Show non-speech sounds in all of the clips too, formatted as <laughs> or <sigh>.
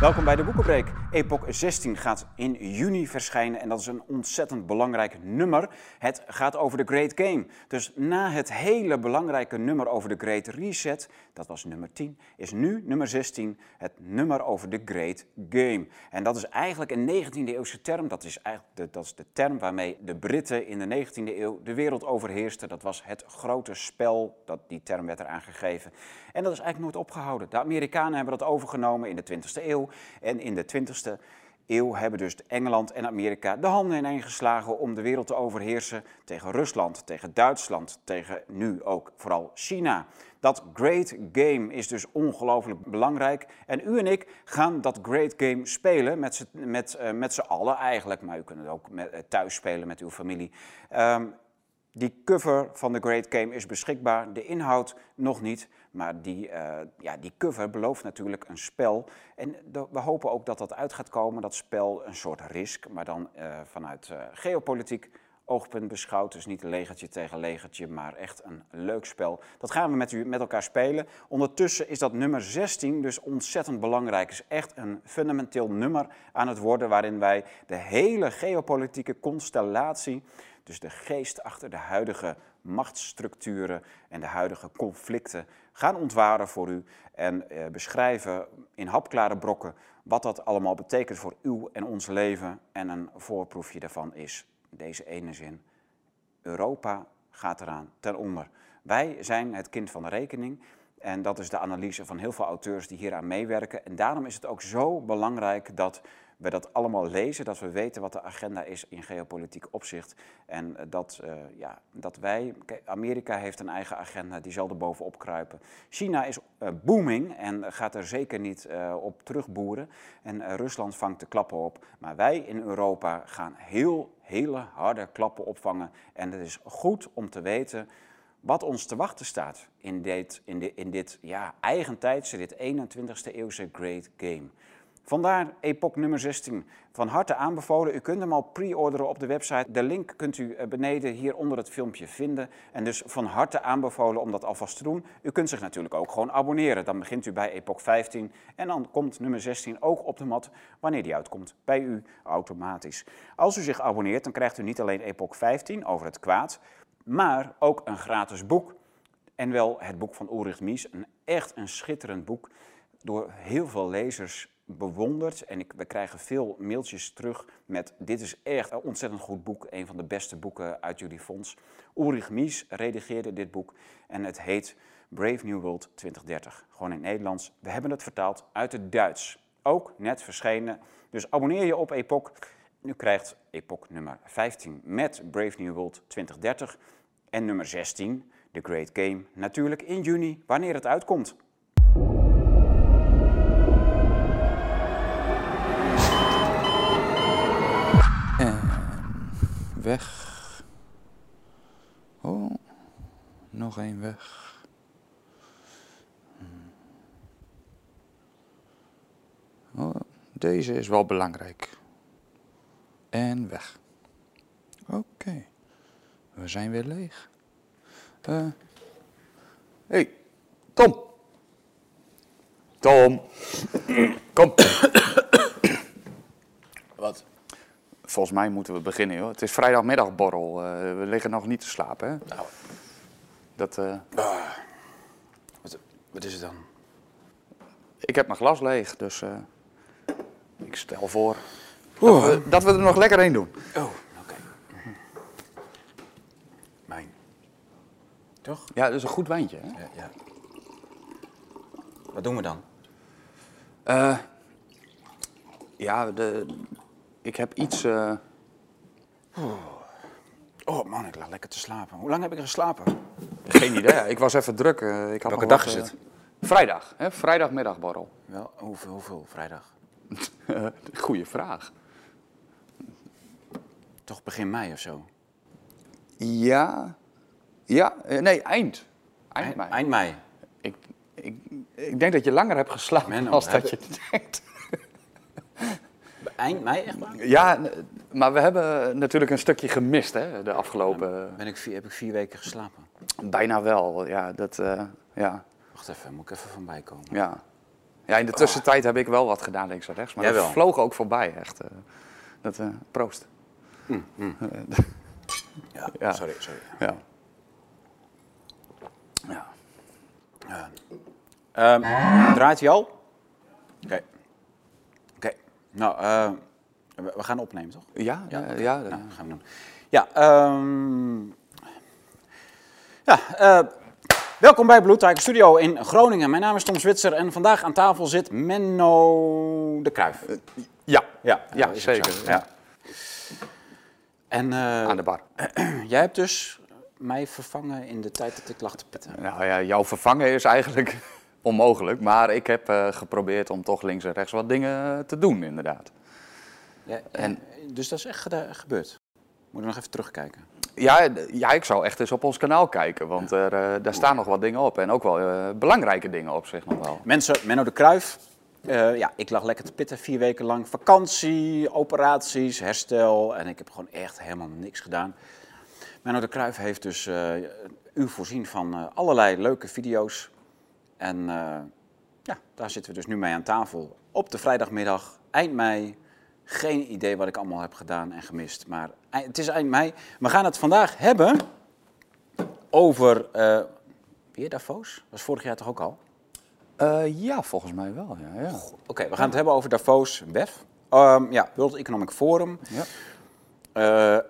Welkom bij de Boekenbreek. Epoch 16 gaat in juni verschijnen en dat is een ontzettend belangrijk nummer. Het gaat over de Great Game. Dus na het hele belangrijke nummer over de Great Reset, dat was nummer 10, is nu nummer 16 het nummer over de Great Game. En dat is eigenlijk een 19e eeuwse term. Dat is eigenlijk de, dat is de term waarmee de Britten in de 19e eeuw de wereld overheersten. Dat was het grote spel, dat, die term werd eraan gegeven. En dat is eigenlijk nooit opgehouden. De Amerikanen hebben dat overgenomen in de 20e eeuw. En in de 20e eeuw hebben dus Engeland en Amerika de handen ineen geslagen om de wereld te overheersen tegen Rusland, tegen Duitsland, tegen nu ook vooral China. Dat great game is dus ongelooflijk belangrijk. En u en ik gaan dat great game spelen met, z'n- met, eh, met allen eigenlijk. Maar u kunt het ook met, eh, thuis spelen met uw familie. Ehm, die cover van de Great Game is beschikbaar, de inhoud nog niet. Maar die, eh, ja, die cover belooft natuurlijk een spel. En we hopen ook dat dat uit gaat komen, dat spel, een soort risk. Maar dan eh, vanuit eh, geopolitiek oogpunt beschouwd. Dus niet legertje tegen legertje, maar echt een leuk spel. Dat gaan we met, u, met elkaar spelen. Ondertussen is dat nummer 16 dus ontzettend belangrijk. Is echt een fundamenteel nummer aan het worden... waarin wij de hele geopolitieke constellatie... Dus de geest achter de huidige machtsstructuren en de huidige conflicten gaan ontwaren voor u en eh, beschrijven in hapklare brokken wat dat allemaal betekent voor uw en ons leven. En een voorproefje daarvan is deze ene zin. Europa gaat eraan ten onder. Wij zijn het kind van de rekening. En dat is de analyse van heel veel auteurs die hieraan meewerken. En daarom is het ook zo belangrijk dat we dat allemaal lezen, dat we weten wat de agenda is in geopolitiek opzicht. En eh, dat, eh, ja, dat wij, Amerika heeft een eigen agenda, die zal er bovenop kruipen. China is eh, booming en gaat er zeker niet op terugboeren. En Rusland vangt de klappen op. Maar wij in Europa gaan heel, hele harde klappen opvangen. En het is goed om te weten wat ons te wachten staat in dit, in dit, in dit ja, eigentijdse, dit 21ste eeuwse Great Game. Vandaar Epoch nummer 16. Van harte aanbevolen. U kunt hem al pre-orderen op de website. De link kunt u eh, beneden hier onder het filmpje vinden. En dus van harte aanbevolen om dat alvast te doen. U kunt zich natuurlijk ook gewoon abonneren. Dan begint u bij Epoch 15 en dan komt nummer 16 ook op de mat wanneer die uitkomt. Bij u automatisch. Als u zich abonneert, dan krijgt u niet alleen Epoch 15 over het kwaad, maar ook een gratis boek. En wel het boek van Ulrich Mies. Een echt een schitterend boek. Door heel veel lezers bewonderd. En ik, we krijgen veel mailtjes terug met dit is echt een ontzettend goed boek. Een van de beste boeken uit jullie fonds. Ulrich Mies redigeerde dit boek. En het heet Brave New World 2030. Gewoon in Nederlands. We hebben het vertaald uit het Duits. Ook net verschenen. Dus abonneer je op Epoch. U krijgt Epoch nummer 15 met Brave New World 2030. En nummer 16, The Great Game, natuurlijk in juni, wanneer het uitkomt. Weg. Oh, nog één weg. Hmm. Oh, deze is wel belangrijk. En weg. Oké. We zijn weer leeg. Eh. hey, Tom. Tom. Kom. Wat? Volgens mij moeten we beginnen, joh. Het is vrijdagmiddagborrel. Eh, we liggen nog niet te slapen, hè? Nou, Dat, eh, wat, wat is het dan? ik heb mijn glas leeg, dus eh, ik stel voor dat we, dat we er nog lekker heen doen. Oh, oké. Mijn. Toch? Ja, dat is een goed wijntje, hè? Ja, ja. Wat doen we dan? Eh, ja, de, ik heb iets... eh, Oh man, ik lag lekker te slapen. Hoe lang heb ik geslapen? geen idee, ik was even druk. eh, ik had Welke dag wat, is eh, het? Vrijdag, hè? Vrijdagmiddagborrel. Wel, hoeveel, hoeveel vrijdag? <laughs> Goeie vraag. Toch begin mei of zo? Ja, ja, nee, eind. Eind mei. Eind mei. Ik, ik, ik denk dat je langer hebt geslapen Menno, als dat je denkt. Eind mei, echt waar? Ja, maar we hebben natuurlijk een stukje gemist, hè, de afgelopen... Ben ik vier, heb ik vier weken geslapen? Bijna wel, ja, dat, eh, ja, Wacht even, moet ik even van bijkomen. ja, Ja, in de tussentijd heb ik wel wat gedaan links en rechts. Maar Jij dat wel. vloog ook voorbij, echt. eh. dat, eh, proost. <laughs> Ja, Ja. sorry, sorry. Ja. Ja. Ehm, draait hij al? Oké. Oké. Nou, eh, we, gaan opnemen, toch? Ja, Ja. ja, ja, Ja, dat gaan we doen. Ja, ehm, ja eh, welkom bij Blue Tiger Studio in Groningen. Mijn naam is Tom Zwitser en vandaag aan tafel zit Menno de Kruif. ja. Ja, ja, ook zeker, ja. En eh, aan de bar. <clears throat> jij hebt dus mij vervangen in de tijd dat ik lag te pitten. Nou ja, jouw vervangen is eigenlijk onmogelijk. Maar ik heb eh, geprobeerd om toch links en rechts wat dingen te doen, inderdaad. Ja, En- dus dat is echt gebeurd. Moet ik nog even terugkijken. Ja, ja, ik zou echt eens op ons kanaal kijken, want er, eh, daar staan nog wat dingen op. En ook wel eh, belangrijke dingen op zich nog wel. Mensen, Menno de Kruif. eh, ja, ik lag lekker te pitten, vier weken lang. Vakantie, operaties, herstel. En ik heb gewoon echt helemaal niks gedaan. Menno de Kruif heeft dus eh, u voorzien van eh, allerlei leuke video's. En eh, ja, daar zitten we dus nu mee aan tafel. Op de vrijdagmiddag, eind mei. Geen idee wat ik allemaal heb gedaan en gemist. Maar het is eind mei. We gaan het vandaag hebben over... eh weer Davos? Was vorig jaar toch ook al? Eh, ja, volgens mij wel. Ja, ja. Oké, we gaan het hebben over Davos, WEF. Ehm, ja, World Economic Forum. Ja.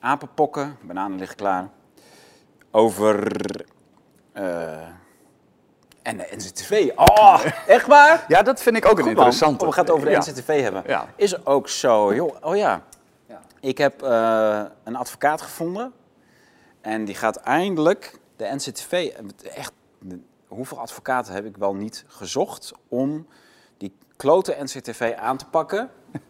Apenpokken, bananen liggen klaar. Over... en de NCTV. Oh, echt waar? ja, dat vind ik ook een interessante. Oh, we gaan het over de Ja. NCTV hebben. Ja. Is ook zo, joh. Oh ja. Ja. Ik heb eh, een advocaat gevonden. En die gaat eindelijk de NCTV... Echt, hoeveel advocaten heb ik wel niet gezocht om die klote NCTV aan te pakken? <laughs>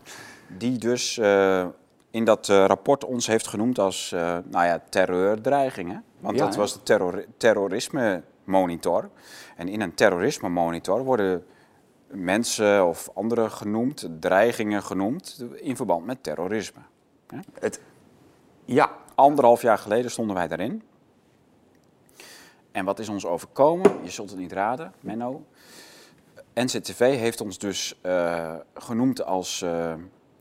Die dus eh, in dat eh, rapport ons heeft genoemd als eh, nou ja, terreurdreigingen. Want Ja, dat was de terror terrorisme monitor. En in een terrorisme monitor worden mensen of anderen genoemd, dreigingen genoemd, in verband met terrorisme. Het, ja, Anderhalf jaar geleden stonden wij daarin. En wat is ons overkomen? Je zult het niet raden, Menno. NCTV heeft ons dus eh, genoemd als eh,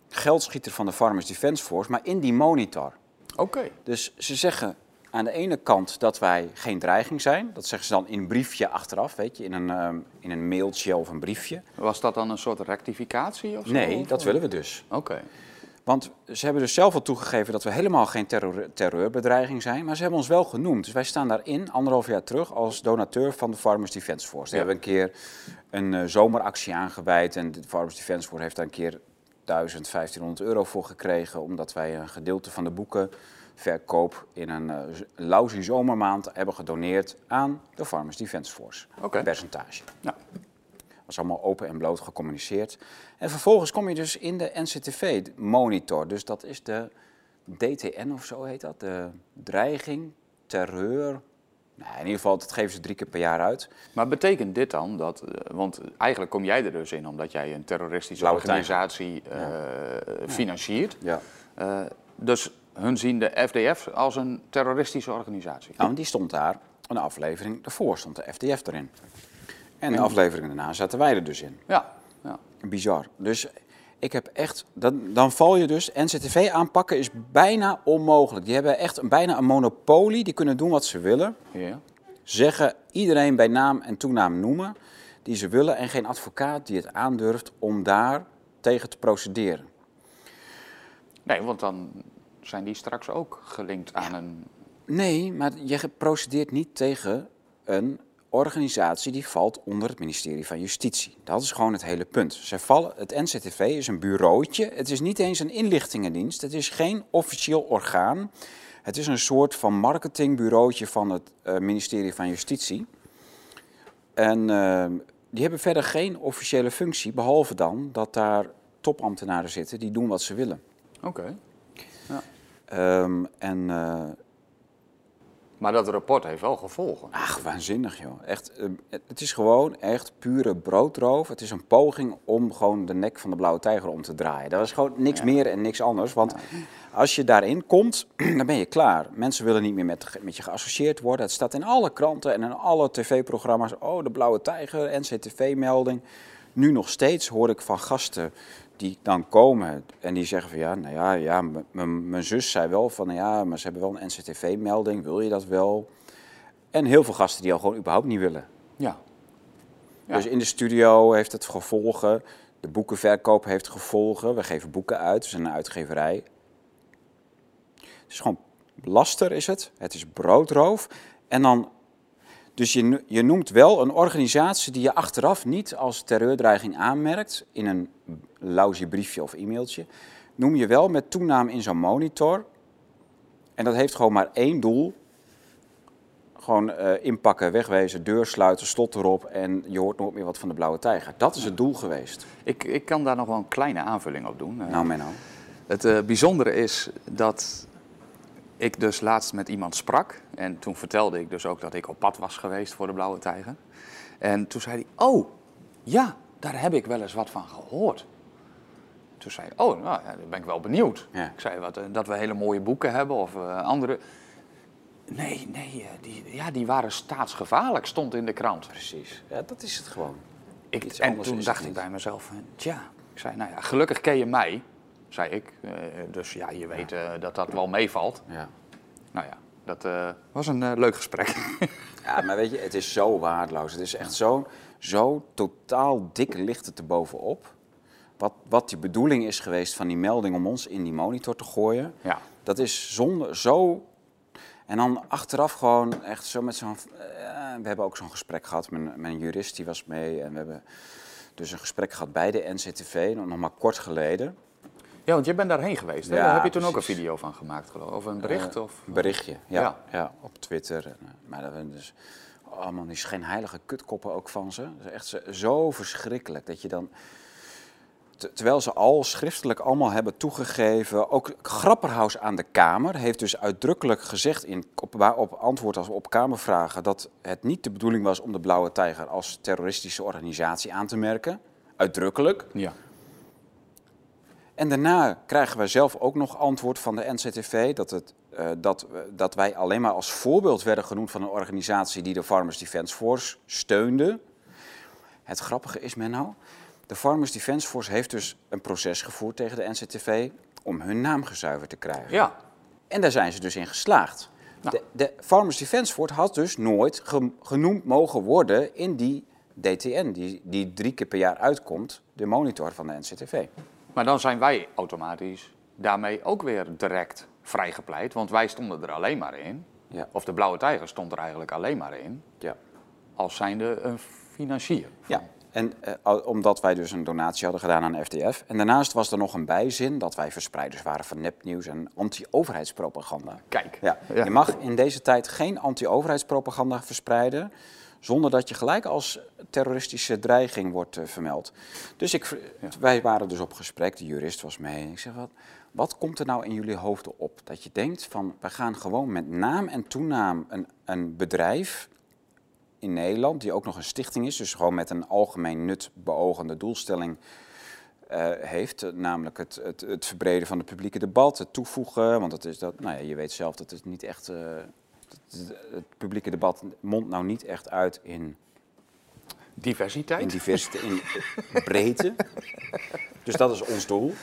geldschieter van de Farmers Defence Force, maar in die monitor. oké. Dus ze zeggen aan de ene kant dat wij geen dreiging zijn. Dat zeggen ze dan in een briefje achteraf, weet je, in een, ehm, in een mailtje of een briefje. Was dat dan een soort rectificatie of zo? Nee, Of- dat willen we dus. Oké. Want ze hebben dus zelf al toegegeven dat we helemaal geen terror, terreurbedreiging zijn. Maar ze hebben ons wel genoemd. Dus wij staan daarin, anderhalf jaar terug, als donateur van de Farmers Defence Force. Ja. hebben een keer een eh, zomeractie aangeweid. En de Farmers Defence Force heeft daar een keer 1000, 1500 euro voor gekregen. Omdat wij een gedeelte van de boekenverkoop in een uh, lousy zomermaand hebben gedoneerd aan de Farmers Defence Force. Oké. Een percentage Ja. was allemaal open en bloot gecommuniceerd. En vervolgens kom je dus in de NCTV-monitor. Dus dat is de DTN of zo heet dat. De dreiging, terreur. Nou, in ieder geval, dat geven ze drie keer per jaar uit. Maar betekent dit dan dat, eh, want eigenlijk kom jij er dus in omdat jij een terroristische Blauwe organisatie eh, financiert. Ja. Eh, dus hun zien de FDF als een terroristische organisatie. Nou, en die stond daar, een aflevering daarvoor stond de FDF erin. En de aflevering daarna zaten wij er dus in. Ja, ja. Bizar. Dus ik heb echt, dan, dan val je dus, NCTV aanpakken is bijna onmogelijk. Die hebben echt een, bijna een monopolie, die kunnen doen wat ze willen. ja. zeggen iedereen bij naam en toenaam noemen die ze willen en geen advocaat die het aandurft om daar tegen te procederen. Nee, want dan zijn die straks ook gelinkt aan een... Nee, maar je procedeert niet tegen een organisatie die valt onder het ministerie van Justitie. Dat is gewoon het hele punt. Zij vallen, het NCTV is een bureautje. Het is niet eens een inlichtingendienst. Het is geen officieel orgaan. Het is een soort van marketingbureautje van het eh, ministerie van Justitie. En eh, die hebben verder geen officiële functie, behalve dan dat daar topambtenaren zitten die doen wat ze willen. Oké. Ehm, en eh, Maar dat rapport heeft wel gevolgen. Ach, waanzinnig joh. Echt, eh, het is gewoon echt pure broodroof. Het is een poging om gewoon de nek van de blauwe tijger om te draaien. Dat is gewoon niks meer en niks anders. Want als je daarin komt, <clears throat> dan ben je klaar. Mensen willen niet meer met, met je geassocieerd worden. Het staat in alle kranten en in alle tv-programma's. Oh, de blauwe tijger, NCTV-melding. nu nog steeds hoor ik van gasten die dan komen en die zeggen van ja, nou ja, ja mijn zus zei wel van nou ja, maar ze hebben wel een NCTV-melding, wil je dat wel? En heel veel gasten die al gewoon überhaupt niet willen. Ja. Ja. Dus in de studio heeft het gevolgen, de boekenverkoop heeft gevolgen, we geven boeken uit, we zijn een uitgeverij. Het is gewoon laster is het, het is broodroof. En dan, dus je, je noemt wel een organisatie die je achteraf niet als terreurdreiging aanmerkt in een lousy briefje of e-mailtje, noem je wel met toename in zo'n monitor. En dat heeft gewoon maar één doel. Gewoon eh, inpakken, wegwezen, deur sluiten, slot erop en je hoort nooit meer wat van de blauwe tijger. Dat is het doel geweest. Ik, ik kan daar nog wel een kleine aanvulling op doen. Eh, Nou Menno. Het eh, bijzondere is dat ik dus laatst met iemand sprak. En toen vertelde ik dus ook dat ik op pad was geweest voor de Blauwe Tijger. En toen zei hij, oh, ja, daar heb ik wel eens wat van gehoord. Toen zei hij, oh, nou, ja, dan ben ik wel benieuwd. Ja. Ik zei, wat, eh, dat we hele mooie boeken hebben of eh, andere... Nee, nee, eh, die, ja, die waren staatsgevaarlijk, stond in de krant. Precies. Ja, dat is het gewoon. Ik, Iets en toen dacht ik niet. bij mezelf, tja, ik zei, nou ja, gelukkig ken je mij, zei ik. Dus ja, je weet dat dat wel meevalt. Ja. Nou ja, dat was een leuk gesprek. <laughs> ja, maar weet je, het is zo waardeloos. Het is echt zo, zo totaal dik ligt het er bovenop. Wat, wat die bedoeling is geweest van die melding om ons in die monitor te gooien. ja. Dat is zonder zo. En dan achteraf gewoon echt zo met zo'n. eh, we hebben ook zo'n gesprek gehad. Mijn, mijn jurist die was mee. En we hebben dus een gesprek gehad bij de NCTV. Nog maar kort geleden. ja, want je bent daarheen geweest. Hè? Ja, Daar heb je toen ook een video van gemaakt, geloof ik. Of een bericht? Eh, of... Een berichtje, ja, Ja. ja. op Twitter. En, eh, Maar dat we dus allemaal die schijnheilige kutkoppen ook van ze. Dat is echt zo verschrikkelijk dat je dan... te- Terwijl ze al schriftelijk allemaal hebben toegegeven. Ook Grapperhaus aan de Kamer heeft dus uitdrukkelijk gezegd in, op, op antwoord als op Kamervragen dat het niet de bedoeling was om de Blauwe Tijger als terroristische organisatie aan te merken. Uitdrukkelijk. Ja. En daarna krijgen wij zelf ook nog antwoord van de NCTV dat, het, eh, dat, we- dat wij alleen maar als voorbeeld werden genoemd van een organisatie die de Farmers Defence Force steunde. Het grappige is, Menno, de Farmers Defence Force heeft dus een proces gevoerd tegen de NCTV om hun naam gezuiverd te krijgen. ja. En daar zijn ze dus in geslaagd. Nou. De, de Farmers Defence Force had dus nooit ge- genoemd mogen worden in die DTN, die, die drie keer per jaar uitkomt, de monitor van de NCTV. Maar dan zijn wij automatisch daarmee ook weer direct vrijgepleit. Want wij stonden er alleen maar in. Ja. Of de Blauwe Tijger stond er eigenlijk alleen maar in. Ja. Als zijnde een financier. Ja, en eh, omdat wij dus een donatie hadden gedaan aan FDF. En daarnaast was er nog een bijzin dat wij verspreiders waren van nepnieuws en anti-overheidspropaganda. Kijk. Ja, Ja. je mag in deze tijd geen anti-overheidspropaganda verspreiden zonder dat je gelijk als terroristische dreiging wordt eh, vermeld. Dus ik, wij waren dus op gesprek, de jurist was mee. Ik zeg, wat, wat komt er nou in jullie hoofden op? Dat je denkt van, we gaan gewoon met naam en toenaam een, een bedrijf in Nederland, die ook nog een stichting is, dus gewoon met een algemeen nut beogende doelstelling eh, heeft, namelijk het, het, het verbreden van het publieke debat, het toevoegen, want het is dat, nou ja, je weet zelf dat het niet echt, eh, het, het publieke debat mondt nou niet echt uit in, Diversiteit. in diversiteit, in breedte. <laughs> Dus dat is ons doel.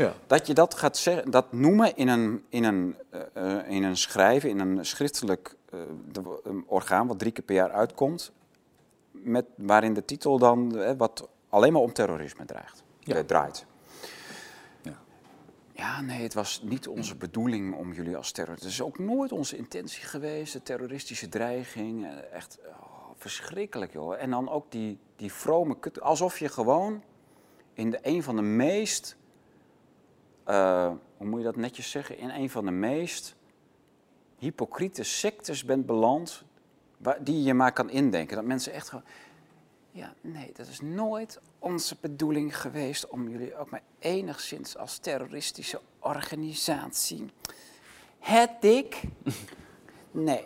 Ja. Dat je dat gaat zeggen, dat noemen in een, in een, eh, eh, in een schrijven, in een schriftelijk eh, de- een orgaan wat drie keer per jaar uitkomt, met, waarin de titel dan wat alleen maar om terrorisme dreigt, Ja. draait. Ja. Ja, nee, het was niet onze bedoeling om jullie als terrorist. Het is ook nooit onze intentie geweest, de terroristische dreiging. Echt oh, verschrikkelijk, joh. En dan ook die, die vrome kut. Alsof je gewoon in de, een van de meest. Eh, hoe moet je dat netjes zeggen? In een van de meest hypocriete sectes bent beland. Waar, die je maar kan indenken. Dat mensen echt gewoon. Ja, nee, dat is nooit onze bedoeling geweest om jullie ook maar enigszins als terroristische organisatie. Het dik? <laughs> Nee.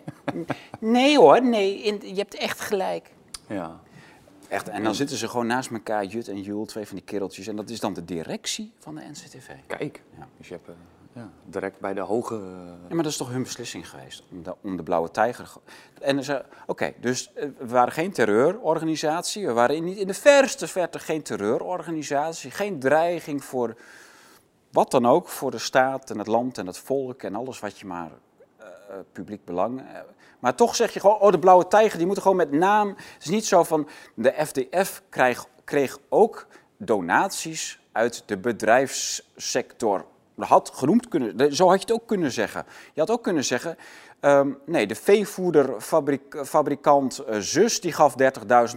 Nee hoor, nee, in- je hebt echt gelijk. Ja. Echt, en dan zitten ze gewoon naast elkaar, Jut en Jul, twee van die kereltjes. En dat is dan de directie van de NCTV. Kijk. Ja. Dus je hebt, eh, Ja, direct bij de hoge... Ja, maar dat is toch hun beslissing geweest om de, om de blauwe tijger. En ze, oké, dus eh, we waren geen terreurorganisatie. We waren niet in de verste verte geen terreurorganisatie. Geen dreiging voor wat dan ook, voor de staat en het land en het volk en alles wat je maar uh, publiek belang. Maar toch zeg je gewoon, oh, de blauwe tijger, die moeten gewoon met naam. Het is niet zo van, de FDF kreeg, kreeg ook donaties uit de bedrijfssector had genoemd kunnen, zo had je het ook kunnen zeggen. Je had ook kunnen zeggen, um, nee, de veevoederfabrikant uh, Zus die gaf 30.000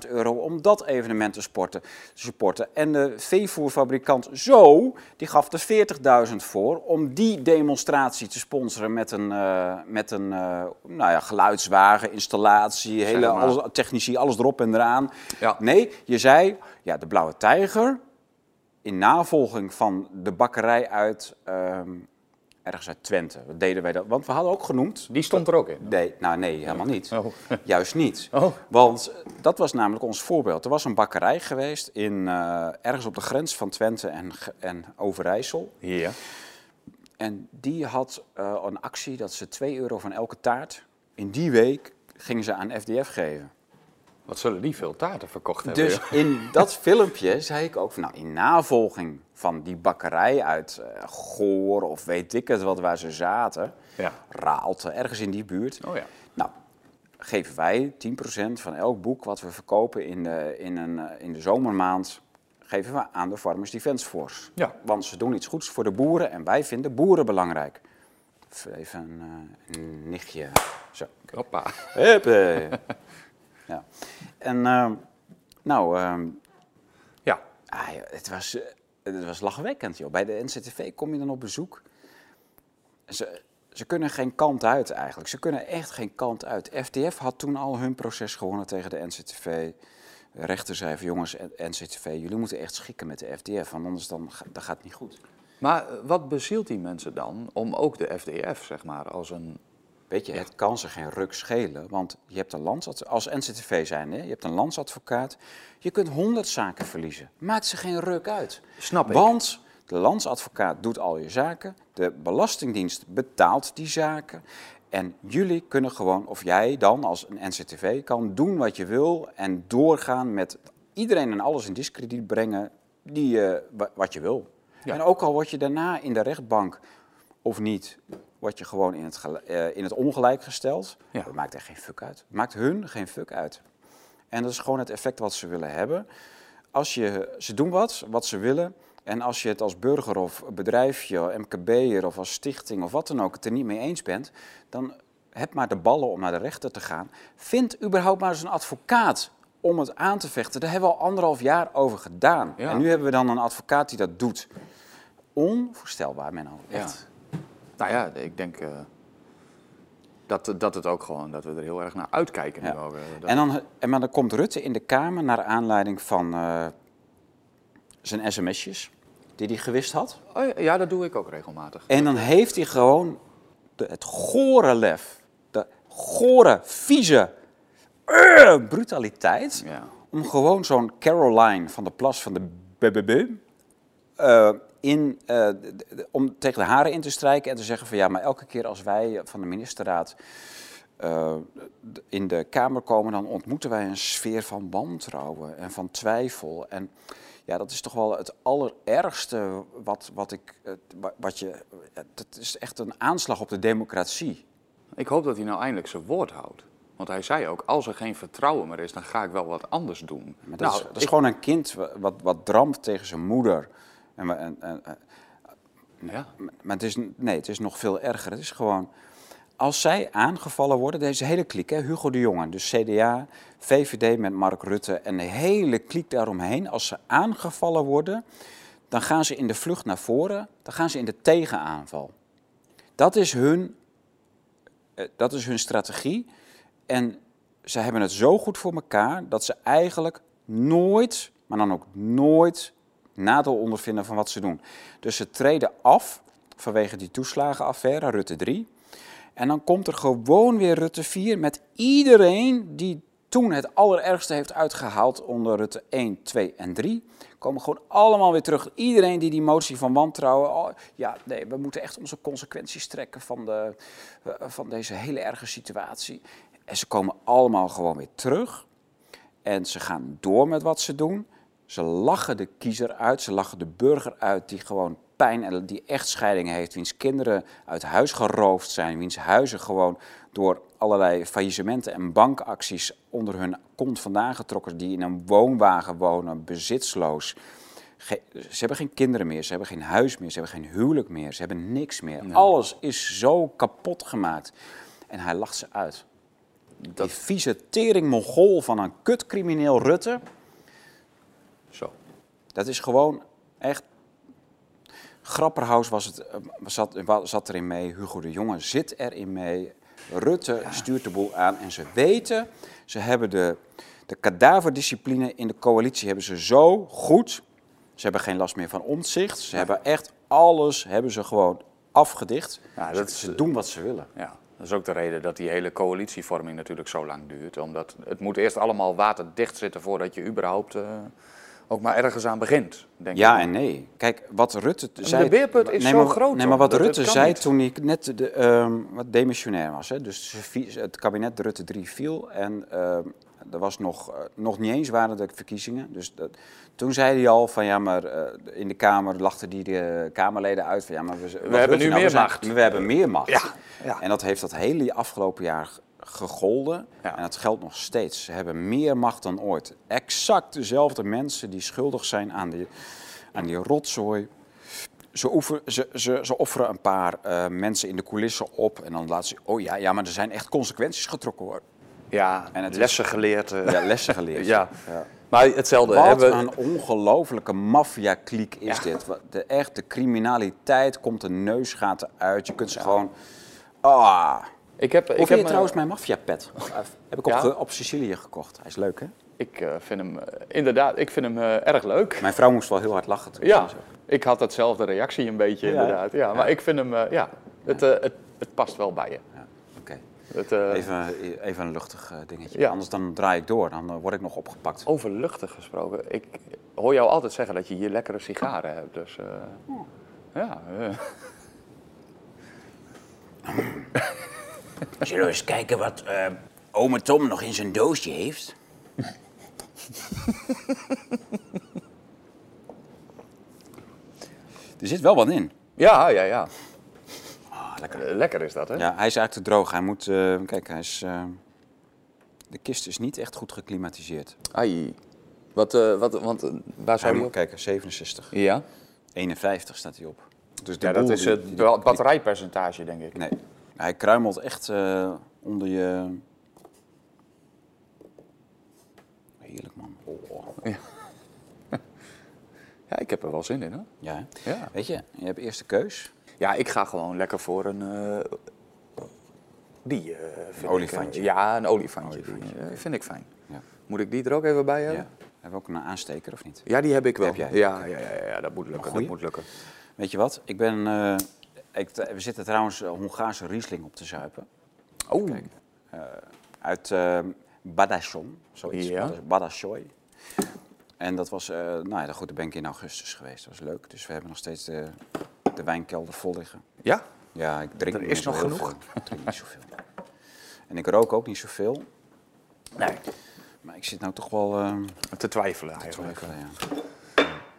euro om dat evenement te, sporten, te supporten. En de veevoerfabrikant Zo, die gaf er 40.000 voor om die demonstratie te sponsoren met een, uh, met een uh, nou ja, geluidswagen, installatie, hele, alles, technici, alles erop en eraan. Ja. Nee, je zei, ja, de Blauwe Tijger, in navolging van de bakkerij uit, um, ergens uit Twente. Wat deden wij dat? Want we hadden ook genoemd. Die stond er ook in? Nee, nou nee, helemaal niet. Oh. <laughs> Juist niet. Oh. Want dat was namelijk ons voorbeeld. Er was een bakkerij geweest in, uh, ergens op de grens van Twente en, en Overijssel. Ja. En die had uh, een actie dat ze 2 euro van elke taart in die week gingen ze aan FDF geven. Wat zullen die veel taarten verkocht hebben? Dus in <laughs> dat filmpje zei ik ook van, nou, in navolging van die bakkerij uit uh, Goor of weet ik het wat waar ze zaten, ja. Raalte, ergens in die buurt. Oh ja. Nou, geven wij 10% van elk boek wat we verkopen in de, in een, eh, in de zomermaand, geven we aan de Farmers Defence Force. Ja. Want ze doen iets goeds voor de boeren en wij vinden boeren belangrijk. Even een, uh, een nichtje. Zo. Hoppa. <laughs> Ja. En uh, nou, uh, ja. Ah, het, was, uh, het was lachwekkend, joh. Bij de NCTV kom je dan op bezoek. Ze, ze kunnen geen kant uit eigenlijk. Ze kunnen echt geen kant uit. FDF had toen al hun proces gewonnen tegen de NCTV. De rechter zei van jongens, NCTV, jullie moeten echt schikken met de FDF, want anders dan, dan gaat het niet goed. Maar eh, wat bezielt die mensen dan om ook de FDF, zeg maar, als een Weet je, het kan ze geen ruk schelen, want je hebt een landsadvocaat, als NCTV zijn, hè, je hebt een landsadvocaat, je kunt honderd zaken verliezen. Maakt ze geen ruk uit. Snap ik. Want de landsadvocaat doet al je zaken, de Belastingdienst betaalt die zaken. En jullie kunnen gewoon, of jij dan als een NCTV, kan doen wat je wil en doorgaan met iedereen en alles in discrediet brengen die, uh, wat je wil. En ook al word je daarna in de rechtbank of niet word je gewoon in het, uh, in het ongelijk gesteld. Ja. Dat maakt echt geen fuck uit. Maakt hun geen fuck uit. En dat is gewoon het effect wat ze willen hebben. Als je, ze doen wat, wat ze willen. En als je het als burger of bedrijfje, MKB'er of als stichting of wat dan ook het er niet mee eens bent, dan heb maar de ballen om naar de rechter te gaan. Vind überhaupt maar eens een advocaat om het aan te vechten. Daar hebben we al anderhalf jaar over gedaan. Ja. En nu hebben we dan een advocaat die dat doet. Onvoorstelbaar, Menno. Echt. Nou ja, ik denk uh, dat, dat het ook gewoon, dat we er heel erg naar uitkijken. Ja. Ook, en, dan, en maar dan komt Rutte in de Kamer naar aanleiding van uh, zijn sms'jes die hij gewist had. Oh, ja, dat doe ik ook regelmatig. En dan heeft hij gewoon de, het gore lef, de gore, vieze brutaliteit... Ja. om gewoon zo'n Caroline van de Plas van de BBB... Uh, in, uh, om tegen de haren in te strijken en te zeggen van ja, maar elke keer als wij van de ministerraad uh, in de Kamer komen, dan ontmoeten wij een sfeer van wantrouwen en van twijfel. En ja, dat is toch wel het allerergste wat, wat ik, wat je, dat is echt een aanslag op de democratie. Ik hoop dat hij nou eindelijk zijn woord houdt. Want hij zei ook, als er geen vertrouwen meer is, dan ga ik wel wat anders doen. Maar dat, nou, is, dat is gewoon een kind wat, wat drampt tegen zijn moeder. En, en, en, ja. Maar het is, nee, het is nog veel erger. Het is gewoon, als zij aangevallen worden, deze hele kliek, hè, Hugo de Jonge, dus CDA, VVD met Mark Rutte en de hele kliek daaromheen, als ze aangevallen worden, dan gaan ze in de vlucht naar voren, dan gaan ze in de tegenaanval. Dat is hun, eh, dat is hun strategie. En ze hebben het zo goed voor elkaar dat ze eigenlijk nooit, maar dan ook nooit nadeel ondervinden van wat ze doen. Dus ze treden af vanwege die toeslagenaffaire, Rutte 3. En dan komt er gewoon weer Rutte 4 met iedereen die toen het allerergste heeft uitgehaald onder Rutte 1, 2 en 3, komen gewoon allemaal weer terug. Iedereen die die motie van wantrouwen, ja, nee, we moeten echt onze consequenties trekken van, de, eh, van deze hele erge situatie. En ze komen allemaal gewoon weer terug. En ze gaan door met wat ze doen. Ze lachen de kiezer uit, ze lachen de burger uit die gewoon pijn en die echtscheiding heeft, wiens kinderen uit huis geroofd zijn, wiens huizen gewoon door allerlei faillissementen en bankacties onder hun kont vandaan getrokken, die in een woonwagen wonen, bezitsloos. Ge- ze hebben geen kinderen meer, ze hebben geen huis meer, ze hebben geen huwelijk meer, ze hebben niks meer. Alles is zo kapot gemaakt. En hij lacht ze uit. Die vieze tering mongool van een kutcrimineel Rutte, Zo. dat is gewoon echt. Grapperhaus was het, eh, zat, zat erin mee, Hugo de Jonge zit erin mee. Rutte stuurt de boel aan en ze weten, ze hebben de, de kadaverdiscipline in de coalitie hebben ze zo goed. Ze hebben geen last meer van omzicht. Ze hebben echt alles hebben ze gewoon afgedicht. Ja, Ze- dat ze doen wat ze willen. Ja, dat is ook de reden dat die hele coalitievorming natuurlijk zo lang duurt. Omdat het moet eerst allemaal waterdicht zitten voordat je überhaupt eh, ook maar ergens aan begint. Denk Ja ik. en nee. Kijk, wat Rutte de zei... beerput is nee, zo maar, groot, Nee, maar wat Rutte zei niet. toen hij net de, ehm, wat demissionair was. Hè, dus het kabinet Rutte 3 viel en ehm, er was nog, eh, nog niet eens waren de verkiezingen. Dus dat, toen zei hij al van ja, maar eh, in de Kamer lachten die de Kamerleden uit van ja, maar we, hebben Rutte nu nou, we meer zijn- macht. We hebben meer macht. Ja, ja. En dat heeft dat hele afgelopen jaar gegolden. Ja. En dat geldt nog steeds. Ze hebben meer macht dan ooit. Exact dezelfde mensen die schuldig zijn aan die, aan die rotzooi. Ze, oefen, ze, ze, ze offeren een paar eh, mensen in de coulissen op. En dan laten ze... Oh ja, ja, maar er zijn echt consequenties getrokken hoor. Ja, En het is- lessen geleerd. eh. Ja, lessen geleerd. <laughs> Ja. Ja. Maar hetzelfde Wat hebben een ongelofelijke maffia-kliek is Ja. dit. De, echt, de criminaliteit komt de neusgaten uit. Je kunt ze gewoon... Ah... Ik heb, ik heb trouwens mijn maffia-pet? Heb ik op, Ja? op Sicilië gekocht. Hij is leuk, hè? Ik eh, vind hem, eh, inderdaad, ik vind hem eh, erg leuk. Mijn vrouw moest wel heel hard lachen. toen Ja, ik had hetzelfde reactie een beetje Ja, inderdaad. Ja, maar ik vind hem, ja, het, het, het past wel bij je. Ja, Oké. Even, even een luchtig dingetje. Anders dan draai ik door. Dan word ik nog opgepakt. Over luchtig gesproken, ik hoor jou altijd zeggen dat je hier lekkere sigaren hebt. Dus eh, ja. <clears throat> <laughs> Zullen we eens kijken wat eh ome Tom nog in zijn doosje heeft? <laughs> er zit wel wat in. ja, ja, ja. Ah, lekker. Eh, Lekker is dat, hè? Ja, hij is eigenlijk te droog. Hij moet... eh, kijk, hij is... eh, de kist is niet echt goed geklimatiseerd. Ai. Wat, eh, wat, want waar zou Hij op? kijken, 67. Ja, 51 staat hij op. Dus ja dat is het batterijpercentage, denk ik. Nee, hij kruimelt echt eh, onder je. Heerlijk man. Oh. <laughs> Ja, ik heb er wel zin in, hoor. Ja, hè? Ja. Weet je, je hebt eerst de keus. Ja, ik ga gewoon lekker voor een. eh, die. eh, vind ik, olifantje. eh, ja, een olifantje. Olifantje. Die, eh, vind ik fijn. Ja. Moet ik die er ook even bij ja. hebben? Hebben we ook een aansteker of niet? Ja, die heb ik wel. Heb jij? Ja, ja, ja, ja, dat moet lukken. Dat moet lukken. Weet je wat? Ik ben. Eh, ik, we zitten trouwens eh, Hongaarse Riesling op te zuipen. Oh, Uit eh Badajon, zoiets. Ja. En dat was, eh, nou ja, goed, daar ben ik in augustus geweest. Dat was leuk. Dus we hebben nog steeds de, de wijnkelder vol liggen. ja? Ja, ik drink Er niet is nog genoeg. veel. Ik drink niet zoveel. En ik rook ook niet zoveel. Nee. Maar ik zit nou toch wel eh, Te twijfelen te eigenlijk. twijfelen. Ja,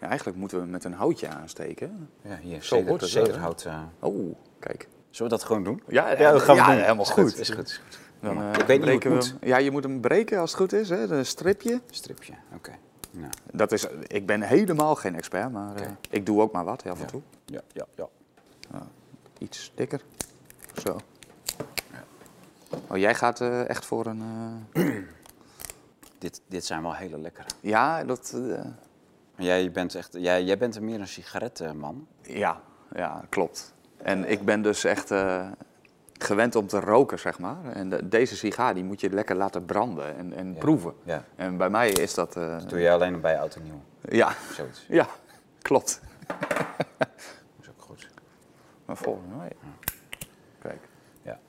Ja, eigenlijk moeten we met een houtje aansteken. ja hier, Zo ceder, hoort cederhout. eh. Oh, kijk. Zullen we dat gewoon doen? Ja, dat gaan we doen. helemaal Is goed. Is goed, is goed. Dan, eh, ik weet niet hoe het we. Ja, je moet hem breken als het goed is, hè? Een stripje. Stripje, oké. Nou, Dat is, ik ben helemaal geen expert, maar eh, ik doe ook maar wat af en ja. toe. Ja, ja, ja. Iets dikker. Zo. Oh, jij gaat echt voor een... <clears throat> Dit, dit zijn wel hele lekkere. Ja, dat... Jij bent, echt, jij, jij bent meer een sigarettenman. ja, ja, klopt. En ik ben dus echt eh, gewend om te roken, zeg maar. En de- deze sigaar die moet je lekker laten branden en, en proeven. Ja. En bij mij is dat... eh, Dat doe je alleen bij oud en nieuw. ja, Zoiets. ja, klopt. <laughs> Dat is ook goed. Maar volgens mij... Kijk. Ja.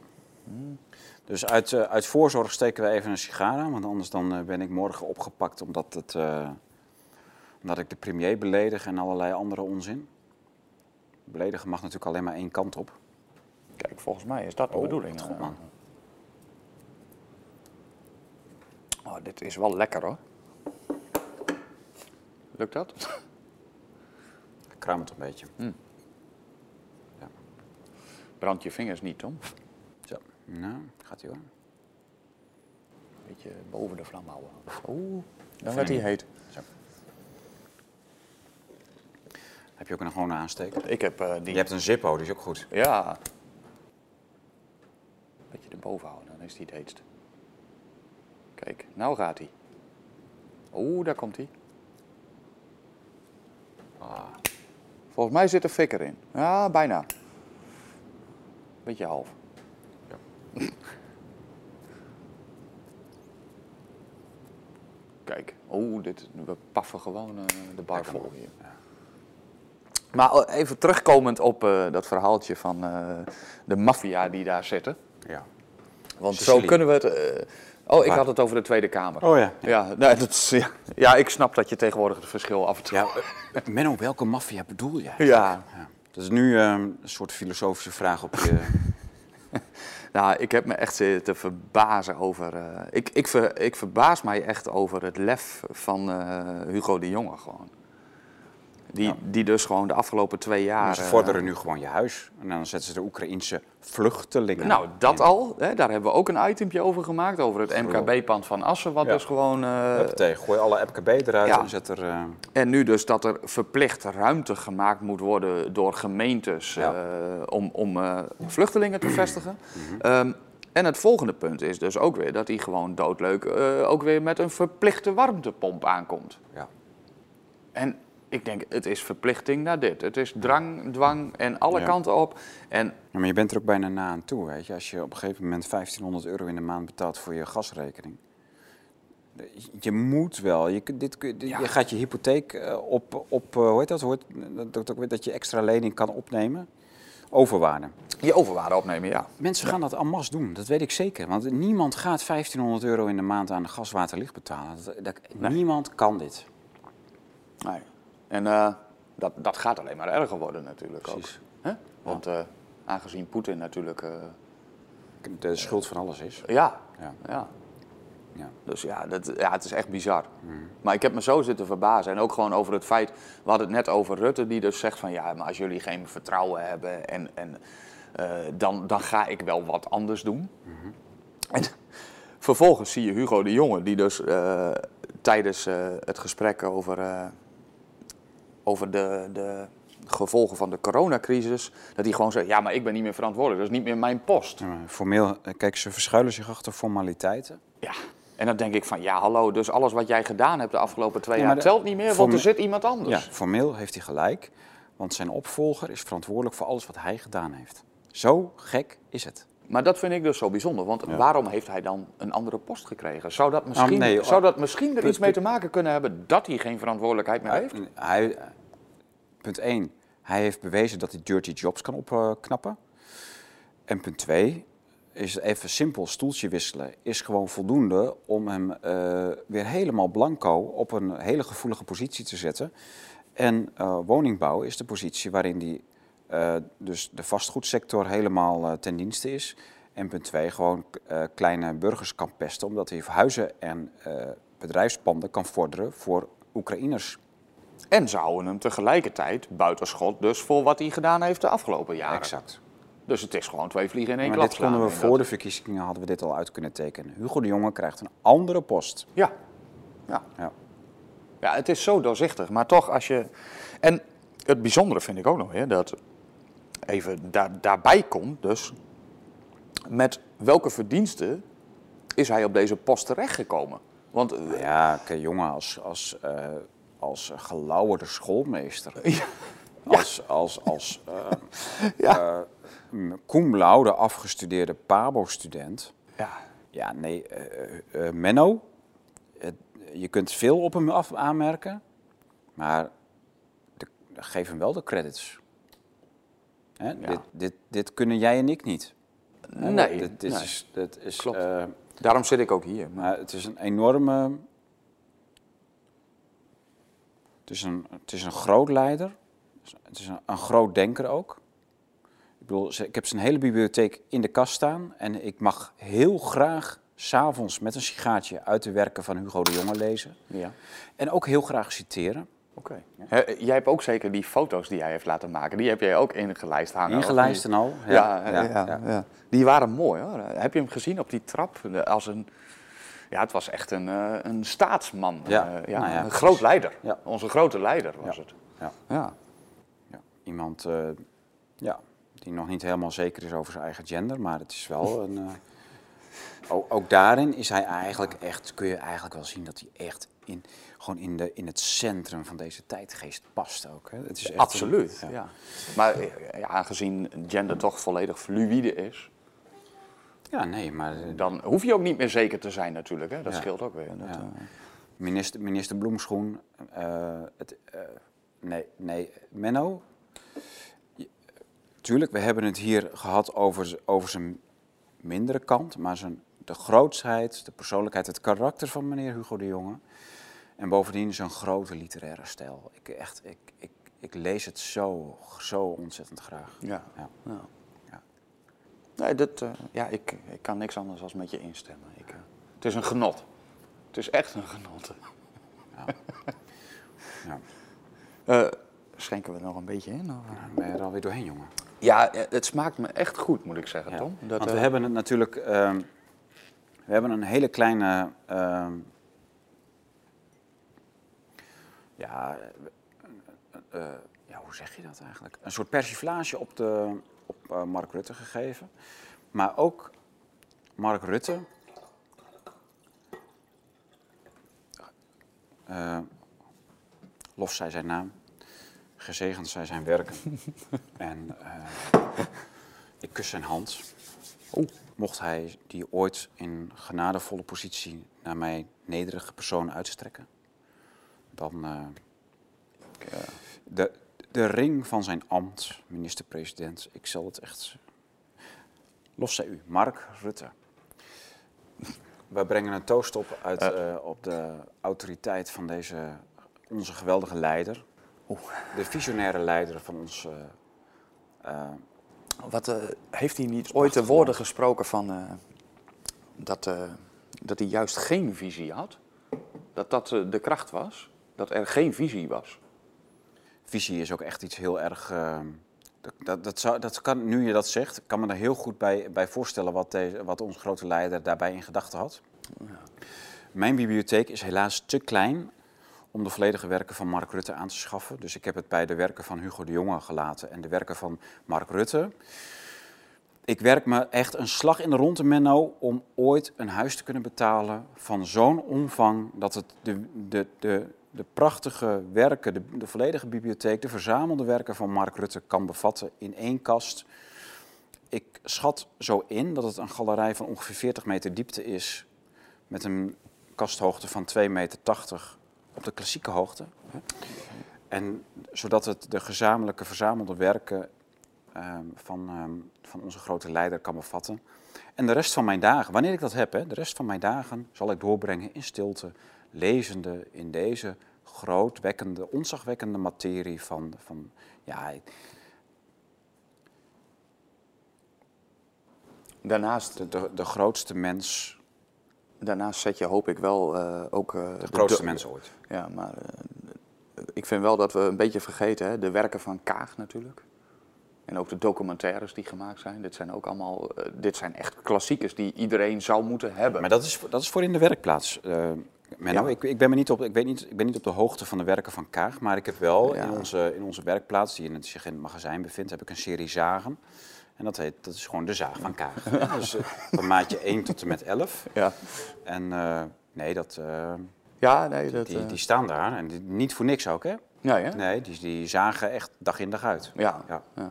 Dus uit, eh, uit voorzorg steken we even een sigaar aan, want anders dan ben ik morgen opgepakt omdat, het, omdat ik de premier beledig en allerlei andere onzin. Beledigen mag natuurlijk alleen maar één kant op. Kijk, volgens mij is dat de Oh, bedoeling. goed, man. Oh, dit is wel lekker hoor. Lukt dat? Ik kraam het een beetje. Brand je vingers niet, Tom. Zo. Nou, gaat ie hoor. Beetje boven de vlam houden. Oeh, dan werd hij heet. Heb je ook een gewone aansteker? Ik heb eh, die... Je hebt een Zippo, die is ook goed. Ja. Beetje erboven houden, dan is hij het heetst. Kijk, nou gaat hij. Oeh, daar komt hij. Ah, Volgens mij zit er fik erin. Ja, bijna. Beetje half. <laughs> Kijk, oeh, dit, we paffen gewoon eh, de bar vol hier. Maar eh, even terugkomend op eh, dat verhaaltje van eh, de maffia die daar zitten. ja. Want Sicilië. zo kunnen we het... oh, ik Waar? had het over de Tweede Kamer. Oh ja. Ja, nee, dat is, ja. ja, ik snap dat je tegenwoordig het verschil af en toe... Ja, Menno, welke maffia bedoel jij? Ja. Ja. Dat is nu ehm, een soort filosofische vraag op je... <laughs> Nou, ik heb me echt zitten verbazen over. ik, ik, ver, ik verbaas mij echt over het lef van Hugo de Jonge gewoon. Die, Ja. die dus gewoon de afgelopen twee jaar. ze eh, vorderen nu gewoon je huis. En dan zetten ze de Oekraïense vluchtelingen. nou, dat in. al. Hè, daar hebben we ook een itempje over gemaakt. Over het MKB-pand van Assen. Wat Ja. dus gewoon. Huppatee, gooi alle MKB eruit Ja. en zet er... eh, En nu dus dat er verplicht ruimte gemaakt moet worden door gemeentes om, om vluchtelingen te vestigen. Ehm, en het volgende punt is dus ook weer dat hij gewoon doodleuk ook weer met een verplichte warmtepomp aankomt. ja. En ik denk, het is verplichting naar dit. Het is drang, dwang en alle Ja. kanten op. En Ja, maar je bent er ook bijna na aan toe, weet je. Als je op een gegeven moment 1500 euro in de maand betaalt voor je gasrekening. Je moet wel. Je, dit, kun- dit- Ja. je gaat je hypotheek eh, op, op eh, hoe heet dat? Heet- dat, dat, ook weer dat je extra lening kan opnemen. Overwaarde. je overwaarde opnemen, ja. Mensen gaan dat en masse doen, dat weet ik zeker. Want niemand gaat 1500 euro in de maand aan gas, water, licht betalen. Dat, dat- Niemand kan dit. Nee. En eh, dat, dat gaat alleen maar erger worden natuurlijk Precies. ook. Hè? Want eh, aangezien Poetin natuurlijk... eh, De schuld van alles is. ja, Ja. ja. Ja. Dus ja, dat, ja, het is echt bizar. Maar ik heb me zo zitten verbazen. En ook gewoon over het feit, we hadden het net over Rutte, die dus zegt van ja, maar als jullie geen vertrouwen hebben, en, en, dan, dan ga ik wel wat anders doen. En vervolgens zie je Hugo de Jonge, die dus tijdens het gesprek over, over de, de gevolgen van de coronacrisis, dat hij gewoon zegt, ja, maar ik ben niet meer verantwoordelijk, dat is niet meer mijn post. Ja, Formeel, eh, kijk, ze verschuilen zich achter formaliteiten. Ja. En dan denk ik van, ja hallo, dus alles wat jij gedaan hebt de afgelopen twee Ja, jaar de- telt niet meer, want er zit iemand Ja, anders. formeel heeft hij gelijk, want zijn opvolger is verantwoordelijk voor alles wat hij gedaan heeft. Zo gek is het. Maar dat vind ik dus zo bijzonder, want Ja. waarom heeft hij dan een andere post gekregen? Zou dat misschien, nee, zou oh, dat misschien er iets mee te maken kunnen hebben dat hij geen verantwoordelijkheid meer heeft? Hij, punt 1, hij heeft bewezen dat hij dirty jobs kan opknappen. En punt 2, is even simpel stoeltje wisselen, is gewoon voldoende om hem eh, weer helemaal blanco op een hele gevoelige positie te zetten. En eh, woningbouw is de positie waarin hij eh, dus de vastgoedsector helemaal ten dienste is. En punt 2, gewoon kleine burgers kan pesten, omdat hij huizen en bedrijfspanden kan vorderen voor Oekraïners. En zouden hem tegelijkertijd buitenschot dus voor wat hij gedaan heeft de afgelopen jaren. Exact. Dus het is gewoon twee vliegen in één Maar klap dit konden we voor de verkiezingen hadden we dit al uit kunnen tekenen. Hugo de Jonge krijgt een andere post. Ja. ja. Ja. Ja, het is zo doorzichtig. Maar toch, als je. En het bijzondere vind ik ook nog, hè, dat even daar, daarbij komt, dus met welke verdiensten is hij op deze post terechtgekomen? Want eh, ja, kijk, jongen als, als, eh, als gelauwerde schoolmeester. Als, als, als eh, <laughs> Ja. eh, cum laude afgestudeerde PABO-student. ja, Ja, nee, eh, eh, eh, Menno, je kunt veel op hem af aanmerken, maar de, geef hem wel de credits. Hè, Ja. dit, dit, dit kunnen jij en ik niet. Nee, Dit, dit nee. is, dit is, Klopt. eh, Daarom zit ik ook hier. Maar, maar het is een enorme... Het is een, het is een groot leider. Het is een, een groot denker ook. Ik bedoel, ik heb zijn hele bibliotheek in de kast staan. En ik mag heel graag s'avonds met een sigaartje uit de werken van Hugo de Jonge lezen. ja. En ook heel graag citeren. Oké. Jij hebt ook zeker die foto's die hij heeft laten maken. Die heb jij ook ingelijst hangen. Ingelijst en al. Ja, ja, ja, ja. Die waren mooi hoor. Heb je hem gezien op die trap? Als een, ja, het was echt een, eh, een staatsman. Ja, Eh, ja, nou ja, een groot leider. Ja. Onze grote leider was het. Ja. Ja. Ja, iemand eh, ja, die nog niet helemaal zeker is over zijn eigen gender, maar het is wel een. <laughs> ook, ook daarin is hij eigenlijk echt, kun je eigenlijk wel zien dat hij echt in, gewoon in, de, in het centrum van deze tijdgeest past ook. Hè. Het is echt Absoluut. ja. ja. Maar ja, aangezien gender toch volledig fluïde is, Ja, nee, maar eh, dan hoef je ook niet meer zeker te zijn natuurlijk. Hè? Dat Ja. scheelt ook weer. Dat, Ja. eh, minister, minister Bloemschoen, eh, het, nee, nee, Menno. Tuurlijk, we hebben het hier gehad over, over zijn mindere kant, maar zijn, de grootsheid, de persoonlijkheid, het karakter van meneer Hugo de Jonge. En bovendien zijn grote literaire stijl. Ik, echt, ik, ik, ik lees het zo, zo ontzettend graag. ja. Ja. Nee, dat, eh, ja, ik, ik kan niks anders dan met je instemmen. Ik, eh, het is een genot. Het is echt een genot. Ja. <laughs> Eh, schenken we nog een beetje in? Of? Ben je er alweer doorheen, jongen? Ja, het smaakt me echt goed, moet ik zeggen, Tom. Dat, Want we hebben het natuurlijk. ehm, we hebben een hele kleine. ehm, ja, ja, hoe zeg je dat eigenlijk? Een soort persiflage op, de, op eh, Mark Rutte gegeven. Maar ook Mark Rutte. eh, lof zij zijn naam. Gezegend zij zijn werken. <laughs> en eh, ik kus zijn hand. Mocht hij die ooit in genadevolle positie naar mijn nederige persoon uitstrekken, dan de, de ring van zijn ambt, minister-president, ik zal het echt. Lof zij u, Mark Rutte. We brengen een toast op uit, eh, op de autoriteit van deze, onze geweldige leider. De visionaire leider van ons. eh, eh, Wat, eh, heeft hij niet ooit de woorden gesproken van eh, dat, eh, dat hij juist geen visie had? Dat dat eh, de kracht was? Dat er geen visie was? Visie is ook echt iets heel erg. eh, dat, dat, zou, dat kan, nu je dat zegt, ik kan me er heel goed bij, bij voorstellen wat, deze, wat onze grote leider daarbij in gedachten had. Mijn bibliotheek is helaas te klein om de volledige werken van Mark Rutte aan te schaffen. Dus ik heb het bij de werken van Hugo de Jonge gelaten en de werken van Mark Rutte. Ik werk me echt een slag in de ronde, Menno, om ooit een huis te kunnen betalen van zo'n omvang dat het de, de, de, de prachtige werken, de, de volledige bibliotheek, de verzamelde werken van Mark Rutte kan bevatten in één kast. Ik schat zo in dat het een galerij van ongeveer 40 meter diepte is, met een kasthoogte van 2,80 meter op de klassieke hoogte. En zodat het de gezamenlijke verzamelde werken ehm, van, ehm, van onze grote leider kan bevatten. En de rest van mijn dagen, wanneer ik dat heb, de rest van mijn dagen zal ik doorbrengen in stilte, lezende in deze grootwekkende, ontzagwekkende materie van, van ja, Daarnaast, de, de, de grootste mens, daarnaast zet je, hoop ik wel, eh, ook... eh, de grootste do- mens ooit. Ja, maar eh, ik vind wel dat we een beetje vergeten hè, de werken van Kaag natuurlijk. En ook de documentaires die gemaakt zijn. Dit zijn ook allemaal, dit zijn echt klassiekers die iedereen zou moeten hebben. Maar dat is, dat is voor in de werkplaats. eh Menno. Ja. Ik, ik, ben me niet op, ik, weet niet, ik ben niet op de hoogte van de werken van Kaag, maar ik heb wel in, onze, in onze werkplaats, die in het, zich in het magazijn bevindt, heb ik een serie zagen. En dat, heet, dat is gewoon de zaag van Kaag. dus eh, van maatje 1 tot en met 11. Ja, En eh, nee, dat, eh, ja nee, dat... die, die staan daar. En die- niet voor niks ook, hè? ja, ja? Nee, die, die zagen echt dag in dag uit. Ja, Ja. ja.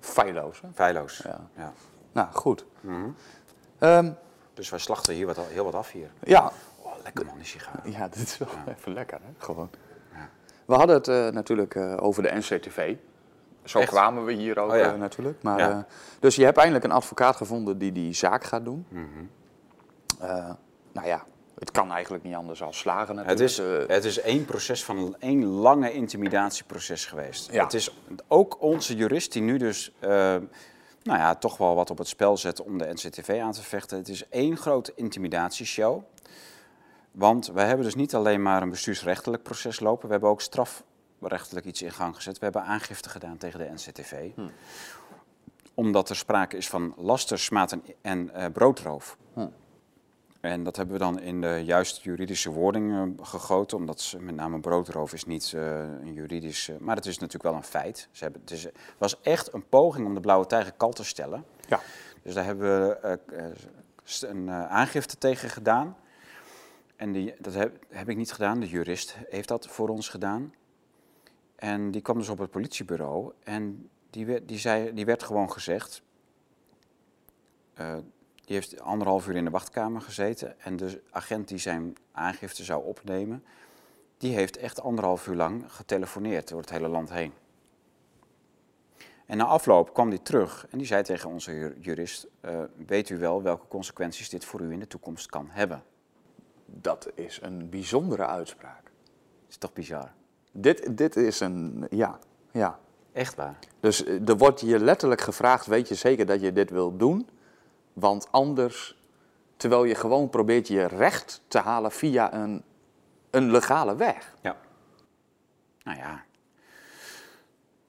Feilloos, hè? Feilloos. Ja. Ja. Nou, goed. Mhm. Ehm, Dus wij slachten hier wat, heel wat af hier. ja, lekker man, die sigaar. ja, <laughs> dit is wel even lekker, hè? Gewoon. Ja. We hadden het eh, natuurlijk eh, over de NCTV. Zo Echt? kwamen we hier ook Oh ja. eh, natuurlijk. Maar, dus je hebt eindelijk een advocaat gevonden die die zaak gaat doen. Mhm. Nou ja, het kan eigenlijk niet anders dan slagen natuurlijk. Het is, het is één proces van één lange intimidatieproces geweest. Het is ook onze jurist die nu dus nou ja, toch wel wat op het spel zet om de NCTV aan te vechten. Het is één grote intimidatieshow. Want we hebben dus niet alleen maar een bestuursrechtelijk proces lopen, we hebben ook strafrechtelijk iets in gang gezet. We hebben aangifte gedaan tegen de NCTV. Omdat er sprake is van laster, smaad en, eh, broodroof. Hm. En dat hebben we dan in de juiste juridische wording eh, gegoten, omdat ze, met name broodroof is niet eh, een juridisch, maar het is natuurlijk wel een feit. Ze hebben, het is, het was echt een poging om de blauwe tijger kal te stellen. ja. Dus daar hebben we een aangifte tegen gedaan. En die, dat heb, heb ik niet gedaan, de jurist heeft dat voor ons gedaan. En die kwam dus op het politiebureau en die, werd- die, zei, die werd gewoon gezegd. eh, die heeft anderhalf uur in de wachtkamer gezeten en de agent die zijn aangifte zou opnemen, die heeft echt anderhalf uur lang getelefoneerd door het hele land heen. En na afloop kwam hij terug en die zei tegen onze ju- jurist: eh, Weet u wel welke consequenties dit voor u in de toekomst kan hebben? Dat is een bijzondere uitspraak. is toch bizar? Dit, dit is een, ja, ja. Echt waar. Dus eh, er wordt je letterlijk gevraagd, weet je zeker dat je dit wilt doen? Want anders, terwijl je gewoon probeert je recht te halen via een, een legale weg. Ja. Nou ja.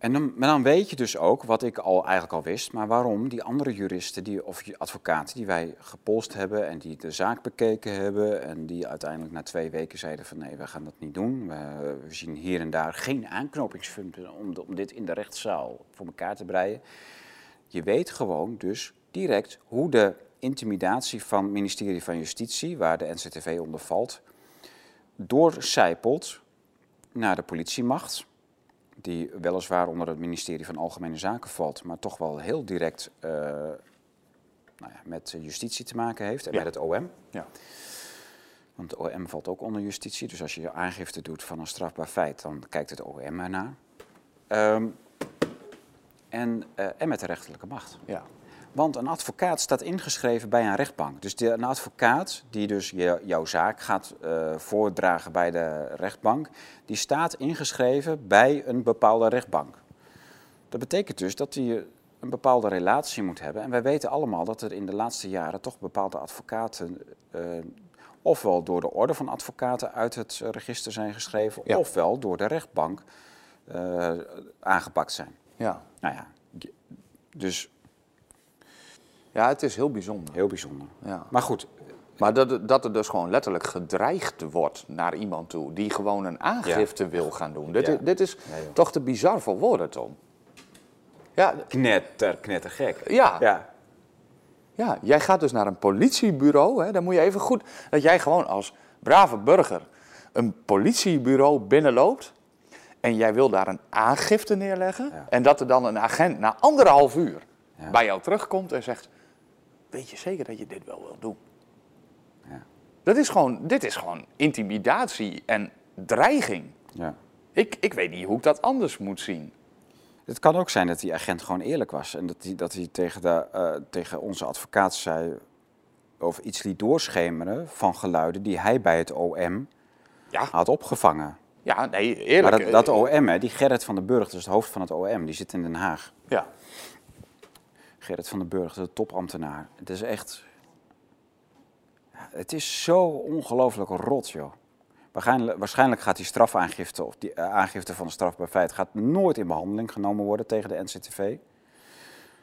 En dan, maar dan weet je dus ook, wat ik al eigenlijk al wist, maar waarom die andere juristen die, of advocaten die wij gepolst hebben en die de zaak bekeken hebben en die uiteindelijk na twee weken zeiden van nee, we gaan dat niet doen. We, zien hier en daar geen aanknopingspunten om, om dit in de rechtszaal voor elkaar te breien. Je weet gewoon dus direct hoe de intimidatie van het ministerie van Justitie, waar de NCTV onder valt, doorcijpelt naar de politiemacht, die weliswaar onder het ministerie van Algemene Zaken valt, maar toch wel heel direct eh, nou ja, met justitie te maken heeft en Ja. met het OM. Ja. Want de OM valt ook onder justitie, dus als je je aangifte doet van een strafbaar feit, dan kijkt het OM ernaar. Ehm, en, eh, en met de rechterlijke macht. Ja. Want een advocaat staat ingeschreven bij een rechtbank. Dus de, een advocaat die dus je, jouw zaak gaat eh, voordragen bij de rechtbank, die staat ingeschreven bij een bepaalde rechtbank. Dat betekent dus dat hij een bepaalde relatie moet hebben. En wij weten allemaal dat er in de laatste jaren toch bepaalde advocaten, eh, ofwel door de orde van advocaten uit het eh, register zijn geschreven, Ja. ofwel door de rechtbank aangepakt zijn. Ja. Nou ja, dus ja, het is heel bijzonder. heel bijzonder. Ja. Maar goed, Maar dat, dat er dus gewoon letterlijk gedreigd wordt naar iemand toe die gewoon een aangifte wil gaan doen. Dit, Ja. dit is toch te bizar voor woorden, Tom. Ja, knetter, knettergek. ja, ja. Ja, jij gaat dus naar een politiebureau. Hè, dan moet je even goed... Dat jij gewoon als brave burger een politiebureau binnenloopt... en jij wil daar een aangifte neerleggen... Ja. en dat er dan een agent na anderhalf uur Ja. bij jou terugkomt en zegt... weet je zeker dat je dit wel wil doen? Ja. Dat is gewoon, dit is gewoon intimidatie en dreiging. ja. Ik, ik weet niet hoe ik dat anders moet zien. Het kan ook zijn dat die agent gewoon eerlijk was. En dat hij, dat hij tegen, de, eh, tegen onze advocaat zei. of iets liet doorschemeren van geluiden die hij bij het OM Ja, had opgevangen. ja nee, eerlijk. Maar dat, dat eh, OM, hè, die Gerrit van den Burg, dat is het hoofd van het OM, die zit in Den Haag. Ja, Gerrit van den Burg, de topambtenaar. Het is echt. Het is zo ongelooflijk rot, joh. Waarschijnlijk, waarschijnlijk gaat die strafaangifte of die eh, aangifte van een strafbaar feit gaat nooit in behandeling genomen worden tegen de NCTV.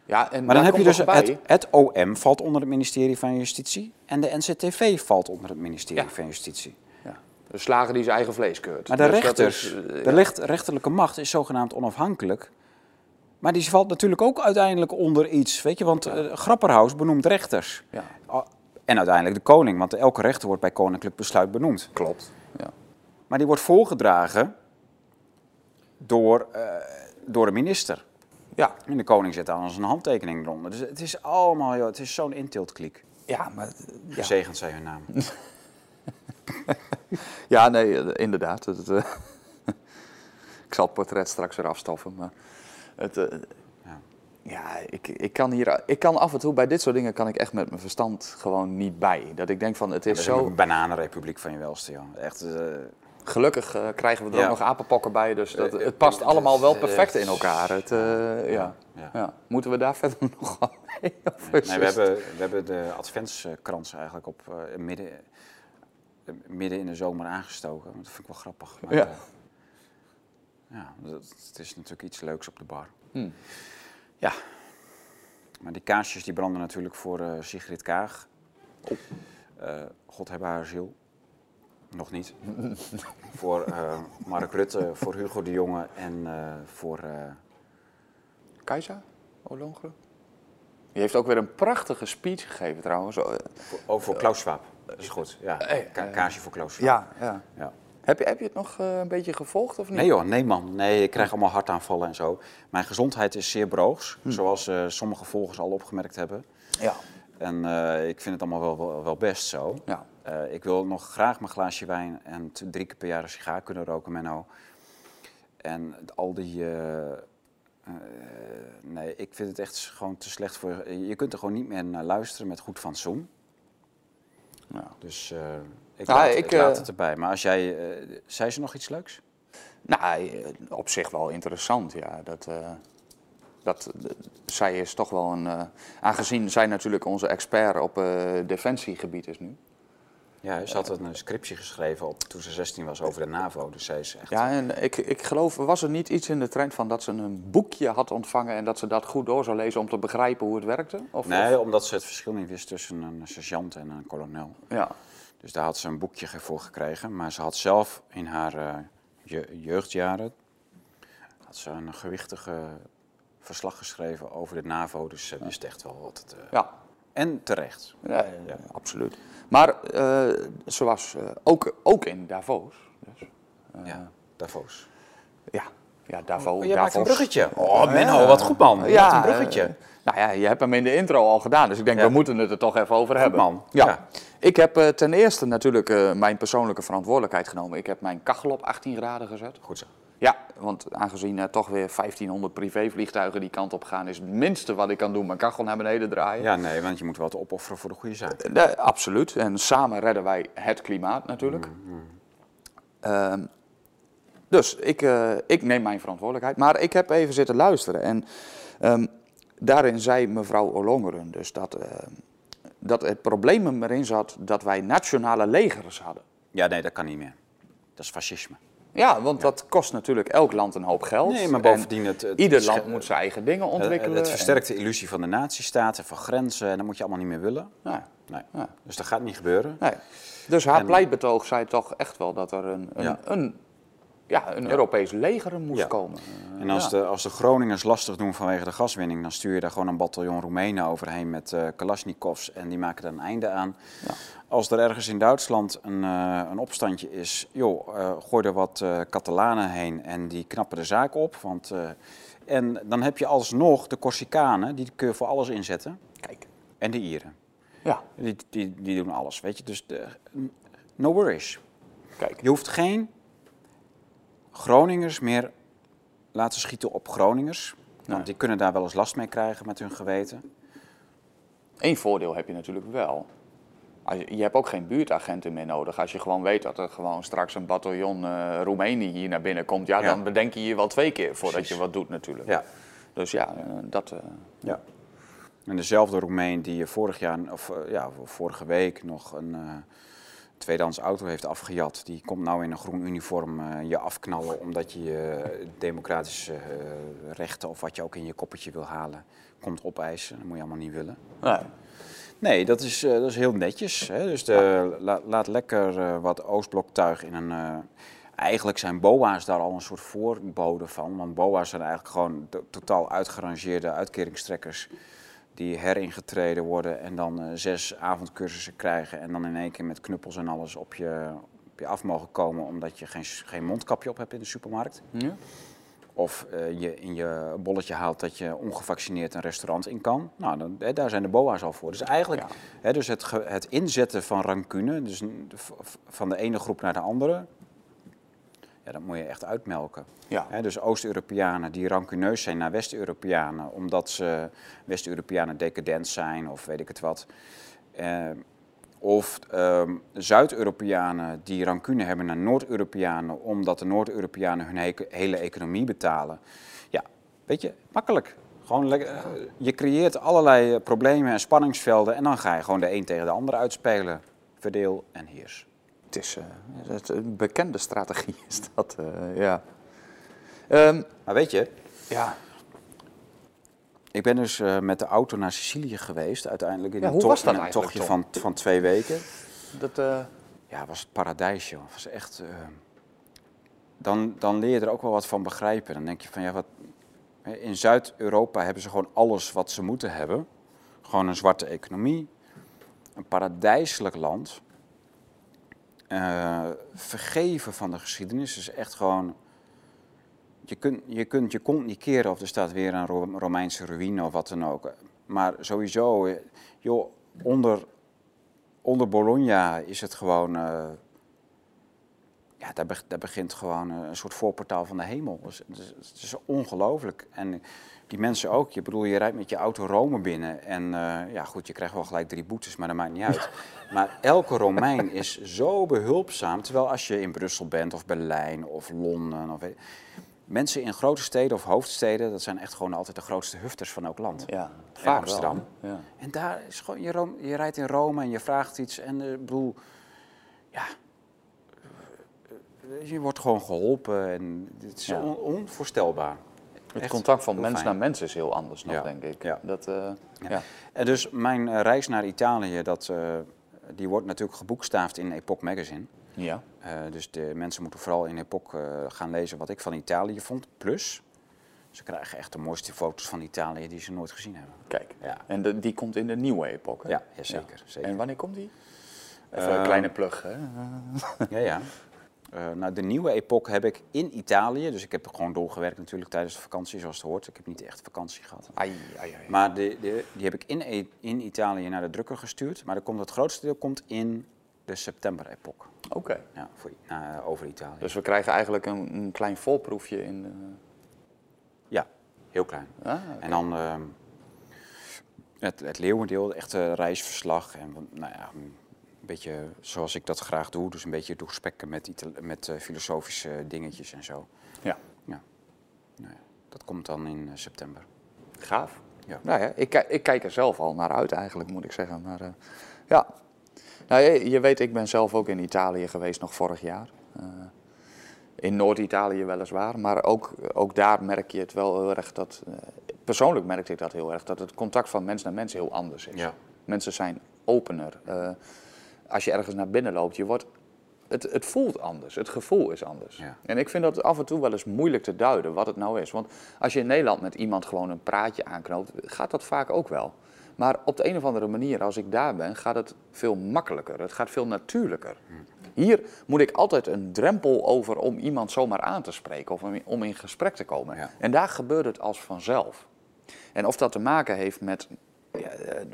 ja en Maar dan heb je dus het, het OM valt onder het ministerie van Justitie en de NCTV valt onder het ministerie Ja. van Justitie. Ja, de slager die zijn eigen vlees keurt. Maar de Dus rechters, is, eh, de rechterlijke macht is zogenaamd onafhankelijk. Maar die valt natuurlijk ook uiteindelijk onder iets, weet je, want eh, Grapperhaus benoemt rechters. Ja, En uiteindelijk de koning, want elke rechter wordt bij koninklijk besluit benoemd. klopt. Ja. Maar die wordt voorgedragen door, eh, door de minister. Ja. En de koning zet daar zijn handtekening eronder. Dus het is allemaal, joh, het is zo'n intiltkliek. Ja, maar, ja. Gezegend zij hun naam. <laughs> ja, nee, eh, inderdaad. Eh, <laughs> ik zal het portret straks weer afstoffen. Maar, Het, eh, Ja. ja, ik, ik, kan hier, ik kan af en toe bij dit soort dingen kan ik echt met mijn verstand gewoon niet bij. Dat ik denk van het is zo. een bananenrepubliek van je welste, joh. Echt, eh, Gelukkig eh, krijgen we er Ja. ook nog apenpokken bij, dus dat, het past allemaal wel perfect in elkaar. Het, ja. ja. Moeten we daar <laughs> verder nog aan mee? Nee, we hebben, we hebben de adventskrans eigenlijk op midden, midden in de zomer aangestoken. Dat vind ik wel grappig. Maar, Ja. Ja, dat, het is natuurlijk iets leuks op de bar. Hm. Ja, maar die kaarsjes die branden natuurlijk voor eh, Sigrid Kaag. Eh, God hebben haar ziel. Nog niet. <laughs> voor eh, Mark Rutte, voor Hugo de Jonge en voor... Kajsa Olongren? Die heeft ook weer een prachtige speech gegeven trouwens. Voor- oh, voor Klaus Schwab. Dat is goed. Ja, Ka- kaarsje voor Klaus Schwab. Ja, ja. Ja. Heb, je, heb je het nog eh, een beetje gevolgd of niet? Nee joh, nee man. Nee, ik krijg allemaal hartaanvallen en zo. Mijn gezondheid is zeer broogs, Hm. zoals eh, sommige volgers al opgemerkt hebben. Ja. En eh, ik vind het allemaal wel, wel, best zo. ja. Ik wil nog graag mijn glaasje wijn en drie keer per jaar een sigaar kunnen roken, Menno. En al die... nee, ik vind het echt gewoon te slecht voor... Je kunt er gewoon niet meer naar luisteren met goed fatsoen. ja. Dus ik, laat, ik, ik laat eh, het erbij. Maar als jij... eh, zei ze nog iets leuks? Nou, eh, op zich wel interessant, ja. Dat, dat, zij is toch wel een... aangezien zij natuurlijk onze expert op defensiegebied is nu. Ja, ze had een scriptie geschreven op, toen ze 16 was over de NAVO. Dus zij is echt... Ja, en ik, ik geloof, was er niet iets in de trend van dat ze een boekje had ontvangen... en dat ze dat goed door zou lezen om te begrijpen hoe het werkte? Of, Nee, of- omdat ze het verschil niet wist tussen een sergeant en een kolonel. ja. Dus daar had ze een boekje voor gekregen. Maar ze had zelf in haar eh, je- jeugdjaren had ze een gewichtige verslag geschreven over de NAVO. Dus ze wist echt wel wat het... eh, Ja, En terecht. ja, ja, absoluut. Maar eh, ze was eh, ook, ook in Davos. Dus, eh, ja, Davos. ja, ja, Davos. Oh, maakt een bruggetje. Oh, Menno, wat goed man. Je maakt een bruggetje. eh, nou ja, je hebt hem in de intro al gedaan, dus ik denk Ja. we moeten het er toch even over hebben. man. Ja. Ja. Ik heb eh, ten eerste natuurlijk eh, mijn persoonlijke verantwoordelijkheid genomen. Ik heb mijn kachel op 18 graden gezet. Goed zo. Ja, want aangezien er toch weer 1500 privévliegtuigen die kant op gaan, is het minste wat ik kan doen mijn kachel naar beneden draaien. Ja, nee, want je moet wat opofferen voor de goede zaak. Absoluut. En samen redden wij het klimaat natuurlijk. Ehm, dus ik, eh, ik neem mijn verantwoordelijkheid. Maar ik heb even zitten luisteren. En ehm, daarin zei mevrouw Olongeren dus dat, eh, dat het probleem erin zat dat wij nationale legers hadden. Ja, nee, dat kan niet meer. Dat is fascisme. Ja, want dat kost natuurlijk elk land een hoop geld. Nee, maar En bovendien het... het Ieder het land moet zijn eigen dingen het- ontwikkelen. Het versterkt de illusie van de nazistaat en van grenzen. En dat moet je allemaal niet meer willen. Nee. ja. Dus dat gaat niet gebeuren. Nee. Dus haar En- pleitbetoog zei toch echt wel dat er een, een, Ja. een, ja, een Europees leger moest komen. En als, de, als de Groningers lastig doen vanwege de gaswinning, dan stuur je daar gewoon een bataljon Roemenen overheen met eh Kalashnikovs en die maken er een einde aan. Ja. Als er ergens in Duitsland een, eh, een opstandje is, joh, eh, gooi er wat Catalanen heen en die knappen de zaak op. Want, en dan heb je alsnog de Corsicanen, die kun je voor alles inzetten. Kijk. En de Ieren. Ja, Die, die, die doen alles, weet je. Dus de, no worries. kijk. Je hoeft geen Groningers meer laten schieten op Groningers. Want Nee. die kunnen daar wel eens last mee krijgen met hun geweten. Eén voordeel heb je natuurlijk wel. Je, hebt ook geen buurtagenten meer nodig. Als je gewoon weet dat er gewoon straks een bataljon eh Roemenië hier naar binnen komt, ja, Ja. dan bedenk je je wel twee keer voordat Precies. je wat doet natuurlijk. Ja. Dus ja, eh, dat... eh, ja. En dezelfde Roemeen die vorig jaar, of ja, vorige week nog een tweedehands auto heeft afgejat. Die komt nou in een groen uniform eh, je afknallen omdat je je democratische eh, rechten of wat je ook in je koppetje wil halen, komt opeisen. Dat moet je allemaal niet willen. nee. Nee, dat is, eh, dat is heel netjes. Hè? Dus de, la- laat lekker wat Oostbloktuig in een. eigenlijk zijn BOA's daar al een soort voorbode van. Want BOA's zijn eigenlijk gewoon to- totaal uitgerangeerde uitkeringstrekkers. Die heringetreden worden en dan eh, zes avondcursussen krijgen. En dan in één keer met knuppels en alles op je, op je af mogen komen. omdat je geen, geen mondkapje op hebt in de supermarkt. Ja? Of eh, je in je bolletje haalt dat je ongevaccineerd een restaurant in kan. Nou, dan, daar zijn de BOA's al voor. Dus eigenlijk Ja. dus het, het inzetten van rancune, dus van de ene groep naar de andere. Ja, dat moet je echt uitmelken. Ja. Dus Oost-Europeanen die rancuneus zijn naar West-Europeanen, omdat ze West-Europeanen decadent zijn of weet ik het wat. Eh, of ehm, Zuid-Europeanen die rancune hebben naar Noord-Europeanen, omdat de Noord-Europeanen hun he- hele economie betalen. Ja, weet je, makkelijk. Gewoon lekker, eh, je creëert allerlei eh, problemen en spanningsvelden en dan ga je gewoon de een tegen de ander uitspelen. Verdeel en heers. Het is eh, het, een bekende strategie, is dat, eh, ja. Ehm, Maar weet je, ja. Ik ben dus eh, met de auto naar Sicilië geweest, uiteindelijk in Ja, een, hoe was dat in een tochtje van, van twee weken. Dat, Ja, was het paradijs, joh. Het was echt... dan, dan leer je er ook wel wat van begrijpen. Dan denk je van, ja, wat... In Zuid-Europa hebben ze gewoon alles wat ze moeten hebben. Gewoon een zwarte economie. Een paradijselijk land. Eh, vergeven van de geschiedenis. Dus echt gewoon... Je kunt, je kunt je kont niet keren of er staat weer een Ro- Romeinse ruïne of wat dan ook. Maar sowieso, eh, joh, onder, onder Bologna is het gewoon... eh, ja, daar, beg- daar begint gewoon een soort voorportaal van de hemel. Dus, het is- het is ongelooflijk. En die mensen ook. Je bedoel, je rijdt met je auto Rome binnen. En eh, ja, goed, je krijgt wel gelijk drie boetes, maar dat maakt niet uit. <laughs> maar elke Romein is zo behulpzaam. Terwijl als je in Brussel bent, of Berlijn, of Londen... Of, mensen in grote steden of hoofdsteden... dat zijn echt gewoon altijd de grootste hufters van elk land. ja, vaak Amsterdam. wel, Ja. En daar is gewoon, je, Rome- je rijdt in Rome en je vraagt iets en eh, ik bedoel, ja, eh, je wordt gewoon geholpen en het is Ja. on- onvoorstelbaar. Het Echt contact van mens fijn. naar mens is heel anders nog, Ja, denk ik. ja. Dat, eh, Ja. ja. En dus mijn eh, reis naar Italië, dat, eh, die wordt natuurlijk geboekstaafd in Epoch Magazine. Ja. Dus de mensen moeten vooral in Epoch gaan lezen wat ik van Italië vond. Plus, ze krijgen echt de mooiste foto's van Italië die ze nooit gezien hebben. Kijk. Ja, En de- die komt in de nieuwe epoch, hè? ja, ja zeker. zeker. En wanneer komt die? Even een Ehm, kleine plug, hè? Ja, ja. Eh, nou, de nieuwe epoch heb ik in Italië. Dus ik heb gewoon doorgewerkt natuurlijk tijdens de vakantie, zoals het hoort. Ik heb niet echt vakantie gehad. Ai, ai, ai. Maar de, de, die heb ik in, E- in Italië naar de drukker gestuurd. Maar er komt, het grootste deel komt in de september-epoch. Oké. Ja, voor, na- over Italië. Dus we krijgen eigenlijk een, een klein volproefje in... eh, Ja, heel klein. ah, En dan ehm, het, het leeuwendeel, het echte reisverslag. En nou ja, een beetje zoals ik dat graag doe. Dus een beetje doorspekken met, met eh, filosofische dingetjes en zo. Ja. Ja. Nou ja, dat komt dan in eh, september. Gaaf. Ja. Nou ja, ik, kijk- ik kijk er zelf al naar uit eigenlijk, moet ik zeggen. Maar eh, ja. Nou, je, je weet, ik ben zelf ook in Italië geweest nog vorig jaar. In Noord-Italië weliswaar. Maar ook, ook daar merk je het wel heel erg dat... persoonlijk merkte ik dat heel erg. Dat het contact van mens naar mens heel anders is. Ja. Mensen zijn opener. Als je ergens naar binnen loopt, je wordt, het, het voelt anders. Het gevoel is anders. Ja. En ik vind dat af en toe wel eens moeilijk te duiden wat het nou is. Want als je in Nederland met iemand gewoon een praatje aanknoopt, gaat dat vaak ook wel. Maar op de een of andere manier, als ik daar ben, gaat het veel makkelijker. Het gaat veel natuurlijker. Hier moet ik altijd een drempel over om iemand zomaar aan te spreken of om- in gesprek te komen. Ja. En daar gebeurt het als vanzelf. En of dat te maken heeft met ja, eh,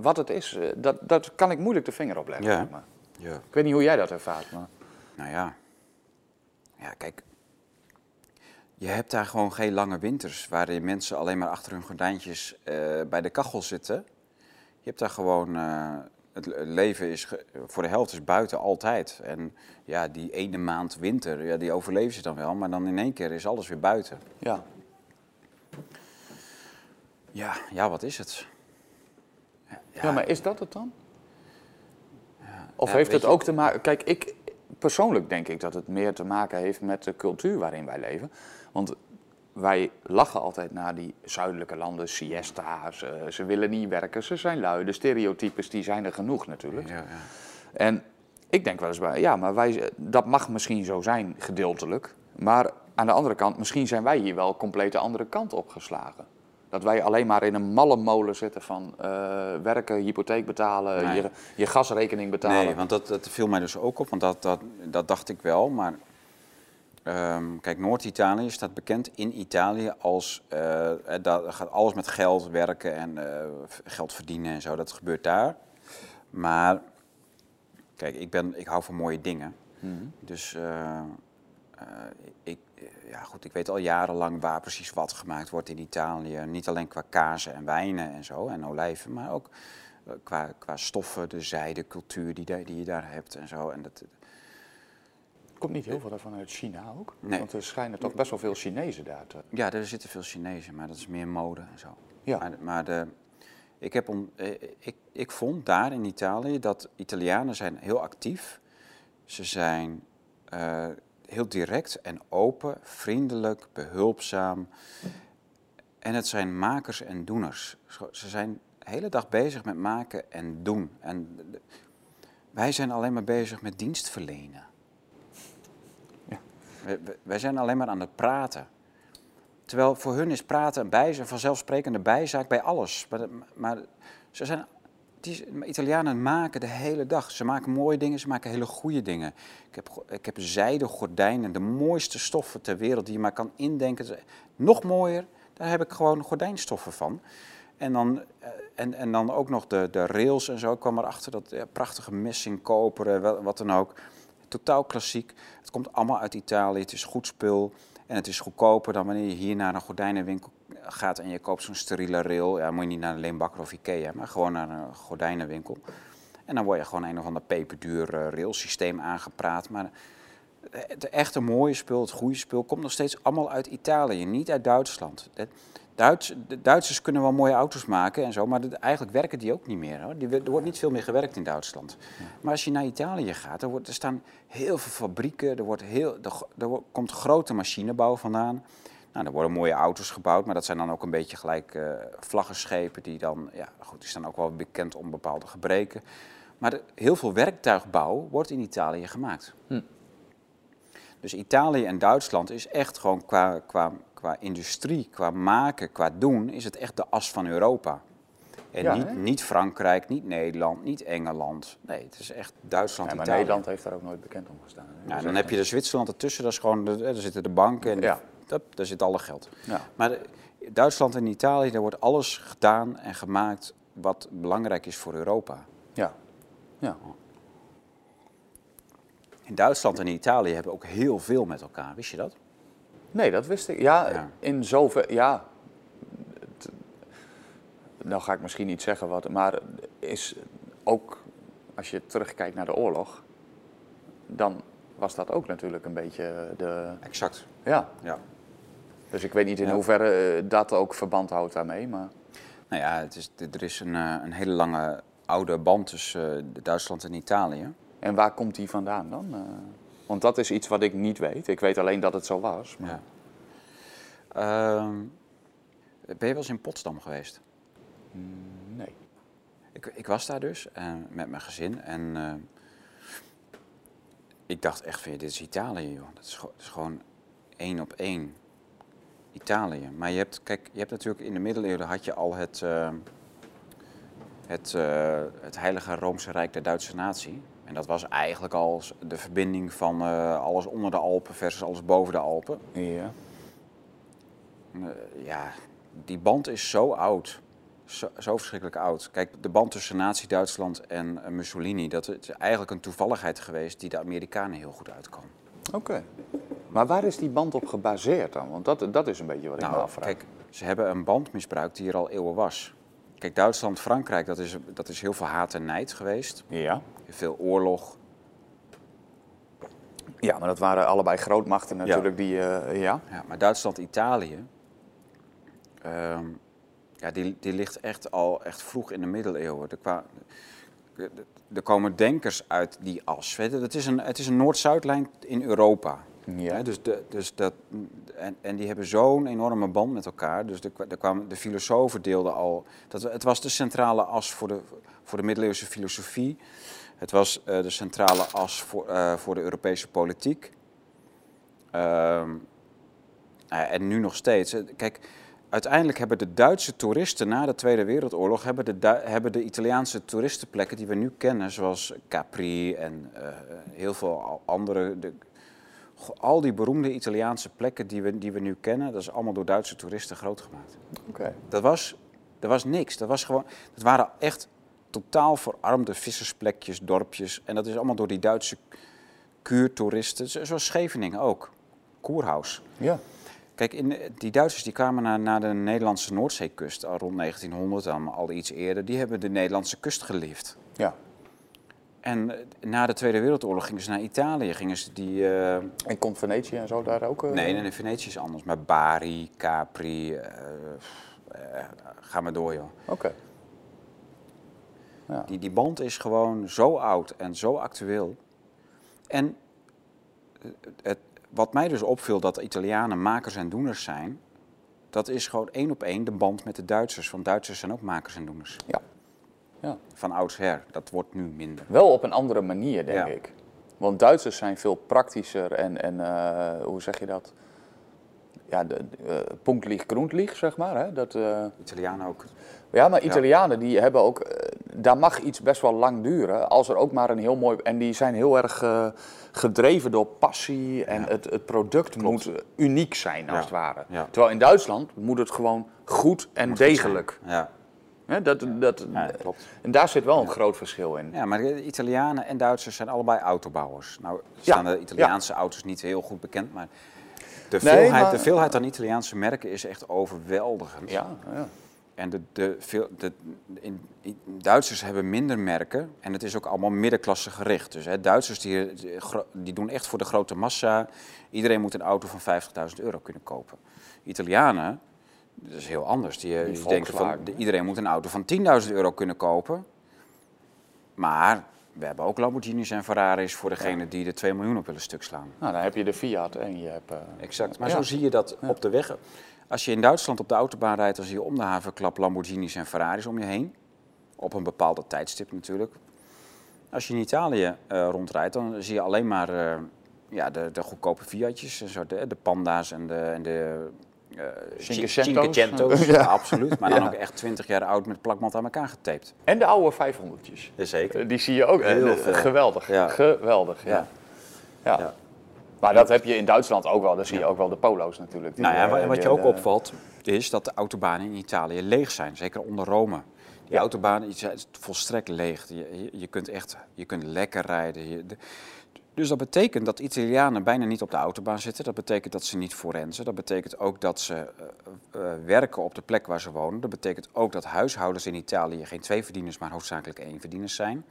wat het is, eh, dat, dat kan ik moeilijk de vinger op leggen. Ja. maar. Ja. Ik weet niet hoe jij dat ervaart, maar... Nou ja. Ja, kijk. Je hebt daar gewoon geen lange winters waarin mensen alleen maar achter hun gordijntjes eh, bij de kachel zitten. Je hebt daar gewoon. eh, het le- leven is voor de helft is buiten altijd. En ja, die ene maand winter, ja, die overleven ze dan wel. Maar dan in één keer is alles weer buiten. Ja. Ja, ja wat is het? Ja, maar is dat het dan? Of heeft het ook te maken... Kijk, ik, persoonlijk denk ik dat het meer te maken heeft met de cultuur waarin wij leven. Want wij lachen altijd naar die zuidelijke landen, siesta's, eh, ze willen niet werken, ze zijn lui. De stereotypes, die zijn er genoeg natuurlijk. Ja, ja. En ik denk wel eens bij, ja, maar wij, dat mag misschien zo zijn, gedeeltelijk. Maar aan de andere kant, misschien zijn wij hier wel compleet de andere kant opgeslagen. Dat wij alleen maar in een malle molen zitten van eh, werken, hypotheek betalen, Nee. je, je gasrekening betalen. Nee, want dat, dat viel mij dus ook op, want dat, dat, dat dacht ik wel. Maar ehm, kijk, Noord-Italië staat bekend in Italië als. eh, eh, daar gaat alles met geld werken en geld verdienen en zo. Dat gebeurt daar. Maar kijk, ik, ben, ik hou van mooie dingen. Mhm. Dus ik, ja, goed, ik weet al jarenlang waar precies wat gemaakt wordt in Italië. Niet alleen qua kazen en wijnen en zo, en olijven, maar ook eh, qua, qua stoffen, de zijdecultuur die, daar- die je daar hebt en zo. En dat, Komt niet heel veel daarvan uit China ook? Nee. Want er schijnen toch best wel veel Chinezen daar te... ja, er zitten veel Chinezen, maar dat is meer mode en zo. Ja. Maar, maar de, ik, heb on, eh, ik, ik vond daar in Italië dat Italianen zijn heel actief. Ze zijn eh, heel direct en open, vriendelijk, behulpzaam. En het zijn makers en doeners. Ze zijn de hele dag bezig met maken en doen. En wij zijn alleen maar bezig met dienst verlenen. Ja. Wij- zijn alleen maar aan het praten. Terwijl voor hun is praten een bijzaak, een vanzelfsprekende bijzaak bij alles. Maar, maar ze zijn, die Italianen maken de hele dag. Ze maken mooie dingen, ze maken hele goede dingen. Ik heb, ik heb zijden gordijnen, de mooiste stoffen ter wereld die je maar kan indenken. Nog mooier, daar heb ik gewoon gordijnstoffen van. En dan, eh, en, en dan ook nog de, de rails en zo. Ik kwam erachter dat prachtige messing, koperen, wat dan ook. Totaal klassiek. Het komt allemaal uit Italië. Het is goed spul. En het is goedkoper dan wanneer je hier naar een gordijnenwinkel gaat en je koopt zo'n steriele rail. Ja, moet je niet naar een Leenbakker of Ikea, maar gewoon naar een gordijnenwinkel. En dan word je gewoon een of ander peperduur eh, railsysteem aangepraat. Maar het echte mooie spul, het goede spul, komt nog steeds allemaal uit Italië, niet uit Duitsland. Duits, de Duitsers kunnen wel mooie auto's maken en zo, maar de- eigenlijk werken die ook niet meer. Hoor. Die, er wordt niet veel meer gewerkt in Duitsland. Maar als je naar Italië gaat, er, wordt, er staan heel veel fabrieken, er, wordt heel, er, er komt grote machinebouw vandaan. Nou, er worden mooie auto's gebouwd, maar dat zijn dan ook een beetje gelijk eh, vlaggenschepen die dan, ja goed, die staan ook wel bekend om bepaalde gebreken. Maar de- heel veel werktuigbouw wordt in Italië gemaakt. Dus Italië en Duitsland is echt gewoon qua, qua, qua industrie, qua maken, qua doen, is het echt de as van Europa. En Ja, niet, niet Frankrijk, niet Nederland, niet Engeland. Nee, het is echt Duitsland, Ja, maar Italië. Nederland heeft daar ook nooit bekend om gestaan. hè? Nou, Dat dan heb je de Zwitserland ertussen, dat is gewoon, de, daar zitten de banken en Ja. Hup, daar zit alle geld. Ja. Maar de- Duitsland en Italië, daar wordt alles gedaan en gemaakt wat belangrijk is voor Europa. Ja. Ja. In Duitsland en Italië hebben ook heel veel met elkaar, wist je dat? Nee, dat wist ik. Ja, Ja. in zover. Ja. Nou ga ik misschien niet zeggen wat, maar is ook als je terugkijkt naar de oorlog, dan was dat ook natuurlijk een beetje de. Exact. Ja. Ja. Dus ik weet niet in Ja. hoeverre eh, dat ook verband houdt daarmee, maar. Nou ja, het is, er is een, eh, een hele lange oude band tussen eh, Duitsland en Italië. En waar komt die vandaan dan? Want dat is iets wat ik niet weet. Ik weet alleen dat het zo was. Maar... Ja. Ehm, ben je wel eens in Potsdam geweest? Mm, Nee. Ik, ik was daar dus met mijn gezin en ik dacht echt van, dit is Italië, joh. Dat is, dat is gewoon één op één Italië. Maar je hebt, kijk, je hebt natuurlijk in de middeleeuwen had je al het, eh, het, eh, het Heilige Roomse Rijk der Duitse natie. En dat was eigenlijk al de verbinding van eh, alles onder de Alpen versus alles boven de Alpen. Ja. Ja, die band is zo oud. Zo, zo verschrikkelijk oud. Kijk, de band tussen Nazi-Duitsland en Mussolini, dat is eigenlijk een toevalligheid geweest die de Amerikanen heel goed uitkwam. Oké. Maar waar is die band op gebaseerd dan? Want dat, dat is een beetje wat ik me Nou, afvraag. kijk, ze hebben een band misbruikt die er al eeuwen was. Kijk, Duitsland, Frankrijk, dat is, dat is heel veel haat en nijd geweest. Ja. Veel oorlog. ja, maar dat waren allebei grootmachten natuurlijk die... eh, ja. Ja, maar Duitsland, Italië, ehm, ja, die, die ligt echt al echt vroeg in de middeleeuwen. Er, kwa- er komen denkers uit die as. Weet je, het is een, het is een Noord-Zuidlijn in Europa. Ja. Dus de, dus dat, en, en die hebben zo'n enorme band met elkaar. Dus de, de, kwamen, de filosofen deelden al. Dat, het was de centrale as voor de, voor de middeleeuwse filosofie. Het was eh, de centrale as voor, eh, voor de Europese politiek. Ehm, eh, en nu nog steeds. Kijk, uiteindelijk hebben de Duitse toeristen na de Tweede Wereldoorlog... hebben de, hebben de Italiaanse toeristenplekken die we nu kennen... zoals Capri en heel veel andere... De, al die beroemde Italiaanse plekken die we, die we nu kennen... dat is allemaal door Duitse toeristen groot gemaakt. Oké. Dat was, dat was niks. Dat, was gewoon, dat waren echt totaal verarmde vissersplekjes, dorpjes. En dat is allemaal door die Duitse kuurtoeristen, zo- zoals Scheveningen ook. Koerhaus. Ja. Kijk, in, die Duitsers die kwamen naar, naar de Nederlandse Noordzeekust al rond 1900, dan al iets eerder. Die hebben de Nederlandse kust gelift. ja. En na de Tweede Wereldoorlog gingen ze naar Italië. Gingen ze die, eh, En komt Venetië en zo daar ook? eh, nee, nee, nee, Venetië is anders. Maar Bari, Capri, eh, ga maar door joh. Oké. Ja. Die, die band is gewoon zo oud en zo actueel. En het, wat mij dus opviel dat Italianen makers en doeners zijn, dat is gewoon één op één de band met de Duitsers. Want Duitsers zijn ook makers en doeners. Ja. Ja. Van oudsher. Dat wordt nu minder. Wel op een andere manier, denk Ja. ik. Want Duitsers zijn veel praktischer en, en eh, hoe zeg je dat? Ja, de, uh, zeg maar. Hè? Dat, eh, Italianen ook. ja, maar Italianen die hebben ook, daar mag iets best wel lang duren. Als er ook maar een heel mooi, en die zijn heel erg gedreven door passie en Ja. het, het product Klopt. moet uniek zijn, als het ware. Terwijl in Duitsland moet het gewoon goed en degelijk. Ja, Hè, dat, dat, ja, klopt. En daar zit wel een groot verschil in. Ja, maar de Italianen en Duitsers zijn allebei autobouwers. Nou staan de Italiaanse auto's niet heel goed bekend, maar de Nee, veelheid, maar- de veelheid aan Italiaanse merken is echt overweldigend. Ja, ja. En de, de, veel, de, in, Duitsers hebben minder merken en het is ook allemaal middenklasse gericht. Dus hè, Duitsers die, die doen echt voor de grote massa. Iedereen moet een auto van 50.000 euro kunnen kopen. Italianen, dat is heel anders. Die, die denken van de- iedereen moet een auto van 10.000 euro kunnen kopen. Maar we hebben ook Lamborghinis en Ferraris voor degene die er 2 miljoen op willen stuk slaan. Nou, dan heb je de Fiat en je hebt... eh, Exact. Maar Ja. zo zie je dat op de weg. Als je in Duitsland op de autobaan rijdt, dan zie je om de havenklap Lamborghinis en Ferraris om je heen. Op een bepaalde tijdstip natuurlijk. Als je in Italië eh, rondrijdt, dan zie je alleen maar eh, ja, de, de goedkope Fiatjes. En zo, de, de Panda's en de, en de eh, Cinquecento's. Cinquecento's. <laughs> Ja. Ja, absoluut. Maar dan Ja. ook echt 20 jaar oud met plakband aan elkaar getaped. En de oude 500'tjes. Zeker. Eh, Die zie je ook. Heel Eh, veel. Geweldig. Ja. Geweldig, ja. Ja. Ja. Ja. Maar dat heb je in Duitsland ook wel. Dan zie je ook wel de polo's natuurlijk. Die, Nou ja, eh, wa- wat je ook opvalt, is dat de autobanen in Italië leeg zijn. Zeker onder Rome. Die Ja. autobanen zijn volstrekt leeg. Je, je, je kunt echt je kunt lekker rijden. Je- de- dus dat betekent dat Italianen bijna niet op de autobaan zitten. Dat betekent dat ze niet forensen. Dat betekent ook dat ze eh, eh, werken op de plek waar ze wonen. Dat betekent ook dat huishoudens in Italië geen twee verdieners, maar hoofdzakelijk één verdieners zijn.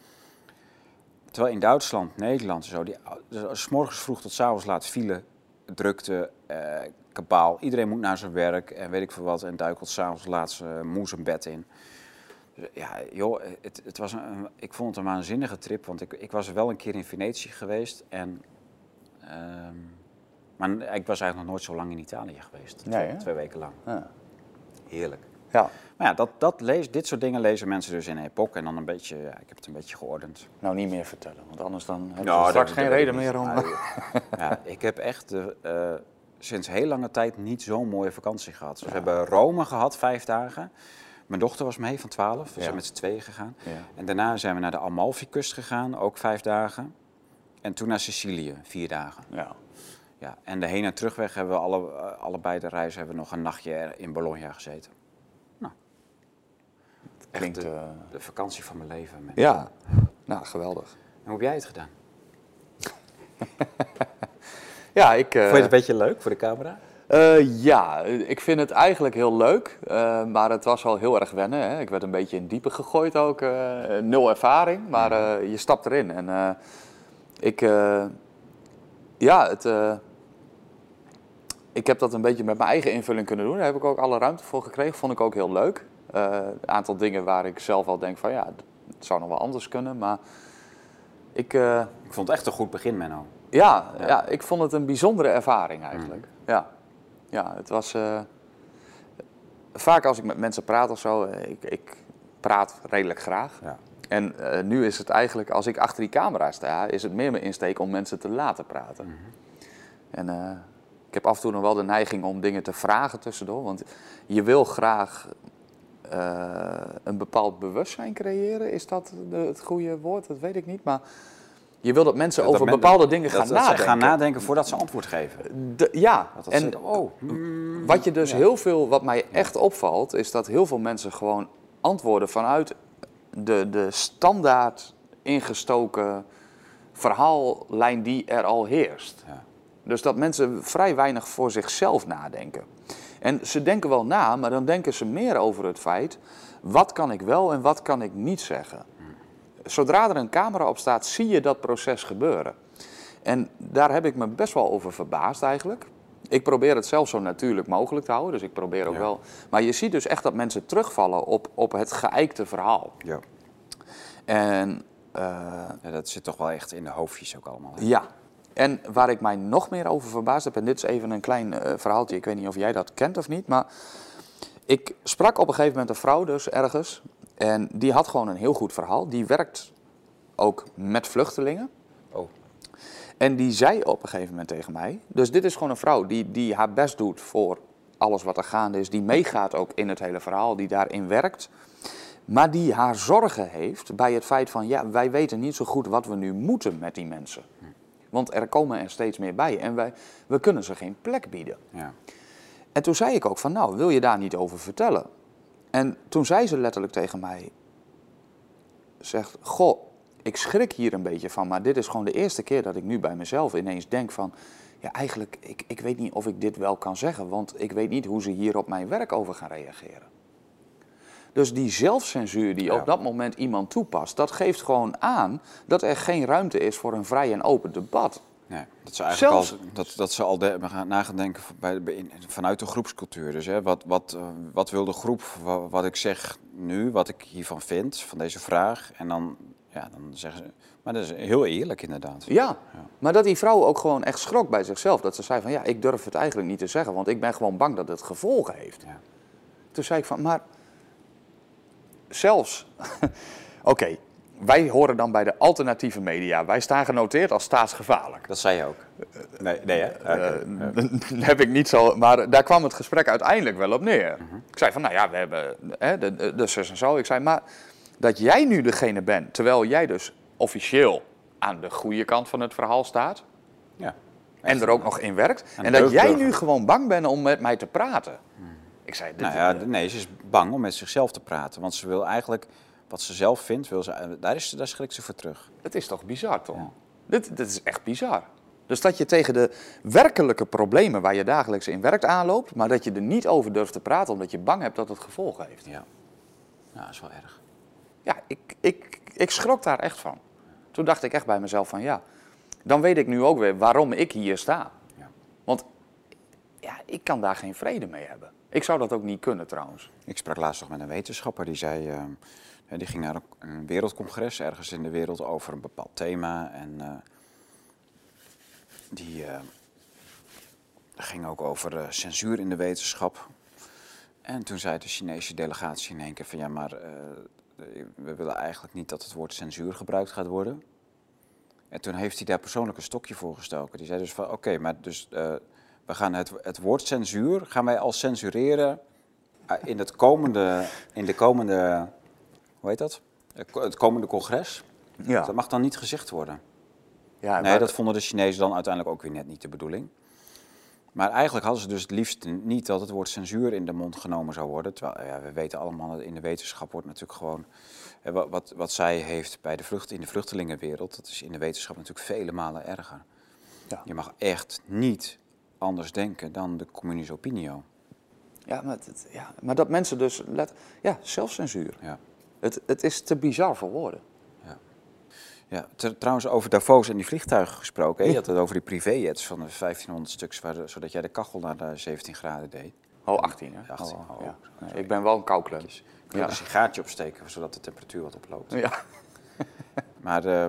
Terwijl in Duitsland, Nederland, zo, die, dus s morgens vroeg tot s avonds laat file, drukte, eh, kabaal. Iedereen moet naar zijn werk en weet ik veel wat. En duikelt s'avonds laat moe zijn bed in. Ja, joh, het, het was een, ik vond het een waanzinnige trip. Want ik, ik was wel een keer in Venetië geweest. En, ehm, maar ik was eigenlijk nog nooit zo lang in Italië geweest. Nee, twee, weken lang. Ja. Heerlijk. ja. Maar ja, dat, dat lees, dit soort dingen lezen mensen dus in Epoch. En dan een beetje, ja, ik heb het een beetje geordend. Nou, niet meer vertellen. Want anders dan heb je Nou, straks geen reden meer om... Maar, <laughs> ja, ik heb echt eh, sinds heel lange tijd niet zo'n mooie vakantie gehad. Dus we hebben Rome gehad, vijf dagen. Mijn dochter was mee van 12. We zijn met z'n tweeën gegaan. En daarna zijn we naar de Amalfi-kust gegaan, ook vijf dagen. En toen naar Sicilië, vier dagen. Ja. Ja, en de heen- en terugweg hebben we alle, eh, allebei de reizen hebben we nog een nachtje in Bologna gezeten. Nou, Klinkt... de, eh, de vakantie van mijn leven. man. ja. Nou, geweldig. En hoe heb jij het gedaan? <laughs> Ja, ik... eh, Vond je het een beetje leuk voor de camera? Eh, ja, ik vind het eigenlijk heel leuk, eh, maar het was wel heel erg wennen. Hè. Ik werd een beetje in diepe gegooid ook, eh, nul ervaring, maar eh, je stapt erin. En ik, ja, het, ik heb dat een beetje met mijn eigen invulling kunnen doen. Daar heb ik ook alle ruimte voor gekregen, vond ik ook heel leuk. Een aantal dingen waar ik zelf al denk van ja, het zou nog wel anders kunnen, maar ik... Ik vond het echt een goed begin, Menno. ja, Ja. ja. ik vond het een bijzondere ervaring eigenlijk. Ja. Ja, het was. eh, vaak als ik met mensen praat of zo, eh, ik, ik praat redelijk graag. Ja. En eh, nu is het eigenlijk, als ik achter die camera sta, is het meer mijn insteek om mensen te laten praten. Mhm. En ik heb af en toe nog wel de neiging om dingen te vragen tussendoor. Want je wil graag een bepaald bewustzijn creëren. Is dat het goede woord? Dat weet ik niet. Maar je wil dat mensen Dat over bepaalde dingen gaan dat nadenken. ze gaan nadenken voordat ze antwoord geven. De- ja, en ze- oh, mm, wat je dus ja. heel veel, wat mij echt opvalt, is dat heel veel mensen gewoon antwoorden vanuit de, de standaard ingestoken verhaallijn die er al heerst. Ja. Dus dat mensen vrij weinig voor zichzelf nadenken. En ze denken wel na, maar dan denken ze meer over het feit: wat kan ik wel en wat kan ik niet zeggen? Zodra er een camera op staat, zie je dat proces gebeuren. En daar heb ik me best wel over verbaasd eigenlijk. Ik probeer het zelf zo natuurlijk mogelijk te houden, dus ik probeer ook Ja. wel. Maar je ziet dus echt dat mensen terugvallen op, op het geëikte verhaal. Ja. En eh, Ja, dat zit toch wel echt in de hoofdjes ook allemaal. hè? ja. En waar ik mij nog meer over verbaasd heb, en dit is even een klein eh, verhaaltje, ik weet niet of jij dat kent of niet, maar ik sprak op een gegeven moment een vrouw dus ergens, en die had gewoon een heel goed verhaal. Die werkt ook met vluchtelingen. Oh. En die zei op een gegeven moment tegen mij, dus dit is gewoon een vrouw die, die haar best doet voor alles wat er gaande is, die meegaat ook in het hele verhaal, die daarin werkt. Maar die haar zorgen heeft bij het feit van, ja, wij weten niet zo goed wat we nu moeten met die mensen. Want er komen er steeds meer bij en wij, we kunnen ze geen plek bieden. Ja. En toen zei ik ook van, nou, wil je daar niet over vertellen? En toen zei ze letterlijk tegen mij, zegt, goh, ik schrik hier een beetje van, maar dit is gewoon de eerste keer dat ik nu bij mezelf ineens denk van, ja, eigenlijk, ik, ik weet niet of ik dit wel kan zeggen, want ik weet niet hoe ze hier op mijn werk over gaan reageren. Dus die zelfcensuur die op dat moment iemand toepast, dat geeft gewoon aan dat er geen ruimte is voor een vrij en open debat. Dat ze eigenlijk Zelfs- al, dat, dat ze al de, we gaan na gaan denken van- bij, vanuit de groepscultuur. Dus hè, wat, wat, eh, wat wil de groep, wat, wat ik zeg nu, wat ik hiervan vind, van deze vraag. En dan, ja, dan zeggen ze, maar dat is heel eerlijk inderdaad. Ja, maar dat die vrouw ook gewoon echt schrok bij zichzelf. Dat ze zei van ja, ik durf het eigenlijk niet te zeggen, want ik ben gewoon bang dat het gevolgen heeft. Ja. Toen zei ik van, maar zelfs, <laughs> oké, wij horen dan bij de alternatieve media. Wij staan genoteerd als staatsgevaarlijk. Dat zei je ook. Nee, nee hè? Oké. Eh, <laughs> heb ik niet zo, maar daar kwam het gesprek uiteindelijk wel op neer. Ik zei van, nou ja, we hebben hè, de, de, de zus en zo. Ik zei, maar dat jij nu degene bent, terwijl jij dus officieel aan de goede kant van het verhaal staat, ja. en er ook nog in werkt. En dat jij nu gewoon bang bent om met mij te praten. Ik zei, dit, Nou ja, nee, ze is bang om met zichzelf te praten. Want ze wil eigenlijk, wat ze zelf vindt, wil ze, daar, is, daar schrikt ze voor terug. het is toch bizar, toch? Ja. Dit, dit is echt bizar. Dus dat je tegen de werkelijke problemen waar je dagelijks in werkt aanloopt, maar dat je er niet over durft te praten omdat je bang hebt dat het gevolgen heeft. Ja. Ja, dat is wel erg. Ja, ik, ik, ik schrok daar echt van. Toen dacht ik echt bij mezelf van ja, dan weet ik nu ook weer waarom ik hier sta. Ja. Want ja, ik kan daar geen vrede mee hebben. Ik zou dat ook niet kunnen trouwens. Ik sprak laatst nog met een wetenschapper die zei, eh, eh, die ging naar een- wereldcongres ergens in de wereld over een bepaald thema. En eh, die eh, ging ook over eh, censuur in de wetenschap. En toen zei de Chinese delegatie in één keer van ja, maar we willen eigenlijk niet dat het woord censuur gebruikt gaat worden. En toen heeft hij daar persoonlijk een stokje voor gestoken. Die zei dus van oké, maar dus we gaan het, het woord censuur gaan wij al censureren in het komende, in de komende, hoe heet dat? Eh, Het komende congres. Ja, Dat mag dan niet gezegd worden. ja Nee, dat vonden de Chinezen dan uiteindelijk ook weer net niet de bedoeling. Maar eigenlijk hadden ze dus het liefst niet dat het woord censuur in de mond genomen zou worden. Terwijl ja, we weten allemaal, dat in de wetenschap wordt natuurlijk gewoon... eh, Wat, wat, zij heeft bij de vlucht, in de vluchtelingenwereld, dat is in de wetenschap natuurlijk vele malen erger. Ja. Je mag echt niet anders denken dan de communische opinio. Ja, maar, het- ja, maar dat mensen dus... Let, ja, zelfcensuur. Ja. Het, het is te bizar voor woorden. Ja, ter- trouwens over Davos en die vliegtuigen gesproken. hè? Je had het over die privéjets van de 1500 stuks, waar de- zodat jij de kachel naar de 17 graden deed. Oh, 18 hè? 18, Oh, oh, ja. sorry. Nee, ik ben wel een kouklem. Ik wil Ja. een sigaartje opsteken, zodat de temperatuur wat oploopt. Ja. <laughs> Maar eh,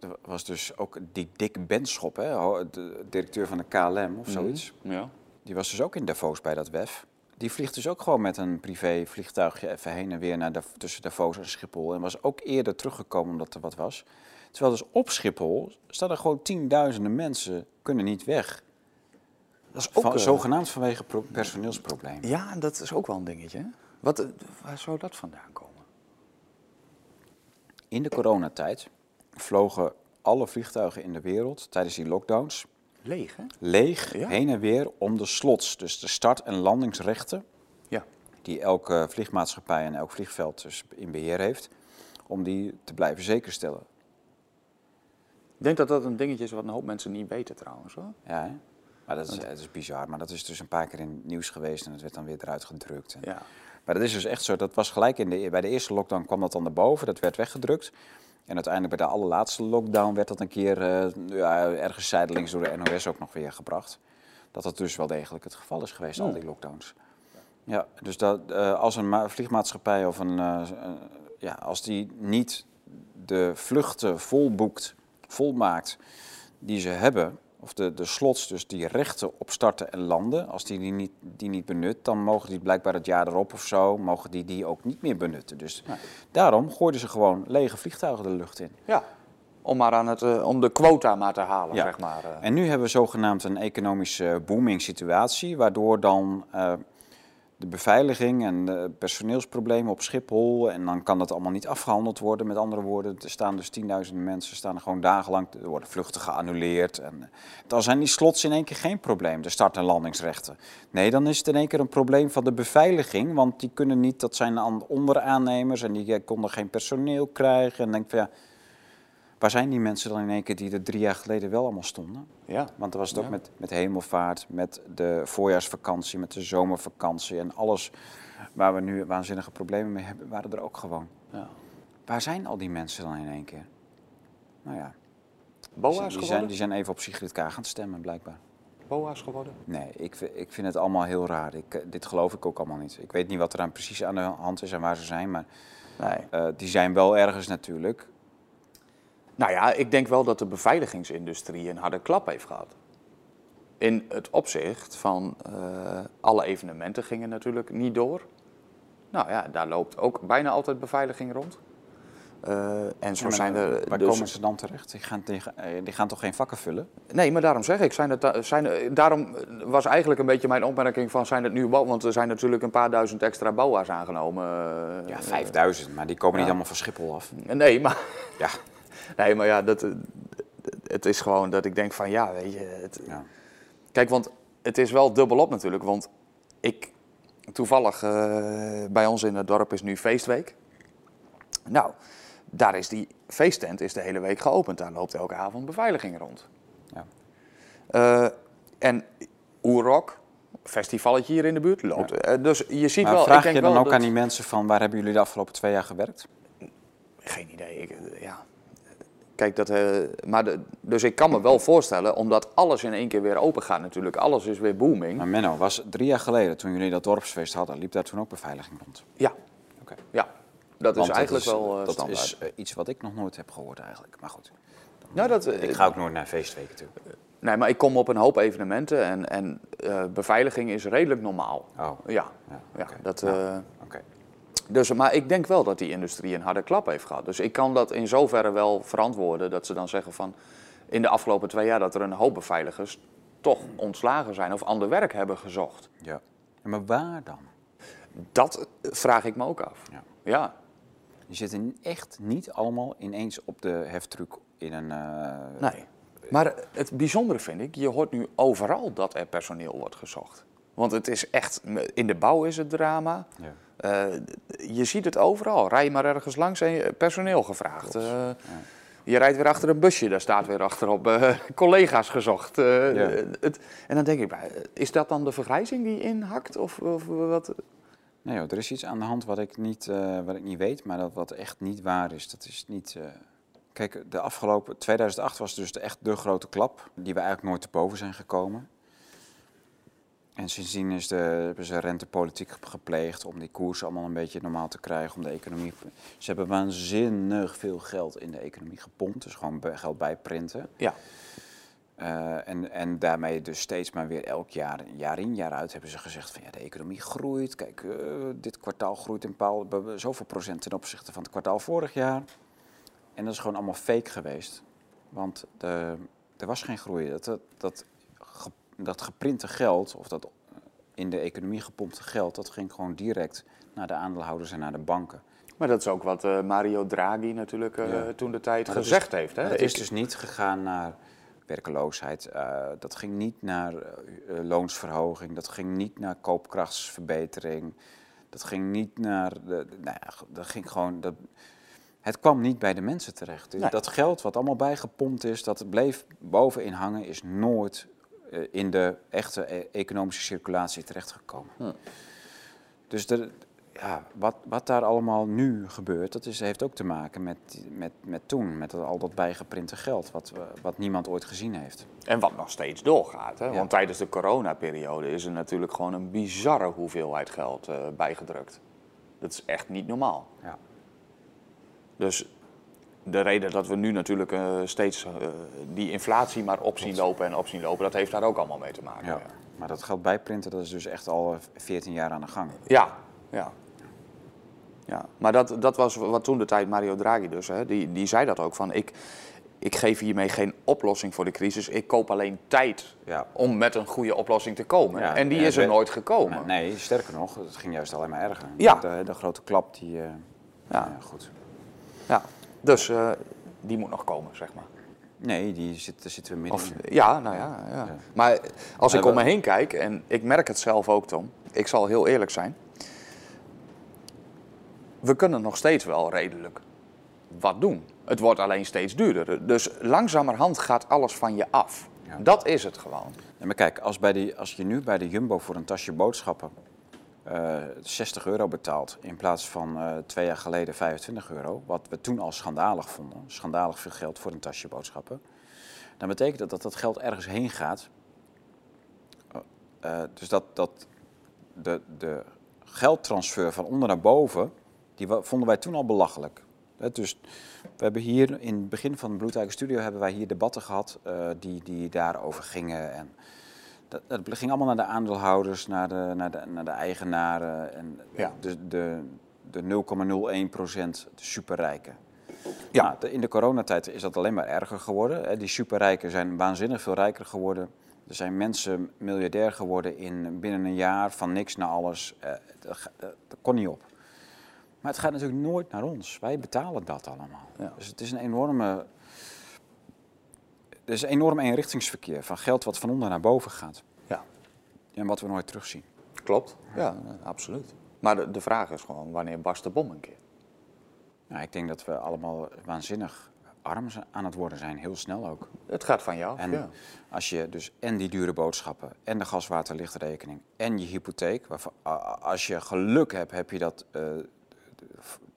er was dus ook die Dick Benschop, hè, de directeur van de KLM of zoiets. ja. Die was dus ook in Davos bij dat WEF. Die vliegt dus ook gewoon met een privé vliegtuigje even heen en weer naar Dav- tussen Davos en Schiphol. En was ook eerder teruggekomen omdat er wat was. Terwijl dus op Schiphol staan er gewoon tienduizenden mensen, kunnen niet weg. Dat is ook... Van, eh, zogenaamd vanwege pro- personeelsproblemen. Ja, dat is ook wel een dingetje. hè? Wat, eh, waar zou dat vandaan komen? In de coronatijd vlogen alle vliegtuigen in de wereld tijdens die lockdowns Leeg, hè? leeg Ja. heen en weer om de slots. Dus de start- en landingsrechten Ja. die elke vliegmaatschappij en elk vliegveld dus in beheer heeft, om die te blijven zekerstellen. Ik denk dat dat een dingetje is wat een hoop mensen niet weten trouwens. Hoor. Ja, hè? Maar dat is, het is bizar. Maar dat is dus een paar keer in het nieuws geweest en het werd dan weer eruit gedrukt. En- Ja. Maar dat is dus echt zo. Dat was gelijk in de, bij de eerste lockdown kwam dat dan naar boven. Dat werd weggedrukt. En uiteindelijk bij de allerlaatste lockdown werd dat een keer eh, ja, ergens zijdelings door de NOS ook nog weer gebracht. Dat dat dus wel degelijk het geval is geweest, al die lockdowns. Ja, dus dat, eh, als een ma- vliegmaatschappij of een, eh, ja, als die niet de vluchten volboekt, volmaakt die ze hebben, of de, de slots, dus die rechten op starten en landen, als die die niet, die niet benut, dan mogen die blijkbaar het jaar erop of zo, mogen die die ook niet meer benutten. Dus daarom gooiden ze gewoon lege vliegtuigen de lucht in. ja. Om, maar aan het, eh, om de quota maar te halen, Ja. zeg maar. eh. En nu hebben we zogenaamd een economische booming situatie, waardoor dan eh, de beveiliging en de personeelsproblemen op Schiphol, en dan kan dat allemaal niet afgehandeld worden. Met andere woorden, er staan dus tienduizenden mensen, staan gewoon dagenlang, er worden vluchten geannuleerd. En eh, dan zijn die slots in één keer geen probleem, de start- en landingsrechten. Nee, dan is het in één keer een probleem van de beveiliging, want die kunnen niet, dat zijn aan- onderaannemers en die eh, konden geen personeel krijgen. En denk van ja, waar zijn die mensen dan in één keer die er drie jaar geleden wel allemaal stonden? ja. Want dat was het ook Ja. met, met hemelvaart, met de voorjaarsvakantie, met de zomervakantie en alles waar we nu waanzinnige problemen mee hebben, waren er ook gewoon. ja. Waar zijn al die mensen dan in één keer? Nou ja, BOA's die, geworden? zijn, die zijn even op Sigrid Kaag gaan stemmen, blijkbaar. BOA's geworden? Nee, ik, ik vind het allemaal heel raar. Ik, eh, dit geloof ik ook allemaal niet. Ik weet niet wat er aan precies aan de hand is en waar ze zijn, maar Nee. eh, die zijn wel ergens natuurlijk. Nou ja, ik denk wel dat de beveiligingsindustrie een harde klap heeft gehad. In het opzicht van eh, alle evenementen gingen natuurlijk niet door. Nou ja, daar loopt ook bijna altijd beveiliging rond. Eh, en zo Maar, zijn er. Waar dus- komen ze dan terecht? Die gaan, die, eh, die gaan toch geen vakken vullen? Nee, maar daarom zeg ik, zijn het, zijn, daarom was eigenlijk een beetje mijn opmerking van zijn het nu bouw, want er zijn natuurlijk een paar duizend extra BOA's aangenomen. Ja, 5000, maar die komen niet allemaal van Schiphol af. nee, maar, Ja, <laughs> nee, maar ja, dat, eh, het is gewoon dat ik denk van ja, weet je, het, ja. Kijk, want het is wel dubbelop natuurlijk. Want ik, toevallig eh, bij ons in het dorp is nu feestweek. Nou, daar is die feesttent is de hele week geopend. Daar loopt elke avond beveiliging rond. Ja. Eh, en Oerok, festivalletje hier in de buurt, loopt. dus je ziet Maar wel. ik vraag denk je dan wel ook dat- aan die mensen van waar hebben jullie de afgelopen twee jaar gewerkt? Geen idee. Ik, ja. Kijk, dat, eh, maar de, dus ik kan me wel voorstellen, omdat alles in één keer weer open gaat natuurlijk. Alles is weer booming. Maar Menno, was drie jaar geleden toen jullie dat dorpsfeest hadden, liep daar toen ook beveiliging rond? Ja, Oké. ja. Dat is eigenlijk wel eh, Dat standaard. is eh, iets wat ik nog nooit heb gehoord eigenlijk. Maar goed, Nou, dat, ik ga ook nooit naar feestweken toe. Nee, maar ik kom op een hoop evenementen en, en beveiliging is redelijk normaal. Oh, Ja, ja, dat, Ja. eh, Oké. Dus, maar ik denk wel dat die industrie een harde klap heeft gehad. Dus ik kan dat in zoverre wel verantwoorden dat ze dan zeggen van... in de afgelopen twee jaar dat er een hoop beveiligers toch ontslagen zijn of ander werk hebben gezocht. Ja. Maar waar dan? Dat vraag ik me ook af. Ja. Ja, Die zitten echt niet allemaal ineens op de heftruck in een... eh, nee. Maar het bijzondere vind ik, je hoort nu overal dat er personeel wordt gezocht. Want het is echt, in de bouw is het drama. Ja. Eh, je ziet het overal. Rij je maar ergens langs en personeel gevraagd. Eh, Je rijdt weer achter een busje, daar staat weer achterop eh, <laughs> collega's gezocht. Ja. het, en dan denk ik, is dat dan de vergrijzing die inhakt? Of, of wat? Nee er is iets aan de hand wat ik niet, wat ik niet weet, maar dat wat echt niet waar is. Dat is niet... Kijk, de afgelopen... 2008 was dus de, echt de grote klap, die we eigenlijk nooit te boven zijn gekomen. En sindsdien is de, hebben ze rentepolitiek ge- gepleegd om die koers allemaal een beetje normaal te krijgen, om de economie... Ze hebben waanzinnig veel geld in de economie gepompt, dus gewoon geld bijprinten. Ja, Eh, en, en daarmee dus steeds maar weer elk jaar, jaar in jaar uit, hebben ze gezegd van ja, de economie groeit. Kijk, eh, dit kwartaal groeit in paal, zoveel procent ten opzichte van het kwartaal vorig jaar. En dat is gewoon allemaal fake geweest. Want de, er was geen groei. Dat, dat, dat geprinte geld, of dat in de economie gepompte geld, dat ging gewoon direct naar de aandeelhouders en naar de banken. maar dat is ook wat eh, Mario Draghi natuurlijk eh, Ja. toen de tijd is- gezegd heeft. Hè? Het is dus niet gegaan naar werkeloosheid. eh, dat ging niet naar loonsverhoging. Dat ging niet naar koopkrachtsverbetering. Dat ging niet naar. De, nou ja, dat ging gewoon. Dat, het kwam niet bij de mensen terecht. Dus Nee. Dat geld wat allemaal bijgepompt is, dat bleef bovenin hangen, is nooit in de echte eh, economische circulatie terechtgekomen. Hm. Dus de, ja, wat, wat daar allemaal nu gebeurt, dat is, heeft ook te maken met, met, met toen, met al dat bijgeprinte geld, wat, wat niemand ooit gezien heeft. En wat nog steeds doorgaat. Hè? Ja. Want tijdens de coronaperiode is er natuurlijk gewoon een bizarre hoeveelheid geld eh, bijgedrukt. Dat is echt niet normaal. Ja. Dus de reden dat we nu natuurlijk eh, steeds eh, die inflatie maar op zien lopen en op zien lopen, dat heeft daar ook allemaal mee te maken. Ja. Maar dat geld bijprinten, dat is dus echt al eh, 14 jaar aan de gang. Ja, ja. ja. Maar dat, dat was wat toen de tijd Mario Draghi dus, hè, die, die zei dat ook van ik, ik geef hiermee geen oplossing voor de crisis, ik koop alleen tijd Ja. om met een goede oplossing te komen. Ja, en die ja, is er we- nooit gekomen. Nee, sterker nog, het ging juist alleen maar erger. Ja. De, de grote klap, die... eh, Ja. ja, goed. Ja. Dus eh, die moet nog komen, zeg maar. Nee, die zit, zitten we midden Of, in. ja, nou ja, ja. Ja. Maar als ik om me heen kijk, en ik merk het zelf ook, Tom. Ik zal heel eerlijk zijn. We kunnen nog steeds wel redelijk wat doen. Het wordt alleen steeds duurder. Dus langzamerhand gaat alles van je af. Ja. Dat is het gewoon. Ja, maar kijk, als, bij die, als je nu bij de Jumbo voor een tasje boodschappen 60 euro betaalt in plaats van eh, twee jaar geleden 25 euro, wat we toen al schandalig vonden, schandalig veel geld voor een tasje boodschappen, dan betekent dat dat dat geld ergens heen gaat. Eh, eh, dus dat, dat de, de geldtransfer van onder naar boven, die vonden wij toen al belachelijk. Dus we hebben hier in het begin van de Bloedeiken Studio hebben wij hier debatten gehad eh, die, die daarover gingen. En dat, dat ging allemaal naar de aandeelhouders, naar de, naar de, naar de eigenaren en Ja. de, de, de 0,01 procent, de superrijken. Ja. Nou, de- in de coronatijd is dat alleen maar erger geworden. Hè. Die superrijken zijn waanzinnig veel rijker geworden. Er zijn mensen miljardair geworden in binnen een jaar van niks naar alles. Eh, dat, kon niet op. Maar het gaat natuurlijk nooit naar ons. Wij betalen dat allemaal. Ja. Dus het is een enorme. Er is een enorm eenrichtingsverkeer van geld wat van onder naar boven gaat. Ja, En wat we nooit terugzien. klopt. Ja, absoluut. Maar de, de vraag is gewoon, wanneer barst de bom een keer? Nou, ik denk dat we allemaal waanzinnig arm aan het worden zijn, heel snel ook. Het gaat van jou En ja. als je dus en die dure boodschappen en de gaswaterlichtrekening en je hypotheek, waarvan, als je geluk hebt, heb je dat eh,